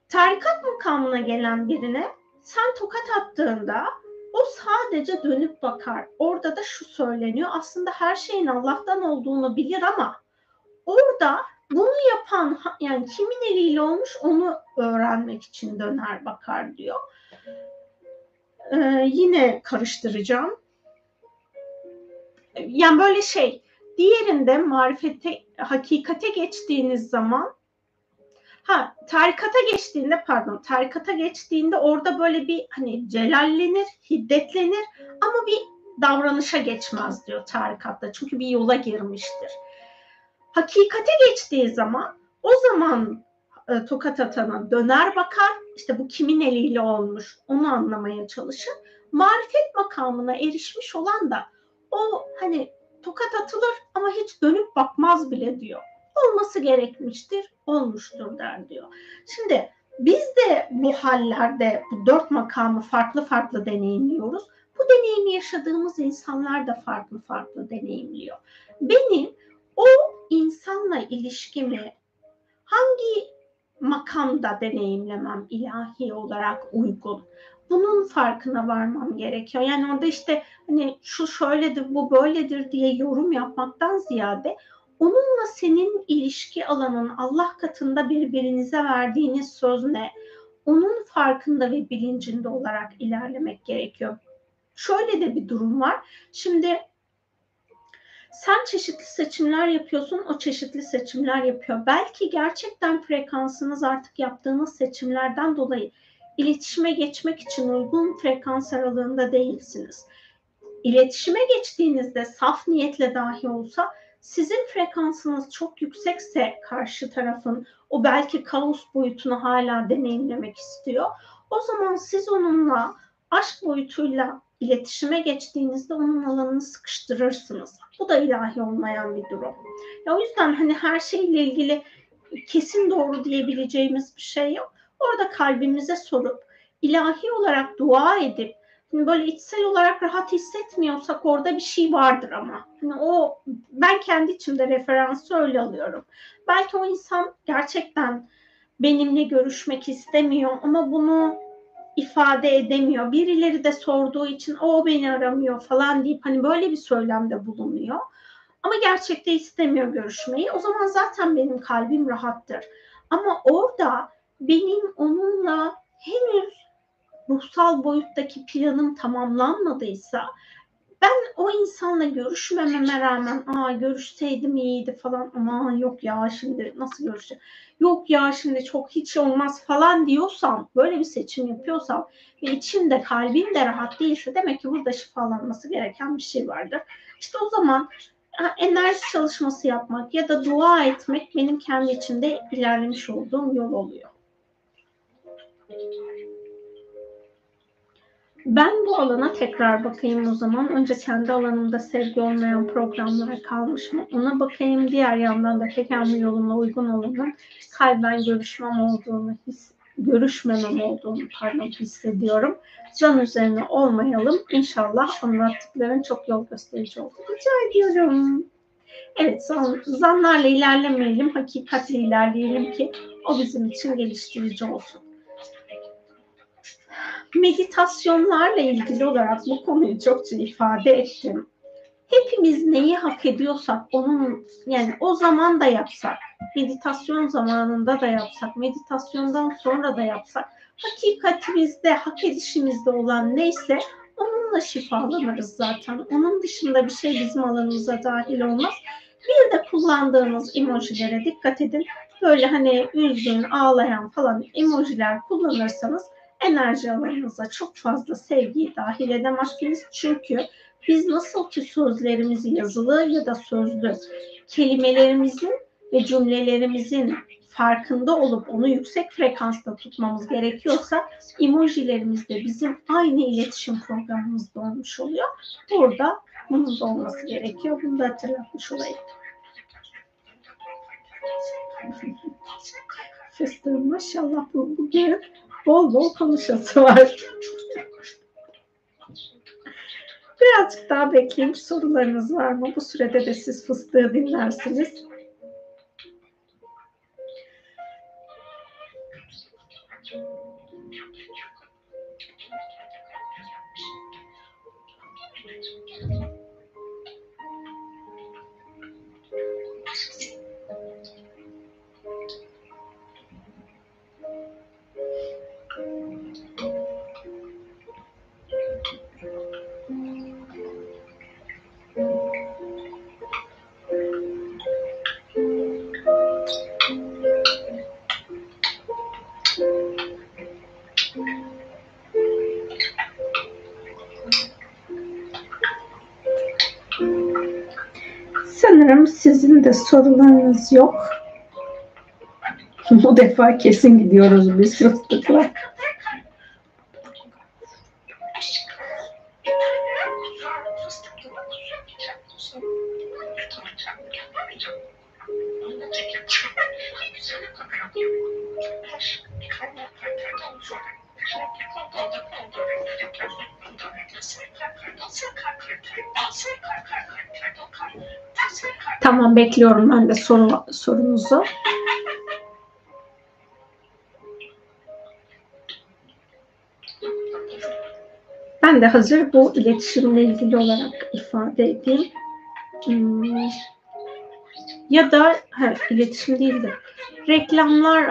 Tarikat makamına gelen birine sen tokat attığında o sadece dönüp bakar. Orada da şu söyleniyor. Aslında her şeyin Allah'tan olduğunu bilir ama orada Bunu yapan yani kimin eliyle olmuş onu öğrenmek için döner bakar diyor. Ee, yine karıştıracağım. Yani böyle şey diğerinde marifete hakikate geçtiğiniz zaman ha tarikata geçtiğinde pardon tarikata geçtiğinde orada böyle bir hani celallenir, hiddetlenir ama bir davranışa geçmez diyor tarikatta. Çünkü bir yola girmiştir. Hakikate geçtiği zaman o zaman e, tokat atana döner bakar. İşte bu kimin eliyle olmuş onu anlamaya çalışır. Marifet makamına erişmiş olan da o hani tokat atılır ama hiç dönüp bakmaz bile diyor. Olması gerekmiştir, olmuştur der diyor. Şimdi biz de bu hallerde bu dört makamı farklı farklı deneyimliyoruz. Bu deneyimi yaşadığımız insanlar da farklı farklı deneyimliyor. Benim o insanla ilişkimi hangi makamda deneyimlemem ilahi olarak uygun? Bunun farkına varmam gerekiyor. Yani orada işte hani şu şöyledir, bu böyledir diye yorum yapmaktan ziyade onunla senin ilişki alanın Allah katında birbirinize verdiğiniz söz ne? Onun farkında ve bilincinde olarak ilerlemek gerekiyor. Şöyle de bir durum var. Şimdi sen çeşitli seçimler yapıyorsun, o çeşitli seçimler yapıyor. Belki gerçekten frekansınız artık yaptığınız seçimlerden dolayı iletişime geçmek için uygun frekans aralığında değilsiniz. İletişime geçtiğinizde saf niyetle dahi olsa sizin frekansınız çok yüksekse karşı tarafın o belki kaos boyutunu hala deneyimlemek istiyor. O zaman siz onunla aşk boyutuyla iletişime geçtiğinizde onun alanını sıkıştırırsınız. Bu da ilahi olmayan bir durum. Ya o yüzden hani her şeyle ilgili kesin doğru diyebileceğimiz bir şey yok. Orada kalbimize sorup ilahi olarak dua edip hani böyle içsel olarak rahat hissetmiyorsak orada bir şey vardır ama. Hani o ben kendi içimde referansı öyle alıyorum. Belki o insan gerçekten benimle görüşmek istemiyor ama bunu ifade edemiyor. Birileri de sorduğu için o beni aramıyor falan deyip hani böyle bir söylemde bulunuyor. Ama gerçekte istemiyor görüşmeyi. O zaman zaten benim kalbim rahattır. Ama orada benim onunla henüz ruhsal boyuttaki planım tamamlanmadıysa ben o insanla görüşmememe rağmen aa görüşseydim iyiydi falan ama yok ya şimdi nasıl görüşeceğim yok ya şimdi çok hiç olmaz falan diyorsam böyle bir seçim yapıyorsam ve içimde kalbim de rahat değilse demek ki burada şifalanması gereken bir şey vardır. İşte o zaman enerji çalışması yapmak ya da dua etmek benim kendi içimde ilerlemiş olduğum yol oluyor. Ben bu alana tekrar bakayım o zaman. Önce kendi alanımda sevgi olmayan programlara kalmış mı? Ona bakayım. Diğer yandan da tekamül yoluna uygun olanın kalben görüşmem olduğunu his, görüşmemem olduğunu pardon hissediyorum. Zan üzerine olmayalım. İnşallah anlattıkların çok yol gösterici oldu. Rica ediyorum. Evet zan, zanlarla ilerlemeyelim. Hakikatle ilerleyelim ki o bizim için geliştirici olsun meditasyonlarla ilgili olarak bu konuyu çokça ifade ettim. Hepimiz neyi hak ediyorsak onun yani o zaman da yapsak, meditasyon zamanında da yapsak, meditasyondan sonra da yapsak, hakikatimizde, hak edişimizde olan neyse onunla şifalanırız zaten. Onun dışında bir şey bizim alanımıza dahil olmaz. Bir de kullandığımız emojilere dikkat edin. Böyle hani üzgün, ağlayan falan emojiler kullanırsanız enerji alanınıza çok fazla sevgiyi dahil edemezsiniz. Çünkü biz nasıl ki sözlerimizi yazılı ya da sözlü kelimelerimizin ve cümlelerimizin farkında olup onu yüksek frekansta tutmamız gerekiyorsa emojilerimiz de bizim aynı iletişim programımızda olmuş oluyor. Burada bunun da olması gerekiyor. Bunu da hatırlatmış olayım. Fıstığım maşallah bu bugün bol bol konuşası var. Birazcık daha bekleyeyim. Sorularınız var mı? Bu sürede de siz fıstığı dinlersiniz. Sizin de sorularınız yok. Bu defa kesin gidiyoruz biz fıstıkla. Bekliyorum ben de soru, sorunuzu. Ben de hazır bu iletişimle ilgili olarak ifade edeyim. Hmm. Ya da ha, iletişim değil de reklamlar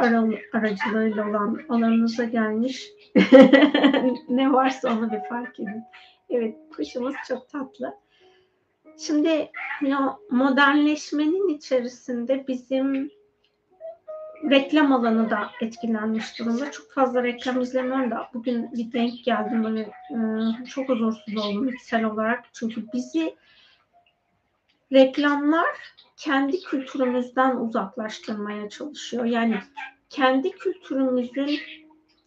aracılığıyla olan alanınıza gelmiş ne varsa onu bir fark edin. Evet kuşumuz çok tatlı. Şimdi hani modernleşmenin içerisinde bizim reklam alanı da etkilenmiş durumda. Çok fazla reklam izlemiyorum da bugün bir denk geldim böyle e, çok huzursuz oldum içsel olarak. Çünkü bizi reklamlar kendi kültürümüzden uzaklaştırmaya çalışıyor. Yani kendi kültürümüzün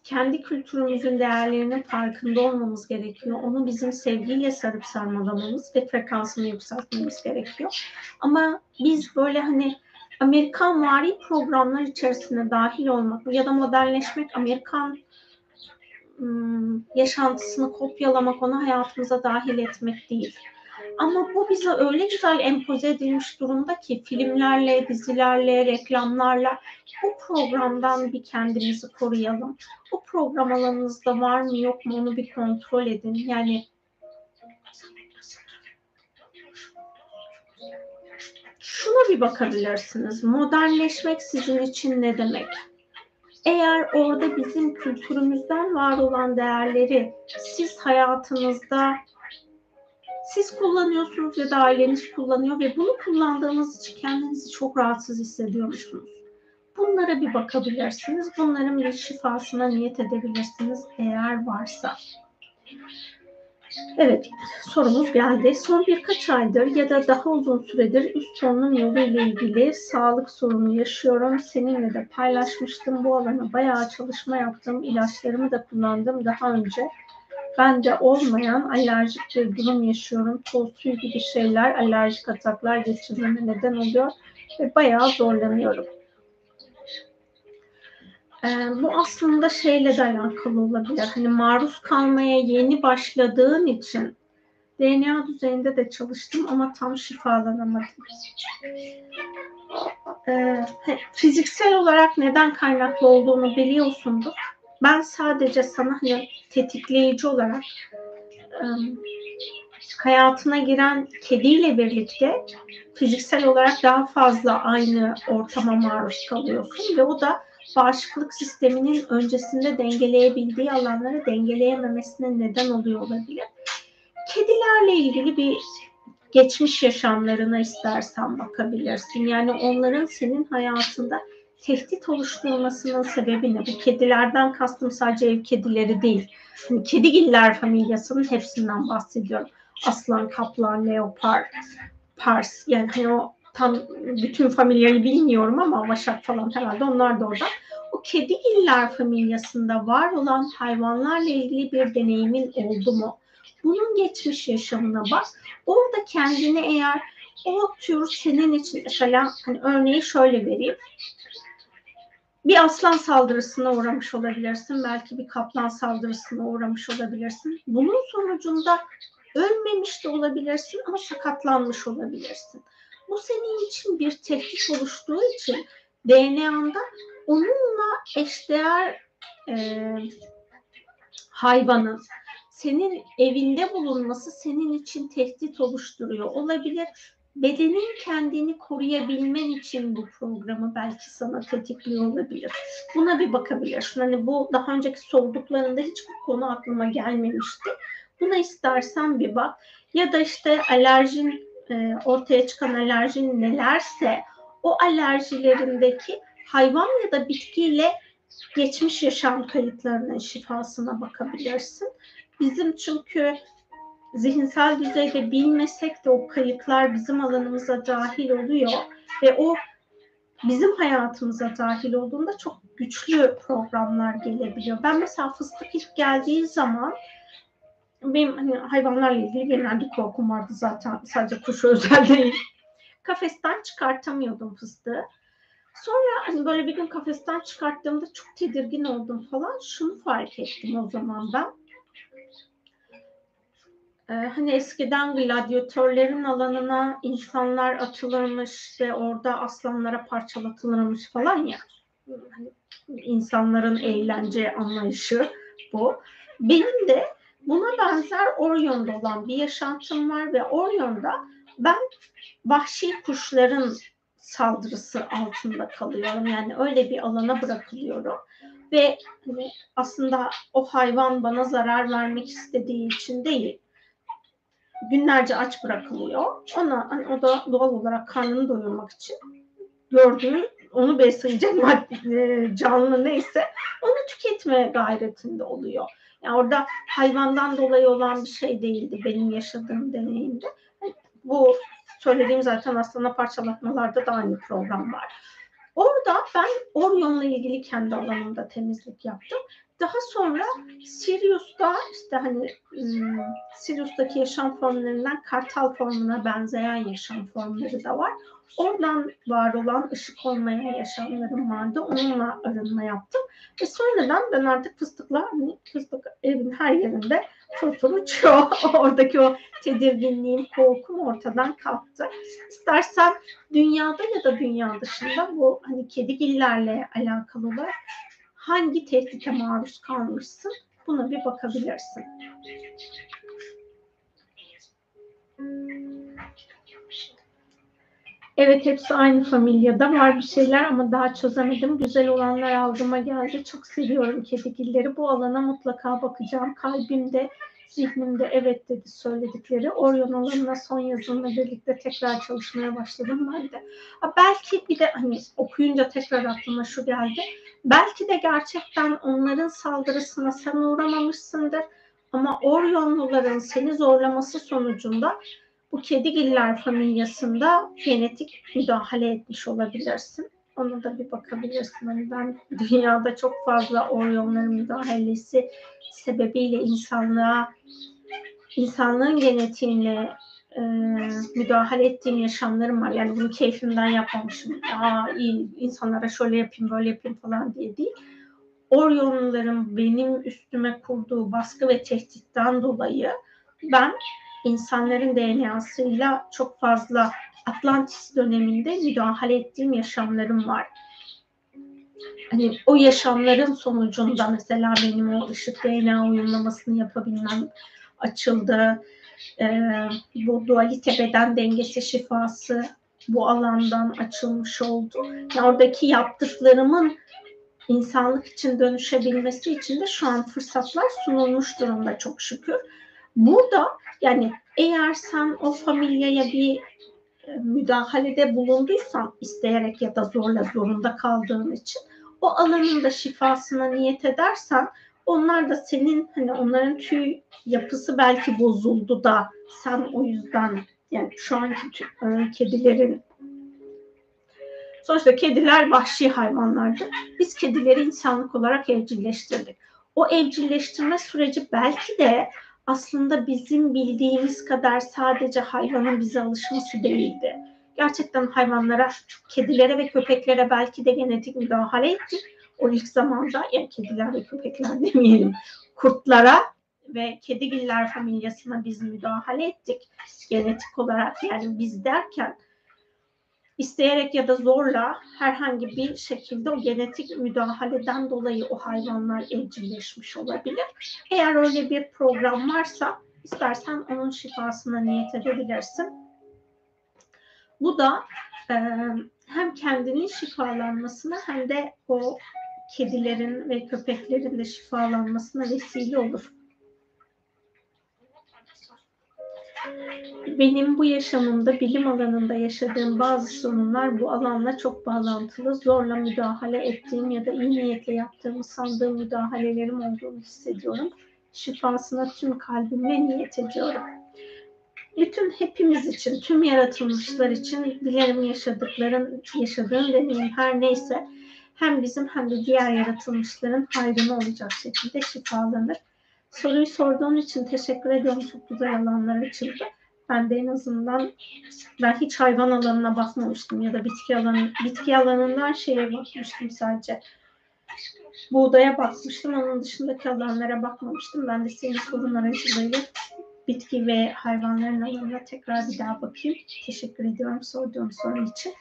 kendi kültürümüzün değerlerinin farkında olmamız gerekiyor. Onu bizim sevgiyle sarıp sarmalamamız ve frekansını yükseltmemiz gerekiyor. Ama biz böyle hani Amerikan vari programlar içerisine dahil olmak ya da modernleşmek, Amerikan ım, yaşantısını kopyalamak, onu hayatımıza dahil etmek değil. Ama bu bize öyle güzel empoze edilmiş durumda ki filmlerle, dizilerle, reklamlarla bu programdan bir kendimizi koruyalım. Bu program alanınızda var mı yok mu onu bir kontrol edin. Yani şuna bir bakabilirsiniz. Modernleşmek sizin için ne demek? Eğer orada bizim kültürümüzden var olan değerleri siz hayatınızda siz kullanıyorsunuz ya da aileniz kullanıyor ve bunu kullandığınız için kendinizi çok rahatsız hissediyormuşsunuz. Bunlara bir bakabilirsiniz. Bunların bir şifasına niyet edebilirsiniz eğer varsa. Evet, sorumuz geldi. Son birkaç aydır ya da daha uzun süredir üst solunum yolu ile ilgili sağlık sorunu yaşıyorum. Seninle de paylaşmıştım. Bu alana bayağı çalışma yaptım. İlaçlarımı da kullandım daha önce. Ben de olmayan alerjik bir durum yaşıyorum. Toz suyu gibi şeyler alerjik ataklar geçirmeme neden oluyor ve bayağı zorlanıyorum. Ee, bu aslında şeyle de alakalı olabilir. Hani maruz kalmaya yeni başladığın için DNA düzeyinde de çalıştım ama tam şifalanamadım. Ee, fiziksel olarak neden kaynaklı olduğunu biliyorsundur. Ben sadece sana hani tetikleyici olarak ıı, hayatına giren kediyle birlikte fiziksel olarak daha fazla aynı ortama maruz kalıyorsun ve o da bağışıklık sisteminin öncesinde dengeleyebildiği alanları dengeleyememesine neden oluyor olabilir. Kedilerle ilgili bir geçmiş yaşamlarına istersen bakabilirsin. Yani onların senin hayatında tehdit oluşturmasının sebebi ne? Bu kedilerden kastım sadece ev kedileri değil. Hani kedigiller familyasının hepsinden bahsediyorum. Aslan, kaplan, leopar, pars. Yani hani o tam bütün familyayı bilmiyorum ama vaşak falan herhalde onlar da orada. O kedigiller familyasında var olan hayvanlarla ilgili bir deneyimin oldu mu? Bunun geçmiş yaşamına bak. Orada kendini eğer o tür senin için mesela hani örneği şöyle vereyim bir aslan saldırısına uğramış olabilirsin. Belki bir kaplan saldırısına uğramış olabilirsin. Bunun sonucunda ölmemiş de olabilirsin ama sakatlanmış olabilirsin. Bu senin için bir tehdit oluştuğu için DNA'nda onunla eşdeğer e, hayvanın senin evinde bulunması senin için tehdit oluşturuyor olabilir bedenin kendini koruyabilmen için bu programı belki sana tetikliyor olabilir. Buna bir bakabilirsin. Hani bu daha önceki sorduklarında hiç bu konu aklıma gelmemişti. Buna istersen bir bak. Ya da işte alerjin e, ortaya çıkan alerjin nelerse o alerjilerindeki hayvan ya da bitkiyle geçmiş yaşam kayıtlarının şifasına bakabilirsin. Bizim çünkü zihinsel düzeyde bilmesek de o kayıtlar bizim alanımıza dahil oluyor ve o bizim hayatımıza dahil olduğunda çok güçlü programlar gelebiliyor. Ben mesela fıstık ilk geldiği zaman benim hani hayvanlarla ilgili genelde korkum vardı zaten sadece kuş özel değil. Kafesten çıkartamıyordum fıstığı. Sonra hani böyle bir gün kafesten çıkarttığımda çok tedirgin oldum falan. Şunu fark ettim o zaman ben. Ee, hani eskiden gladyatörlerin alanına insanlar atılırmış ve orada aslanlara parçalatılırmış falan ya. Hani insanların eğlence anlayışı bu. Benim de buna benzer Orion'da olan bir yaşantım var ve Orion'da ben vahşi kuşların saldırısı altında kalıyorum. Yani öyle bir alana bırakılıyorum. Ve hani aslında o hayvan bana zarar vermek istediği için değil. Günlerce aç bırakılıyor. Ona hani o da doğal olarak karnını doyurmak için gördüğü onu besleyecek madde, canlı neyse onu tüketme gayretinde oluyor. Yani orada hayvandan dolayı olan bir şey değildi benim yaşadığım deneyimde. Bu söylediğim zaten aslında parçalatmalarda da aynı program var. Orada ben Orion'la ilgili kendi alanımda temizlik yaptım. Daha sonra Sirius'ta işte hani ıı, Sirius'taki yaşam formlarından kartal formuna benzeyen yaşam formları da var. Oradan var olan ışık olmayan yaşamlarım vardı. Onunla arınma yaptım. Ve sonradan ben artık fıstıkla hani fıstık evin her yerinde fırfır uçuyor. Oradaki o tedirginliğim, korkum ortadan kalktı. İstersen dünyada ya da dünya dışında bu hani kedigillerle alakalı olarak hangi tehdite maruz kalmışsın buna bir bakabilirsin. Evet hepsi aynı familyada var bir şeyler ama daha çözemedim. Güzel olanlar aldıma geldi. Çok seviyorum kedigilleri. Bu alana mutlaka bakacağım. Kalbimde, zihnimde evet dedi söyledikleri. Orion alanına son yazımla birlikte tekrar çalışmaya başladım ben de. Belki bir de hani okuyunca tekrar aklıma şu geldi. Belki de gerçekten onların saldırısına sen uğramamışsındır. Ama Orionluların seni zorlaması sonucunda bu kedigiller familyasında genetik müdahale etmiş olabilirsin. Ona da bir bakabilirsin. Hani ben dünyada çok fazla Orionların müdahalesi sebebiyle insanlığa insanlığın genetiğine e, müdahale ettiğim yaşamlarım var. Yani bunu keyfimden yapmamışım. Aa, iyi, insanlara şöyle yapayım böyle yapayım falan diye değil. Orionların benim üstüme kurduğu baskı ve tehditten dolayı ben insanların DNA'sıyla çok fazla Atlantis döneminde müdahale ettiğim yaşamlarım var. Hani o yaşamların sonucunda mesela benim o ışık DNA uyumlamasını yapabilmem açıldı. Ee, bu dualite beden dengesi şifası bu alandan açılmış oldu. Yani oradaki yaptıklarımın insanlık için dönüşebilmesi için de şu an fırsatlar sunulmuş durumda çok şükür. Burada yani eğer sen o familyaya bir müdahalede bulunduysan isteyerek ya da zorla zorunda kaldığın için o alanın da şifasına niyet edersen onlar da senin hani onların tüy yapısı belki bozuldu da sen o yüzden yani şu anki e, kedilerin sonuçta kediler vahşi hayvanlardı. Biz kedileri insanlık olarak evcilleştirdik. O evcilleştirme süreci belki de aslında bizim bildiğimiz kadar sadece hayvanın bize alışması değildi. Gerçekten hayvanlara, kedilere ve köpeklere belki de genetik müdahale ettik. O ilk zamanda yani kediler ve köpekler demeyelim, kurtlara ve kedigiller familyasına biz müdahale ettik. Genetik olarak yani biz derken isteyerek ya da zorla herhangi bir şekilde o genetik müdahaleden dolayı o hayvanlar evcilleşmiş olabilir. Eğer öyle bir program varsa istersen onun şifasına niyet edebilirsin. Bu da e, hem kendinin şifalanmasına hem de o kedilerin ve köpeklerin de şifalanmasına vesile olur. Benim bu yaşamımda bilim alanında yaşadığım bazı sorunlar bu alanla çok bağlantılı. Zorla müdahale ettiğim ya da iyi niyetle yaptığımı sandığım müdahalelerim olduğunu hissediyorum. Şifasına tüm kalbimle niyet ediyorum. bütün hepimiz için, tüm yaratılmışlar için dilerim yaşadıkların, yaşadığın deneyim her neyse hem bizim hem de diğer yaratılmışların hayrına olacak şekilde şifalanır. Soruyu sorduğun için teşekkür ediyorum. Çok güzel alanlar açıldı. Ben de en azından ben hiç hayvan alanına bakmamıştım ya da bitki alanı bitki alanından şeye bakmıştım sadece. Buğdaya bakmıştım. Onun dışındaki alanlara bakmamıştım. Ben de senin sorun aracılığıyla bitki ve hayvanların alanına tekrar bir daha bakayım. Teşekkür ediyorum sorduğum soru için.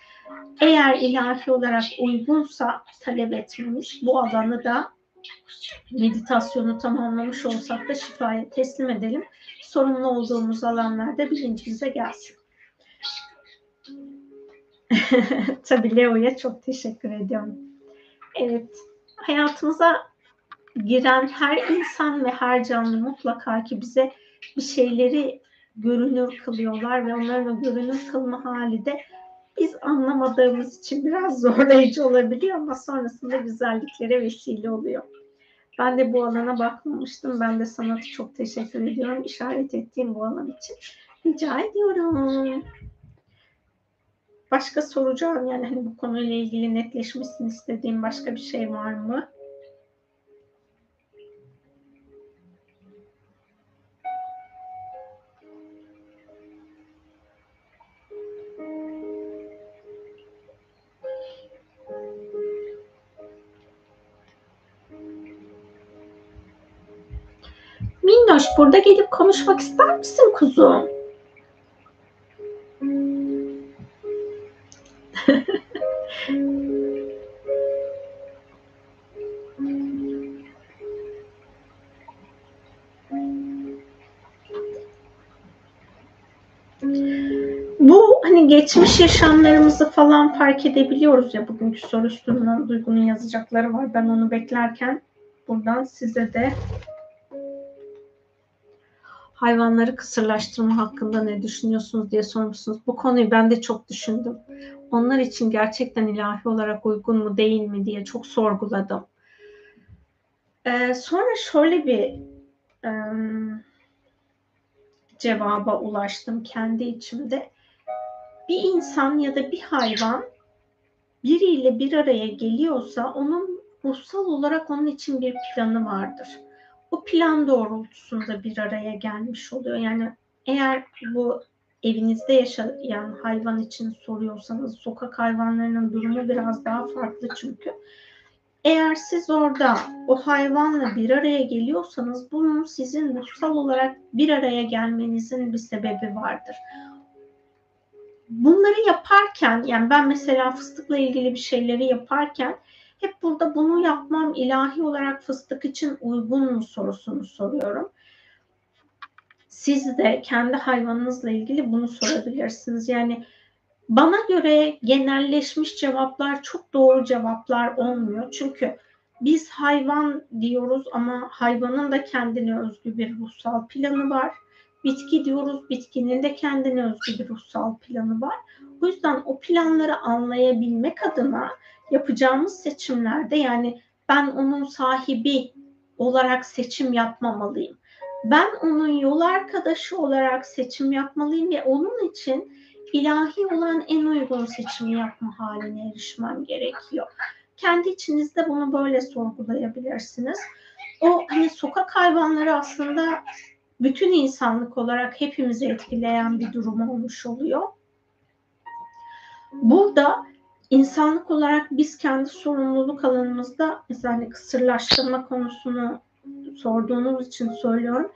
Eğer ilahi olarak uygunsa talep etmemiz bu alanı da meditasyonu tamamlamış olsak da şifaya teslim edelim. Sorumlu olduğumuz alanlarda bilincimize gelsin. Tabii Leo'ya çok teşekkür ediyorum. Evet, hayatımıza giren her insan ve her canlı mutlaka ki bize bir şeyleri görünür kılıyorlar ve onların o görünür kılma hali de biz anlamadığımız için biraz zorlayıcı olabiliyor ama sonrasında güzelliklere vesile oluyor. Ben de bu alana bakmamıştım. Ben de sana çok teşekkür ediyorum. işaret ettiğim bu alan için. Rica ediyorum. Başka soracağım yani hani bu konuyla ilgili netleşmesini istediğim başka bir şey var mı? Burada gelip konuşmak ister misin kuzum? Bu hani geçmiş yaşamlarımızı falan fark edebiliyoruz ya bugünkü soru üstünden Duygu'nun yazacakları var. Ben onu beklerken buradan size de hayvanları kısırlaştırma hakkında ne düşünüyorsunuz diye sormuşsunuz. Bu konuyu ben de çok düşündüm. Onlar için gerçekten ilahi olarak uygun mu değil mi diye çok sorguladım. Ee, sonra şöyle bir e, cevaba ulaştım kendi içimde. Bir insan ya da bir hayvan biriyle bir araya geliyorsa onun ruhsal olarak onun için bir planı vardır o plan doğrultusunda bir araya gelmiş oluyor. Yani eğer bu evinizde yaşayan hayvan için soruyorsanız sokak hayvanlarının durumu biraz daha farklı çünkü. Eğer siz orada o hayvanla bir araya geliyorsanız bunun sizin ruhsal olarak bir araya gelmenizin bir sebebi vardır. Bunları yaparken yani ben mesela fıstıkla ilgili bir şeyleri yaparken hep burada bunu yapmam ilahi olarak fıstık için uygun mu sorusunu soruyorum. Siz de kendi hayvanınızla ilgili bunu sorabilirsiniz. Yani bana göre genelleşmiş cevaplar çok doğru cevaplar olmuyor. Çünkü biz hayvan diyoruz ama hayvanın da kendine özgü bir ruhsal planı var. Bitki diyoruz, bitkinin de kendine özgü bir ruhsal planı var. O yüzden o planları anlayabilmek adına yapacağımız seçimlerde yani ben onun sahibi olarak seçim yapmamalıyım. Ben onun yol arkadaşı olarak seçim yapmalıyım ve onun için ilahi olan en uygun seçimi yapma haline erişmem gerekiyor. Kendi içinizde bunu böyle sorgulayabilirsiniz. O hani sokak hayvanları aslında bütün insanlık olarak hepimizi etkileyen bir durum olmuş oluyor. Burada insanlık olarak biz kendi sorumluluk alanımızda mesela hani kısırlaştırma konusunu sorduğunuz için söylüyorum.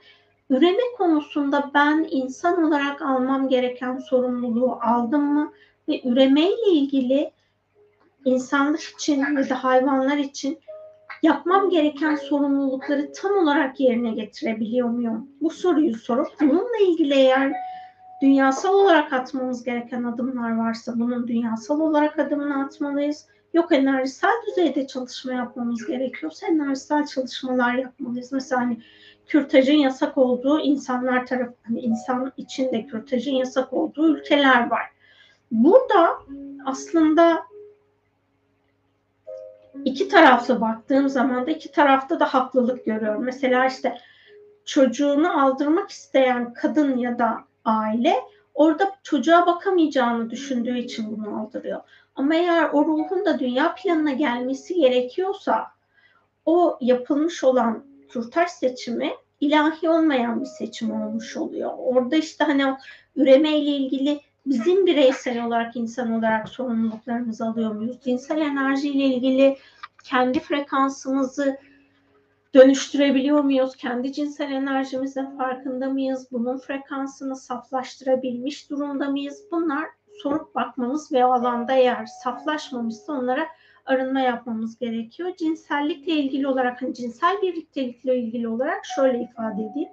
Üreme konusunda ben insan olarak almam gereken sorumluluğu aldım mı ve üremeyle ilgili insanlık için ya da hayvanlar için yapmam gereken sorumlulukları tam olarak yerine getirebiliyor muyum? Bu soruyu sorup bununla ilgili eğer dünyasal olarak atmamız gereken adımlar varsa bunun dünyasal olarak adımını atmalıyız. Yok enerjisel düzeyde çalışma yapmamız gerekiyorsa enerjisel çalışmalar yapmalıyız. Mesela hani kürtajın yasak olduğu insanlar tarafı, hani insan içinde kürtajın yasak olduğu ülkeler var. Burada aslında iki taraflı baktığım zaman da iki tarafta da haklılık görüyorum. Mesela işte çocuğunu aldırmak isteyen kadın ya da aile orada çocuğa bakamayacağını düşündüğü için bunu aldırıyor. Ama eğer o ruhun da dünya planına gelmesi gerekiyorsa o yapılmış olan turtaş seçimi ilahi olmayan bir seçim olmuş oluyor. Orada işte hani o üreme ile ilgili bizim bireysel olarak insan olarak sorumluluklarımızı alıyor muyuz? Cinsel enerji ile ilgili kendi frekansımızı dönüştürebiliyor muyuz? Kendi cinsel enerjimizin farkında mıyız? Bunun frekansını saflaştırabilmiş durumda mıyız? Bunlar sorup bakmamız ve alanda eğer saflaşmamışsa onlara arınma yapmamız gerekiyor. Cinsellikle ilgili olarak, hani cinsel birliktelikle ilgili olarak şöyle ifade edeyim.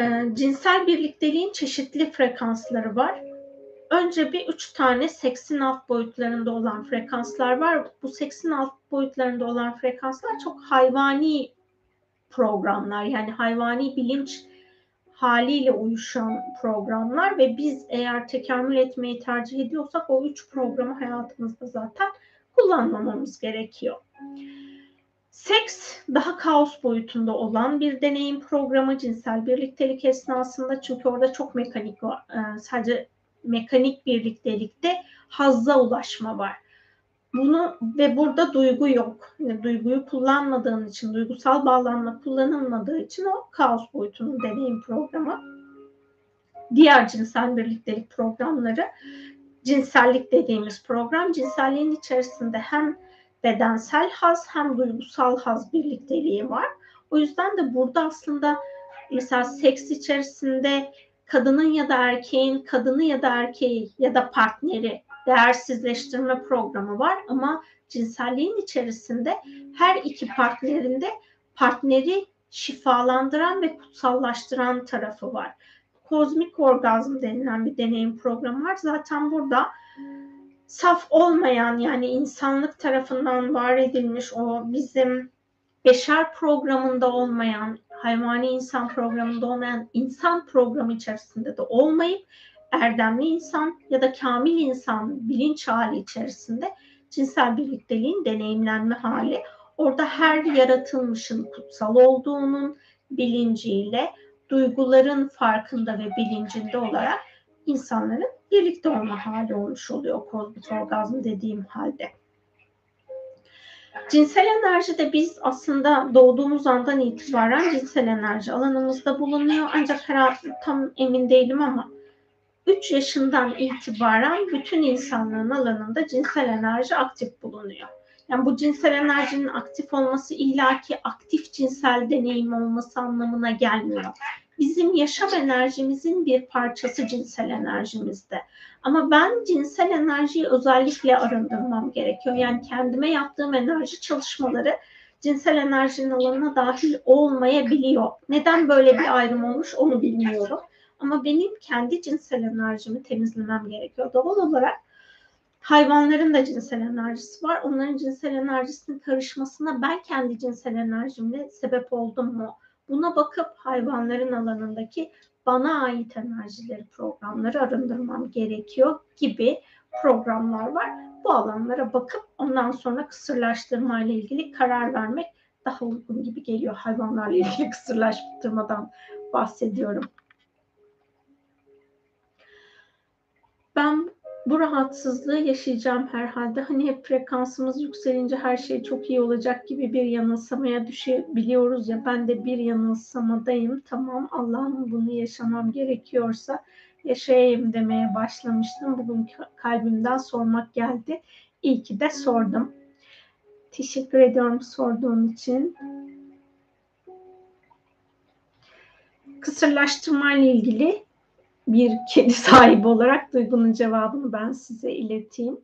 Ee, cinsel birlikteliğin çeşitli frekansları var. Önce bir üç tane seksin alt boyutlarında olan frekanslar var. Bu seksin alt boyutlarında olan frekanslar çok hayvani programlar. Yani hayvani bilinç haliyle uyuşan programlar ve biz eğer tekamül etmeyi tercih ediyorsak o üç programı hayatımızda zaten kullanmamamız gerekiyor. Seks daha kaos boyutunda olan bir deneyim programı cinsel birliktelik esnasında çünkü orada çok mekanik. Ee, sadece mekanik birliktelikte hazza ulaşma var. Bunu ve burada duygu yok. Yani duyguyu kullanmadığın için, duygusal bağlanma kullanılmadığı için o kaos boyutunun deneyim programı. Diğer cinsel birliktelik programları cinsellik dediğimiz program cinselliğin içerisinde hem bedensel haz hem duygusal haz birlikteliği var. O yüzden de burada aslında mesela seks içerisinde kadının ya da erkeğin kadını ya da erkeği ya da partneri değersizleştirme programı var ama cinselliğin içerisinde her iki partnerinde partneri şifalandıran ve kutsallaştıran tarafı var. Kozmik orgazm denilen bir deneyim programı var. Zaten burada saf olmayan yani insanlık tarafından var edilmiş o bizim beşer programında olmayan, hayvani insan programında olmayan insan programı içerisinde de olmayıp erdemli insan ya da kamil insan bilinç hali içerisinde cinsel birlikteliğin deneyimlenme hali. Orada her yaratılmışın kutsal olduğunun bilinciyle duyguların farkında ve bilincinde olarak insanların birlikte olma hali olmuş oluyor kozmik orgazm dediğim halde. Cinsel enerji de biz aslında doğduğumuz andan itibaren cinsel enerji alanımızda bulunuyor. Ancak herhalde tam emin değilim ama 3 yaşından itibaren bütün insanlığın alanında cinsel enerji aktif bulunuyor. Yani bu cinsel enerjinin aktif olması illaki aktif cinsel deneyim olması anlamına gelmiyor. Bizim yaşam enerjimizin bir parçası cinsel enerjimizde. Ama ben cinsel enerjiyi özellikle arındırmam gerekiyor. Yani kendime yaptığım enerji çalışmaları cinsel enerjinin alanına dahil olmayabiliyor. Neden böyle bir ayrım olmuş onu bilmiyorum. Ama benim kendi cinsel enerjimi temizlemem gerekiyor. Doğal olarak hayvanların da cinsel enerjisi var. Onların cinsel enerjisinin karışmasına ben kendi cinsel enerjimle sebep oldum mu? Buna bakıp hayvanların alanındaki bana ait enerjileri, programları arındırmam gerekiyor gibi programlar var. Bu alanlara bakıp ondan sonra kısırlaştırma ile ilgili karar vermek daha uygun gibi geliyor. Hayvanlarla ilgili kısırlaştırmadan bahsediyorum. ben bu rahatsızlığı yaşayacağım herhalde. Hani hep frekansımız yükselince her şey çok iyi olacak gibi bir yanılsamaya düşebiliyoruz ya. Ben de bir yanılsamadayım. Tamam Allah'ım bunu yaşamam gerekiyorsa yaşayayım demeye başlamıştım. Bugün kalbimden sormak geldi. İyi ki de sordum. Teşekkür ediyorum sorduğun için. Kısırlaştırma ile ilgili bir kedi sahibi olarak duygunun cevabını ben size ileteyim.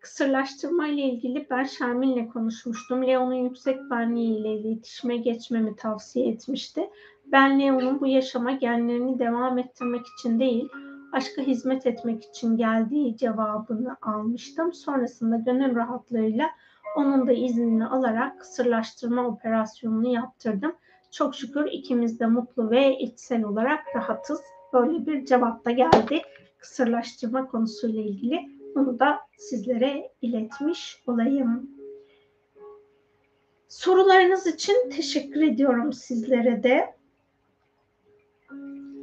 Kısırlaştırma ile ilgili ben Şermin'le konuşmuştum. Leon'un yüksek benliği ile iletişime geçmemi tavsiye etmişti. Ben Leon'un bu yaşama genlerini devam ettirmek için değil, aşka hizmet etmek için geldiği cevabını almıştım. Sonrasında gönül rahatlığıyla onun da iznini alarak kısırlaştırma operasyonunu yaptırdım. Çok şükür ikimiz de mutlu ve içsel olarak rahatız böyle bir cevap da geldi kısırlaştırma konusuyla ilgili. Bunu da sizlere iletmiş olayım. Sorularınız için teşekkür ediyorum sizlere de.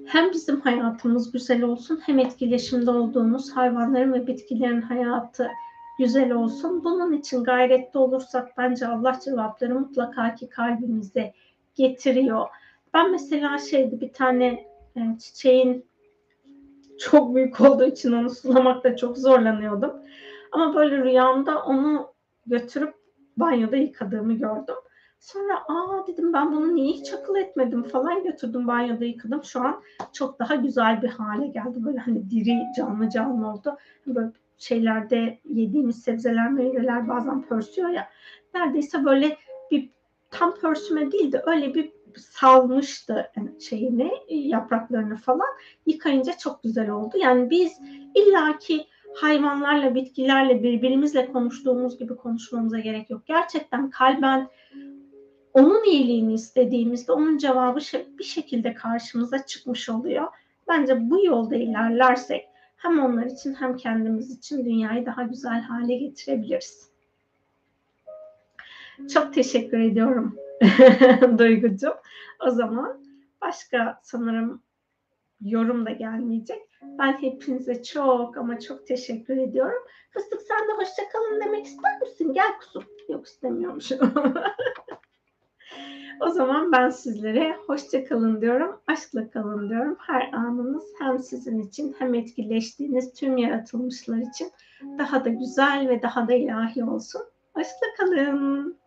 hem bizim hayatımız güzel olsun hem etkileşimde olduğumuz hayvanların ve bitkilerin hayatı güzel olsun. Bunun için gayretli olursak bence Allah cevapları mutlaka ki kalbimize getiriyor. Ben mesela şeydi bir tane e, çiçeğin çok büyük olduğu için onu sulamakta çok zorlanıyordum. Ama böyle rüyamda onu götürüp banyoda yıkadığımı gördüm. Sonra aa dedim ben bunu niye hiç akıl etmedim falan götürdüm banyoda yıkadım. Şu an çok daha güzel bir hale geldi. Böyle hani diri canlı canlı oldu. Böyle şeylerde yediğimiz sebzeler meyveler bazen pörsüyor ya. Neredeyse böyle bir tam pörsüme değil de öyle bir salmıştı şeyini yapraklarını falan yıkayınca çok güzel oldu. Yani biz illaki hayvanlarla bitkilerle birbirimizle konuştuğumuz gibi konuşmamıza gerek yok. Gerçekten kalben onun iyiliğini istediğimizde onun cevabı bir şekilde karşımıza çıkmış oluyor. Bence bu yolda ilerlersek hem onlar için hem kendimiz için dünyayı daha güzel hale getirebiliriz. Çok teşekkür ediyorum Duygucuğum. O zaman başka sanırım yorum da gelmeyecek. Ben hepinize çok ama çok teşekkür ediyorum. Fıstık sen de hoşça kalın demek ister misin? Gel kuzum. Yok istemiyormuşum. o zaman ben sizlere hoşça kalın diyorum. Aşkla kalın diyorum. Her anınız hem sizin için hem etkileştiğiniz tüm yaratılmışlar için daha da güzel ve daha da ilahi olsun. Hoşça kalın.